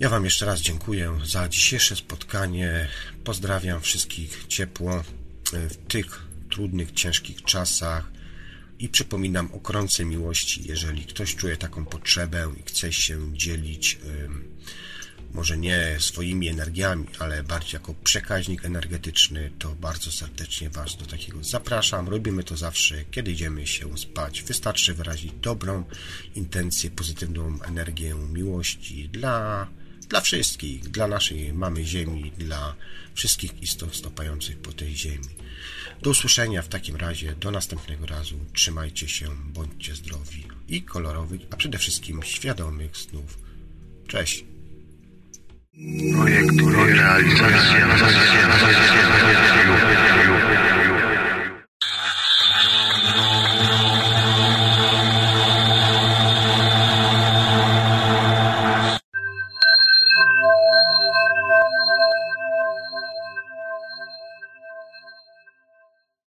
Ja Wam jeszcze raz dziękuję za dzisiejsze spotkanie. Pozdrawiam wszystkich ciepło w tych trudnych, ciężkich czasach i przypominam o krące miłości, jeżeli ktoś czuje taką potrzebę i chce się dzielić, może nie swoimi energiami, ale bardziej jako przekaźnik energetyczny, to bardzo serdecznie Was do takiego zapraszam. Robimy to zawsze, kiedy idziemy się spać. Wystarczy wyrazić dobrą intencję, pozytywną energię miłości dla, dla wszystkich, dla naszej mamy Ziemi, dla wszystkich istot stopających po tej Ziemi. Do usłyszenia w takim razie, do następnego razu. Trzymajcie się, bądźcie zdrowi i kolorowych, a przede wszystkim świadomych snów. Cześć! Projekt, realizacja, realizacja, realizacja, realizacja, realizacja, realizacja, realizacja.